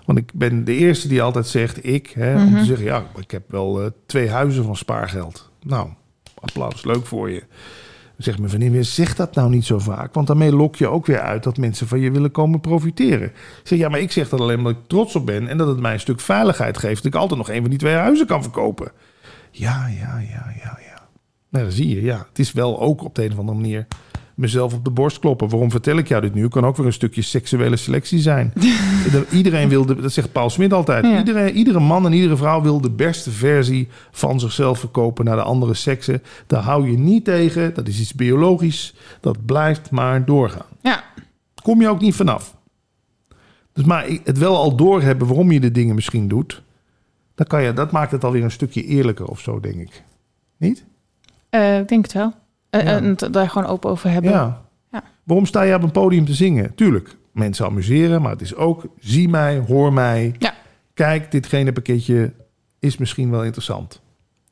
[SPEAKER 2] Want ik ben de eerste die altijd zegt, ik, hè, om
[SPEAKER 1] Mhm.
[SPEAKER 2] te zeggen... ja, ik heb wel eh, twee huizen van spaargeld. Nou, applaus, leuk voor je. Zegt mijn vriendin weer, zeg dat nou niet zo vaak. Want daarmee lok je ook weer uit dat mensen van je willen komen profiteren. Zeg, ja, maar ik zeg dat alleen omdat ik trots op ben... en dat het mij een stuk veiligheid geeft... dat ik altijd nog een van die twee huizen kan verkopen. Ja, ja, ja, ja, ja. Nou, zie je, ja. Het is wel ook op de een of andere manier mezelf op de borst kloppen. Waarom vertel ik jou dit nu? Kan ook weer een stukje seksuele selectie zijn. De- iedereen wil, de, dat zegt Paul Smit altijd.
[SPEAKER 1] Ja.
[SPEAKER 2] Iedereen, iedere man en iedere vrouw wil de beste versie van zichzelf verkopen naar de andere seksen. Daar hou je niet tegen. Dat is iets biologisch. Dat blijft maar doorgaan.
[SPEAKER 1] ja,
[SPEAKER 2] Kom je ook niet vanaf. Dus maar het wel al doorhebben waarom je de dingen misschien doet. Dan kan je, dat maakt het alweer een stukje eerlijker of zo, denk ik. Niet?
[SPEAKER 1] eh, ik denk het wel.
[SPEAKER 2] Ja.
[SPEAKER 1] En het daar gewoon open over hebben.
[SPEAKER 2] Ja.
[SPEAKER 1] Ja.
[SPEAKER 2] Waarom sta je op een podium te zingen? Tuurlijk, mensen amuseren, maar het is ook zie mij, hoor mij.
[SPEAKER 1] Ja.
[SPEAKER 2] Kijk, ditgene pakketje is misschien wel interessant.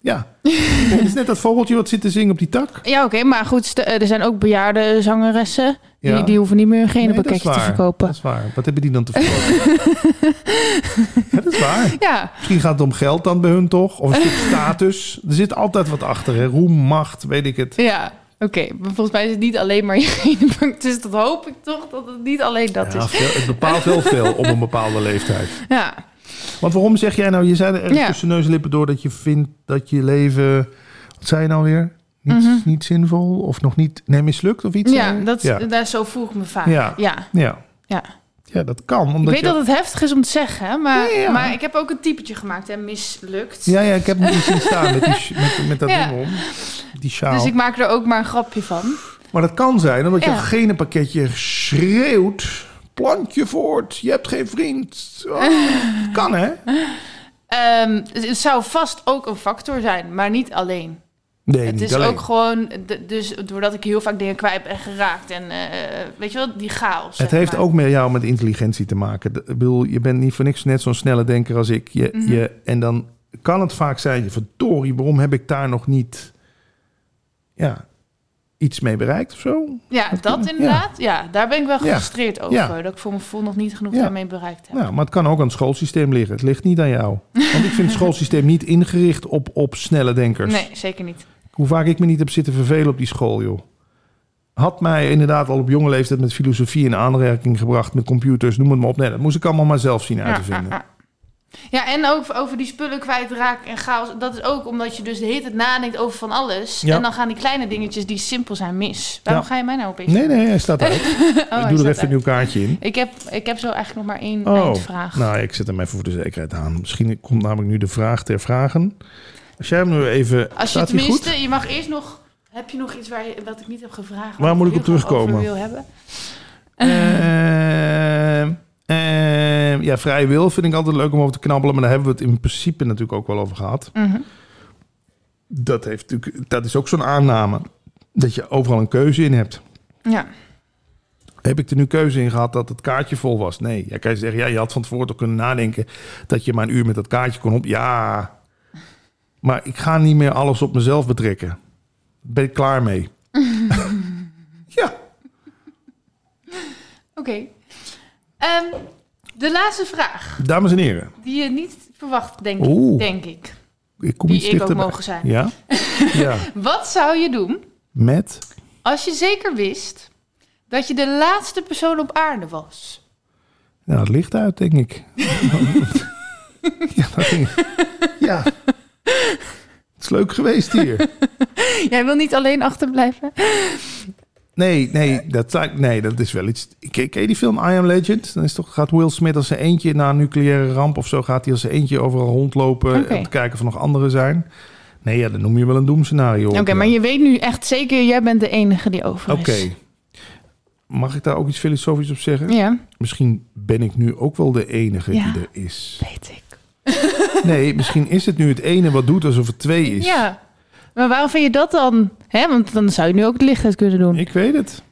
[SPEAKER 2] Ja, het is net dat vogeltje wat zit te zingen op die tak.
[SPEAKER 1] Ja, oké, maar goed, er zijn ook bejaarde zangeressen. Die,
[SPEAKER 2] Ja.
[SPEAKER 1] die hoeven niet meer geen
[SPEAKER 2] Nee, dat is
[SPEAKER 1] pakketje te verkopen.
[SPEAKER 2] Dat is waar. Wat hebben die dan te verkopen? ja, dat is waar.
[SPEAKER 1] Ja,
[SPEAKER 2] Misschien gaat het om geld dan bij hun toch? Of een stuk status. Er zit altijd wat achter. Hè? Roem, macht, weet ik het.
[SPEAKER 1] ja. Oké, maar volgens mij is het niet alleen maar je Dus dat hoop ik toch, dat het niet alleen dat
[SPEAKER 2] Ja,
[SPEAKER 1] is.
[SPEAKER 2] veel- het bepaalt wel veel op een bepaalde leeftijd.
[SPEAKER 1] Ja,
[SPEAKER 2] Want waarom zeg jij nou, je zei er
[SPEAKER 1] Ja.
[SPEAKER 2] tussen neus en lippen door dat je vindt dat je leven, wat zei je nou weer? Niet,
[SPEAKER 1] Mhm.
[SPEAKER 2] niet zinvol of nog niet, nee, mislukt of iets?
[SPEAKER 1] ja, dat,
[SPEAKER 2] ja.
[SPEAKER 1] Daar, zo voel ik me vaak.
[SPEAKER 2] Ja.
[SPEAKER 1] Ja,
[SPEAKER 2] Ja.
[SPEAKER 1] ja.
[SPEAKER 2] ja, dat kan.
[SPEAKER 1] Ik
[SPEAKER 2] Omdat
[SPEAKER 1] weet
[SPEAKER 2] je,
[SPEAKER 1] dat het heftig is om te zeggen, hè, maar,
[SPEAKER 2] Ja,
[SPEAKER 1] maar ik heb ook een typetje gemaakt en mislukt.
[SPEAKER 2] Ja, ja, ik heb hem niet zien staan met, die, met, met dat ding om. Die sjaal.
[SPEAKER 1] Dus ik maak er ook maar een grapje van.
[SPEAKER 2] Maar dat kan zijn omdat je gene pakketje schreeuwt. Plantje voort, je hebt geen vriend. Oh, kan hè?
[SPEAKER 1] Ehm, het zou vast ook een factor zijn, maar niet alleen.
[SPEAKER 2] Nee,
[SPEAKER 1] het is
[SPEAKER 2] alleen.
[SPEAKER 1] ook gewoon, dus doordat ik heel vaak dingen kwijt ben geraakt en eh, weet je wel, die chaos.
[SPEAKER 2] Het heeft
[SPEAKER 1] maar.
[SPEAKER 2] ook met jou met intelligentie te maken. Ik bedoel, je bent niet voor niks net zo'n snelle denker als ik. Je,
[SPEAKER 1] Mhm.
[SPEAKER 2] je, en dan kan het vaak zijn, verdorie, waarom heb ik daar nog niet ja, iets mee bereikt of zo?
[SPEAKER 1] Ja,
[SPEAKER 2] Dat
[SPEAKER 1] inderdaad. Ja. daar ben ik wel
[SPEAKER 2] Ja.
[SPEAKER 1] gefrustreerd over.
[SPEAKER 2] Ja.
[SPEAKER 1] Dat ik voor mijn gevoel nog niet genoeg daarmee bereikt heb.
[SPEAKER 2] Nou, maar het kan ook aan het schoolsysteem liggen. Het ligt niet aan jou. Want ik vind het schoolsysteem niet ingericht op, op snelle denkers.
[SPEAKER 1] Nee, zeker niet.
[SPEAKER 2] Hoe vaak ik me niet heb zitten vervelen op die school, joh. Had mij inderdaad al op jonge leeftijd met filosofie in aanraking gebracht, met computers, noem het maar op. Nee, dat moest ik allemaal maar zelf zien uit te vinden.
[SPEAKER 1] Ja, ja, en ook over die spullen kwijtraken en chaos. Dat is ook omdat je dus de hele tijd nadenkt over van alles.
[SPEAKER 2] Ja.
[SPEAKER 1] En dan gaan die kleine dingetjes die simpel zijn mis. Waarom ga je mij nou opeens...
[SPEAKER 2] Nee, nee, hij staat uit.
[SPEAKER 1] Oh,
[SPEAKER 2] ik doe er even een nieuw kaartje in.
[SPEAKER 1] Ik heb, ik heb zo eigenlijk nog maar één
[SPEAKER 2] Oh,
[SPEAKER 1] eindvraag.
[SPEAKER 2] nou, ik zet hem even voor de zekerheid aan. Misschien komt namelijk nu de vraag ter vragen. Als jij hem nu even...
[SPEAKER 1] Als je tenminste, je mag eerst nog... Heb je nog iets waar je, wat ik niet heb gevraagd?
[SPEAKER 2] Waar moet ik op terugkomen?
[SPEAKER 1] wil hebben?
[SPEAKER 2] Ehm, ehm, ja, vrije wil vind ik altijd leuk om over te knabbelen. Maar daar hebben we het in principe natuurlijk ook wel over gehad.
[SPEAKER 1] Mhm.
[SPEAKER 2] Dat, heeft natuurlijk, dat is ook zo'n aanname. Dat je overal een keuze in hebt.
[SPEAKER 1] Ja.
[SPEAKER 2] Heb ik er nu keuze in gehad dat het kaartje vol was? Nee. Ja, kan je zeggen, ja, je had van tevoren toch kunnen nadenken dat je maar een uur met dat kaartje kon op. Ja. Maar ik ga niet meer alles op mezelf betrekken. Daar ben ik klaar mee. ja.
[SPEAKER 1] Oké. Ehm, de laatste vraag,
[SPEAKER 2] Dames en heren.
[SPEAKER 1] die je niet verwacht, denk,
[SPEAKER 2] Oeh.
[SPEAKER 1] denk ik.
[SPEAKER 2] Ik kom
[SPEAKER 1] Die ik ook mogen zijn.
[SPEAKER 2] Ja? ja.
[SPEAKER 1] Wat zou je doen
[SPEAKER 2] Met?
[SPEAKER 1] als je zeker wist dat je de laatste persoon op aarde was?
[SPEAKER 2] Nou, het licht uit, denk ik. ja, dat ging... ja. Het is leuk geweest hier.
[SPEAKER 1] Jij wil niet alleen achterblijven?
[SPEAKER 2] Nee, nee, dat, nee, dat is wel iets. Ken, je die film I Am Legend? Dan is toch, gaat Will Smith als zijn eentje na een nucleaire ramp of zo... gaat hij als zijn eentje overal rondlopen...
[SPEAKER 1] Oké.
[SPEAKER 2] om te kijken of er nog anderen zijn. Nee, ja, dan noem je wel een doemscenario.
[SPEAKER 1] Oké, maar je weet nu echt zeker, jij bent de enige die over
[SPEAKER 2] Oké.
[SPEAKER 1] is.
[SPEAKER 2] Mag ik daar ook iets filosofisch op zeggen?
[SPEAKER 1] Ja,
[SPEAKER 2] Misschien ben ik nu ook wel de enige
[SPEAKER 1] Ja.
[SPEAKER 2] die er is.
[SPEAKER 1] weet ik.
[SPEAKER 2] Nee, misschien is het nu het ene wat doet alsof het twee is.
[SPEAKER 1] Ja, maar waarom vind je dat dan? Hè? Want dan zou je nu ook het licht uit kunnen doen.
[SPEAKER 2] Ik weet het.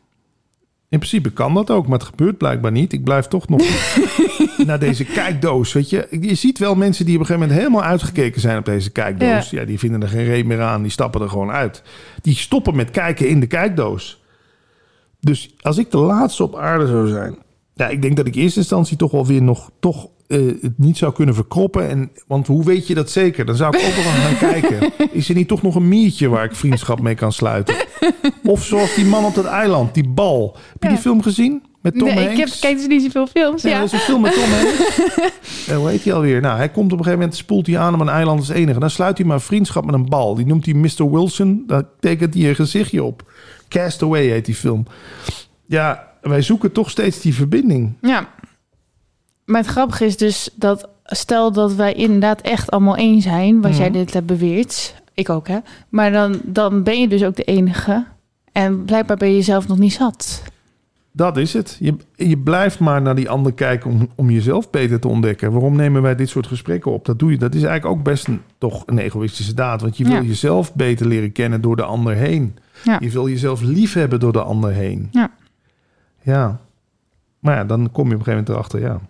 [SPEAKER 2] In principe kan dat ook, maar het gebeurt blijkbaar niet. Ik blijf toch nog naar deze kijkdoos. Weet je, je ziet wel mensen die op een gegeven moment helemaal uitgekeken zijn op deze kijkdoos. Ja, die vinden er geen reet meer aan. Die stappen er gewoon uit. Die stoppen met kijken in de kijkdoos. Dus als ik de laatste op aarde zou zijn. Ja, ik denk dat ik in eerste instantie toch wel weer nog toch eh, het niet zou kunnen verkroppen. En, want hoe weet je dat zeker? Dan zou ik ook wel gaan kijken. Is er niet toch nog een miertje waar ik vriendschap mee kan sluiten? Of zoals die man op dat eiland, die bal. Heb je
[SPEAKER 1] Ja.
[SPEAKER 2] die film gezien? Met Tom
[SPEAKER 1] nee,
[SPEAKER 2] Hanks?
[SPEAKER 1] ik heb, kijk dus niet zoveel films.
[SPEAKER 2] Ja,
[SPEAKER 1] Ja,
[SPEAKER 2] dat is een film met Tom Hanks. Eh, hoe heet hij alweer? Nou, hij komt op een gegeven moment, spoelt hij aan op een eiland als enige. Dan sluit hij maar vriendschap met een bal. Die noemt hij Mr. Wilson. Daar tekent hij een gezichtje op. Castaway heet die film. Ja, wij zoeken toch steeds die verbinding.
[SPEAKER 1] ja. Maar het grappige is dus dat stel dat wij inderdaad echt allemaal één zijn, wat
[SPEAKER 2] Mhm.
[SPEAKER 1] jij dit hebt beweerd, ik ook hè, maar dan, dan ben je dus ook de enige en blijkbaar ben je jezelf nog niet zat.
[SPEAKER 2] Dat is het. Je, je blijft maar naar die ander kijken om, om jezelf beter te ontdekken. Waarom nemen wij dit soort gesprekken op? Dat doe je. Dat is eigenlijk ook best een, toch een egoïstische daad. Want je wil
[SPEAKER 1] Ja.
[SPEAKER 2] jezelf beter leren kennen door de ander heen.
[SPEAKER 1] Ja.
[SPEAKER 2] Je wil jezelf lief hebben door de ander heen.
[SPEAKER 1] Ja.
[SPEAKER 2] Ja. Maar ja, dan kom je op een gegeven moment erachter, ja.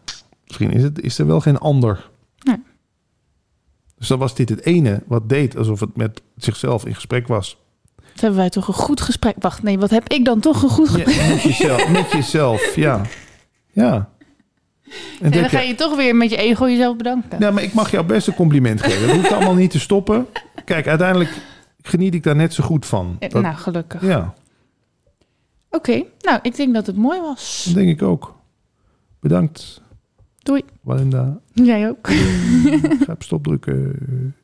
[SPEAKER 2] Misschien is, het, is er wel geen ander.
[SPEAKER 1] Nee.
[SPEAKER 2] Dus dan was dit het ene wat deed alsof het met zichzelf in gesprek was.
[SPEAKER 1] Dat hebben wij toch een goed gesprek. Wacht, nee, wat heb ik dan toch een goed gesprek?
[SPEAKER 2] Ja, met jezelf, met jezelf, ja. Ja. En
[SPEAKER 1] dan ga
[SPEAKER 2] je-
[SPEAKER 1] toch weer met je ego jezelf bedanken.
[SPEAKER 2] Ja, maar ik mag jou best een compliment geven. Dat hoeft allemaal niet te stoppen. Kijk, uiteindelijk geniet ik daar net zo goed van. Dat-
[SPEAKER 1] Nou, gelukkig.
[SPEAKER 2] ja,
[SPEAKER 1] Oké, nou, ik denk dat het mooi was.
[SPEAKER 2] dat denk ik ook. Bedankt,
[SPEAKER 1] Doei.
[SPEAKER 2] Walinda.
[SPEAKER 1] Jij ook.
[SPEAKER 2] Ga op stop drukken.